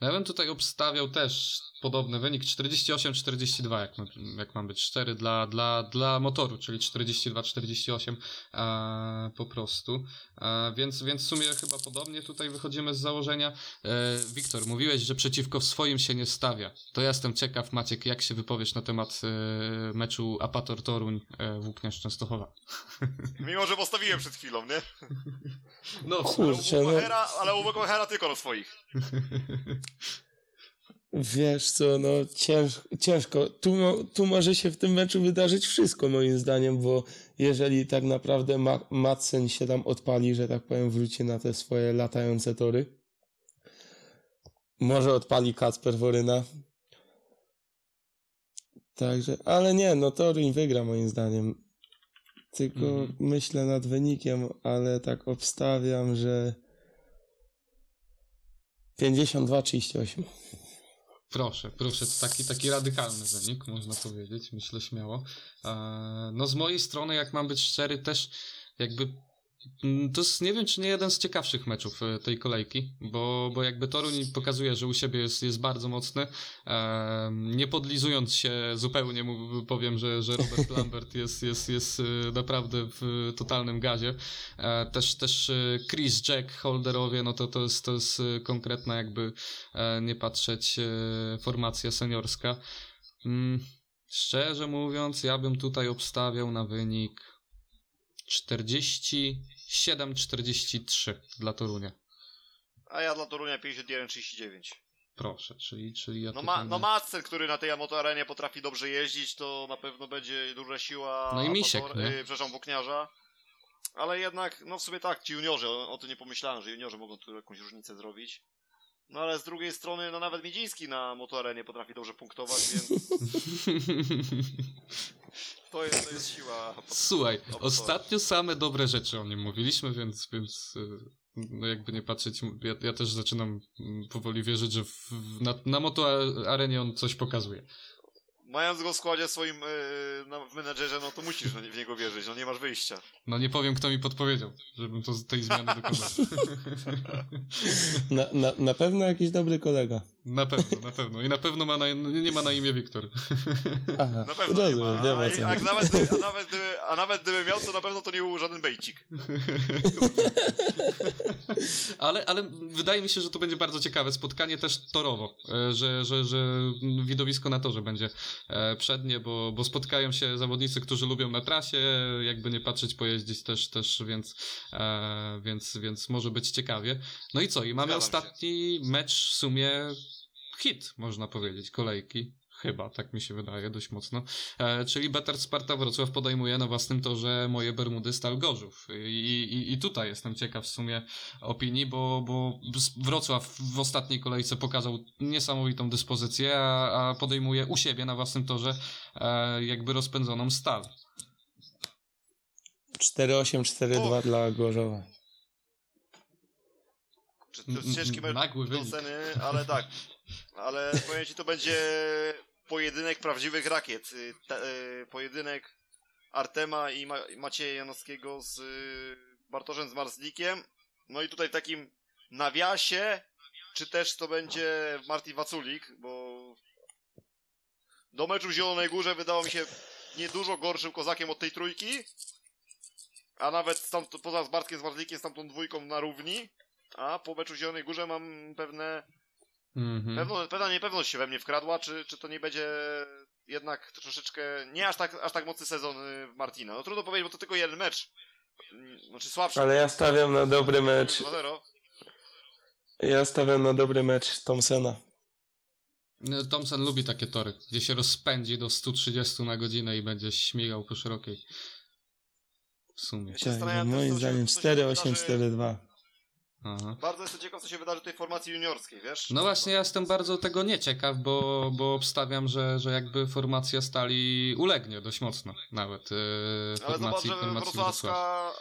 No ja bym tutaj obstawiał też podobny wynik 48-42, jak, ma- jak mam być 4 dla, dla, dla motoru, czyli 42-48 e, po prostu. E, więc, więc w sumie chyba podobnie tutaj wychodzimy z założenia. E, Wiktor, mówiłeś, że przeciwko swoim się nie stawia. To ja jestem ciekaw, Maciek, jak się wypowiesz na temat e, meczu Apator Toruń e, Włókniarz Częstochowa. Mimo, że postawiłem przed chwilą, nie? No, Kurczę, ale u no. Bochera, ale u Bochera tylko na swoich. Wiesz co, no cięż, ciężko. Tu, tu może się w tym meczu wydarzyć wszystko moim zdaniem, bo jeżeli tak naprawdę Ma Madsen się tam odpali, że tak powiem, wróci na te swoje latające tory, może odpali Kacper Woryna. Także, ale nie, no Toruń wygra moim zdaniem. Tylko Mhm. myślę nad wynikiem, ale tak obstawiam, że 52-38. Proszę, proszę, to taki, taki radykalny wynik, można powiedzieć, myślę śmiało. E, No z mojej strony, jak mam być szczery, też jakby to jest, nie wiem, czy nie jeden z ciekawszych meczów e, tej kolejki, bo, bo jakby Toruń pokazuje, że u siebie jest, jest bardzo mocny. E, nie podlizując się zupełnie, mu powiem, że, że Robert Lambert jest, jest, jest e, naprawdę w totalnym gazie. E, też, też Chris Jack, holderowie, no to, to jest, to jest konkretna jakby nie patrzeć formacja seniorska. Mm, szczerze mówiąc, ja bym tutaj obstawiał na wynik 47-43 dla Torunia. A ja dla Torunia 51-39. Proszę, czyli, czyli ja No, ma, no Madsen, który na tej motoarenie potrafi dobrze jeździć, to na pewno będzie duża siła. No i Misiek, Apator- nie? Yy, przepraszam, Włókniarza. Ale jednak, no w sumie tak, ci juniorzy, o, o tym nie pomyślałem, że juniorzy mogą tu jakąś różnicę zrobić. No ale z drugiej strony, no nawet Miedziński na motoarenie potrafi dobrze punktować, więc to jest, to jest siła. Słuchaj, ostatnio same dobre rzeczy o nim mówiliśmy, więc, więc y, no jakby nie patrzeć, ja, ja też zaczynam powoli wierzyć, że w, na, na moto arenie on coś pokazuje. Mając go w składzie swoim yy, na, w menedżerze, no to musisz w niego wierzyć, no nie masz wyjścia. No nie powiem, kto mi podpowiedział, żebym to, tej zmiany dokonał. Na, na, na pewno jakiś dobry kolega. Na pewno, na pewno. I na pewno ma na, nie ma na imię Wiktor. Aha, Na pewno nie rozumiem, ma. wiem A, a, chodzi. nawet, gdyby- a, nawet gdyby, a nawet gdyby miał, to na pewno to nie był żaden bejcik. ale, ale wydaje mi się, że to będzie bardzo ciekawe spotkanie też torowo, e, że, że, że widowisko na torze będzie e, przednie, bo, bo spotkają się zawodnicy, którzy lubią na trasie, jakby nie patrzeć, pojeździć też, też więc, e, więc, więc może być ciekawie. No i co? I mamy Zgadzam się. ostatni mecz w sumie hit, można powiedzieć, kolejki. Chyba, tak mi się wydaje, dość mocno. E, czyli Better Sparta Wrocław podejmuje na własnym torze moje Bermudy Stal Gorzów. I, i, I tutaj jestem ciekaw w sumie opinii, bo, bo Wrocław w ostatniej kolejce pokazał niesamowitą dyspozycję, a, a podejmuje u siebie na własnym torze e, jakby rozpędzoną stal. 4-8-4-2 Och. dla Gorzowa. Czy to jest ciężki mecz oceny, ale tak. Ale powiem ci, to będzie pojedynek prawdziwych rakiet. Y, te- y, Pojedynek Artema i Ma Macieja Janowskiego z y, Bartoszem z Marslikiem. No i tutaj w takim nawiasie, czy też to będzie Martin Waculik, bo do meczu w Zielonej Górze wydało mi się niedużo gorszym kozakiem od tej trójki. A nawet stamtąd, poza z Bartkiem z Marslikiem, z tamtą dwójką na równi. A po meczu w Zielonej Górze mam pewne, Mhm. pewno, pewna niepewność się we mnie wkradła, czy, czy to nie będzie jednak troszeczkę, nie aż tak, aż tak mocny sezon y, w Martina. No trudno powiedzieć, bo to tylko jeden mecz. Znaczy słabszy. Ale ja stawiam na dobry mecz. 2-0. Ja stawiam na dobry mecz Thompsona. No, Thompson lubi takie tory, gdzie się rozpędzi do 130 na godzinę i będzie śmigał po szerokiej. W sumie. Ja się Tak, zastanawiam też, moim się- zdaniem co się wydarzy- 4-8-4-2. Aha. Bardzo jestem ciekaw, co się wydarzy w tej formacji juniorskiej, wiesz? No właśnie, ja jestem bardzo tego nieciekaw, bo, bo obstawiam, że, że jakby formacja stali ulegnie dość mocno nawet. Yy, Ale zobacz, formacji, że formacji wrocławska,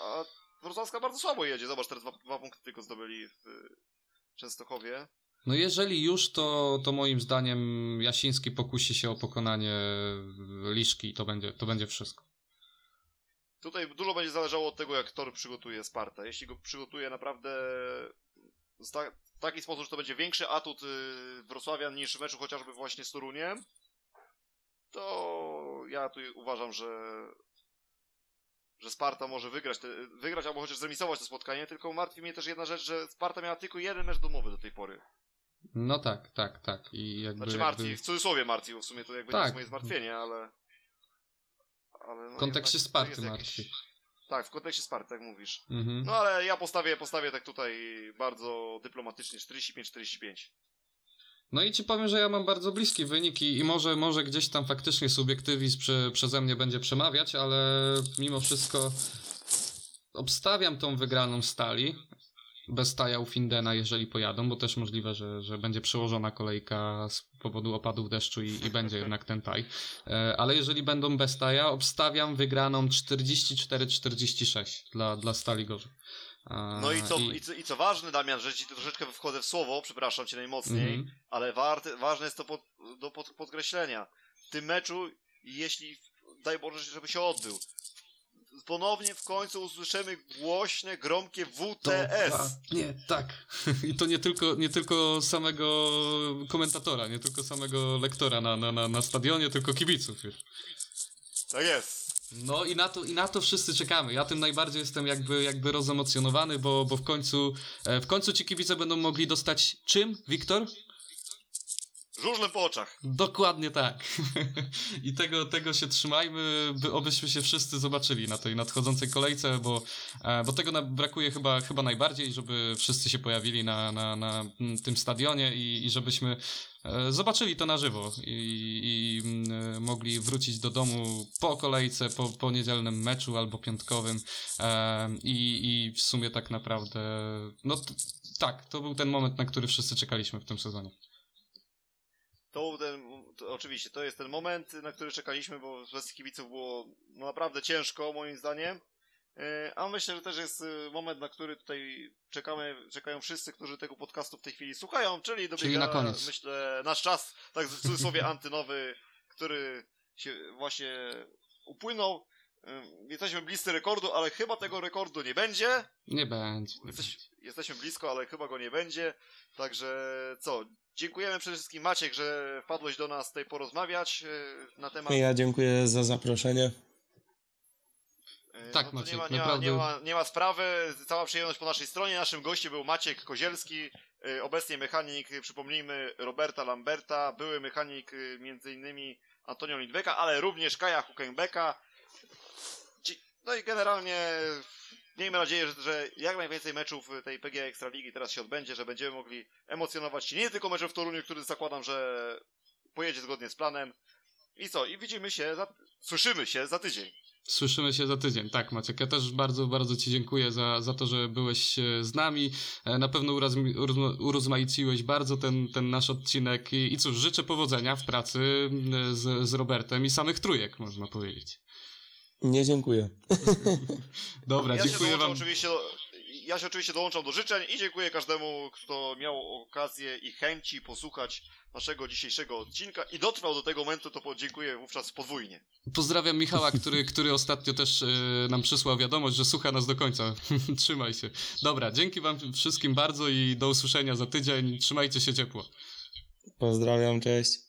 Wrocławska bardzo słabo jedzie. Zobacz, teraz dwa, dwa punkty tylko zdobyli w Częstochowie. No jeżeli już, to, to moim zdaniem Jasiński pokusi się o pokonanie Liszki i to będzie, to będzie wszystko. Tutaj dużo będzie zależało od tego, jak Tor przygotuje Sparta. Jeśli go przygotuje naprawdę w taki sposób, że to będzie większy atut y, Wrocławian niż w meczu chociażby właśnie z Toruniem, to ja tu uważam, że że Sparta może wygrać, te, wygrać albo chociaż zremisować to spotkanie, tylko martwi mnie też jedna rzecz, że Sparta miała tylko jeden mecz domowy do tej pory. No tak, tak, tak. I jakby, Znaczy jakby martwi, w cudzysłowie martwi, bo w sumie to jakby nie Tak. jest moje zmartwienie, ale... ale no w kontekście jednak Sparty jakiś-. Tak, w kontekście Sparty, tak mówisz. Mhm. No ale ja postawię, postawię tak tutaj bardzo dyplomatycznie 45-45. No i ci powiem, że ja mam bardzo bliski wynik i, i może, może gdzieś tam faktycznie subiektywizm prze, przeze mnie będzie przemawiać, ale mimo wszystko obstawiam tą wygraną stali. Bez staja u Findena, jeżeli pojadą, bo też możliwe, że, że będzie przełożona kolejka z powodu opadów deszczu i, i będzie jednak ten taj. E, Ale jeżeli będą bez taja, obstawiam wygraną 44-46 dla, dla Stali Gorzów. E, No i co, i... co, i co ważne, Damian, że ci troszeczkę wchodzę w słowo, przepraszam cię najmocniej, Mhm. ale warte, ważne jest to pod, do pod, podkreślenia. W tym meczu, jeśli, daj Boże, żeby się odbył, ponownie w końcu usłyszymy głośne, gromkie WTS. Nie, tak. I to nie tylko, nie tylko samego komentatora, nie tylko samego lektora na, na, na, na stadionie, tylko kibiców już. Tak jest. No i na to, i na to wszyscy czekamy. Ja tym najbardziej jestem jakby, jakby rozemocjonowany, bo, bo w końcu e, w końcu ci kibice będą mogli dostać czym, Wiktor? Żużlem po oczach. Dokładnie tak. I tego, tego się trzymajmy, by obyśmy się wszyscy zobaczyli na tej nadchodzącej kolejce, bo, e, bo tego brakuje chyba, chyba najbardziej, żeby wszyscy się pojawili na, na, na tym stadionie i, i żebyśmy e, zobaczyli to na żywo i, i mm, e, mogli wrócić do domu po kolejce, po, po niedzielnym meczu albo piątkowym i, i w sumie tak naprawdę, no tak, to był ten moment, na który wszyscy czekaliśmy w tym sezonie. To, ten, to oczywiście, to jest ten moment, na który czekaliśmy, bo bez kibiców było no, naprawdę ciężko, moim zdaniem. E, A myślę, że też jest e, moment, na który tutaj czekamy, czekają wszyscy, którzy tego podcastu w tej chwili słuchają, czyli dobiega, Czyli na koniec. myślę, nasz czas, tak w cudzysłowie antynowy, który się właśnie upłynął. E, Jesteśmy bliscy rekordu, ale chyba tego rekordu nie będzie. Nie będzie. Jesteś, jesteśmy blisko, ale chyba go nie będzie. Także co? Dziękujemy przede wszystkim Maciek, że wpadłeś do nas tutaj porozmawiać e, na temat. Ja dziękuję za zaproszenie. e, Tak, no Maciek, nie ma, nie, ma, naprawdę- nie, ma, nie ma sprawy. Cała przyjemność po naszej stronie. Naszym gościem był Maciek Kozielski, e, obecnie mechanik, przypomnijmy, Roberta Lamberta, były mechanik między innymi Antonio Lindbecka, ale również Kaja Huckenbecka. Dzie- No i generalnie miejmy nadzieję, że, że jak najwięcej meczów tej PG Ekstraligi teraz się odbędzie, że będziemy mogli emocjonować się nie tylko meczem w Toruniu, który zakładam, że pojedzie zgodnie z planem. I co? I widzimy się, za... słyszymy się za tydzień. Słyszymy się za tydzień. Tak, Maciek, ja też bardzo, bardzo Ci dziękuję za, za to, że byłeś e, z nami. E, Na pewno urozma- urozmaiciłeś bardzo ten, ten nasz odcinek i, i cóż, życzę powodzenia w pracy e, z, z Robertem i samych trójek, można powiedzieć. Nie dziękuję. Dobra, Ja się, dziękuję dołączam Wam. oczywiście do, ja się oczywiście dołączam do życzeń i dziękuję każdemu, kto miał okazję i chęci posłuchać naszego dzisiejszego odcinka i dotrwał do tego momentu, to podziękuję wówczas podwójnie. Pozdrawiam Michała, który, który ostatnio też e, nam przysłał wiadomość, że słucha nas do końca. Trzymaj się. Dobra, dzięki Wam wszystkim bardzo i do usłyszenia za tydzień. Trzymajcie się ciepło. Pozdrawiam, cześć.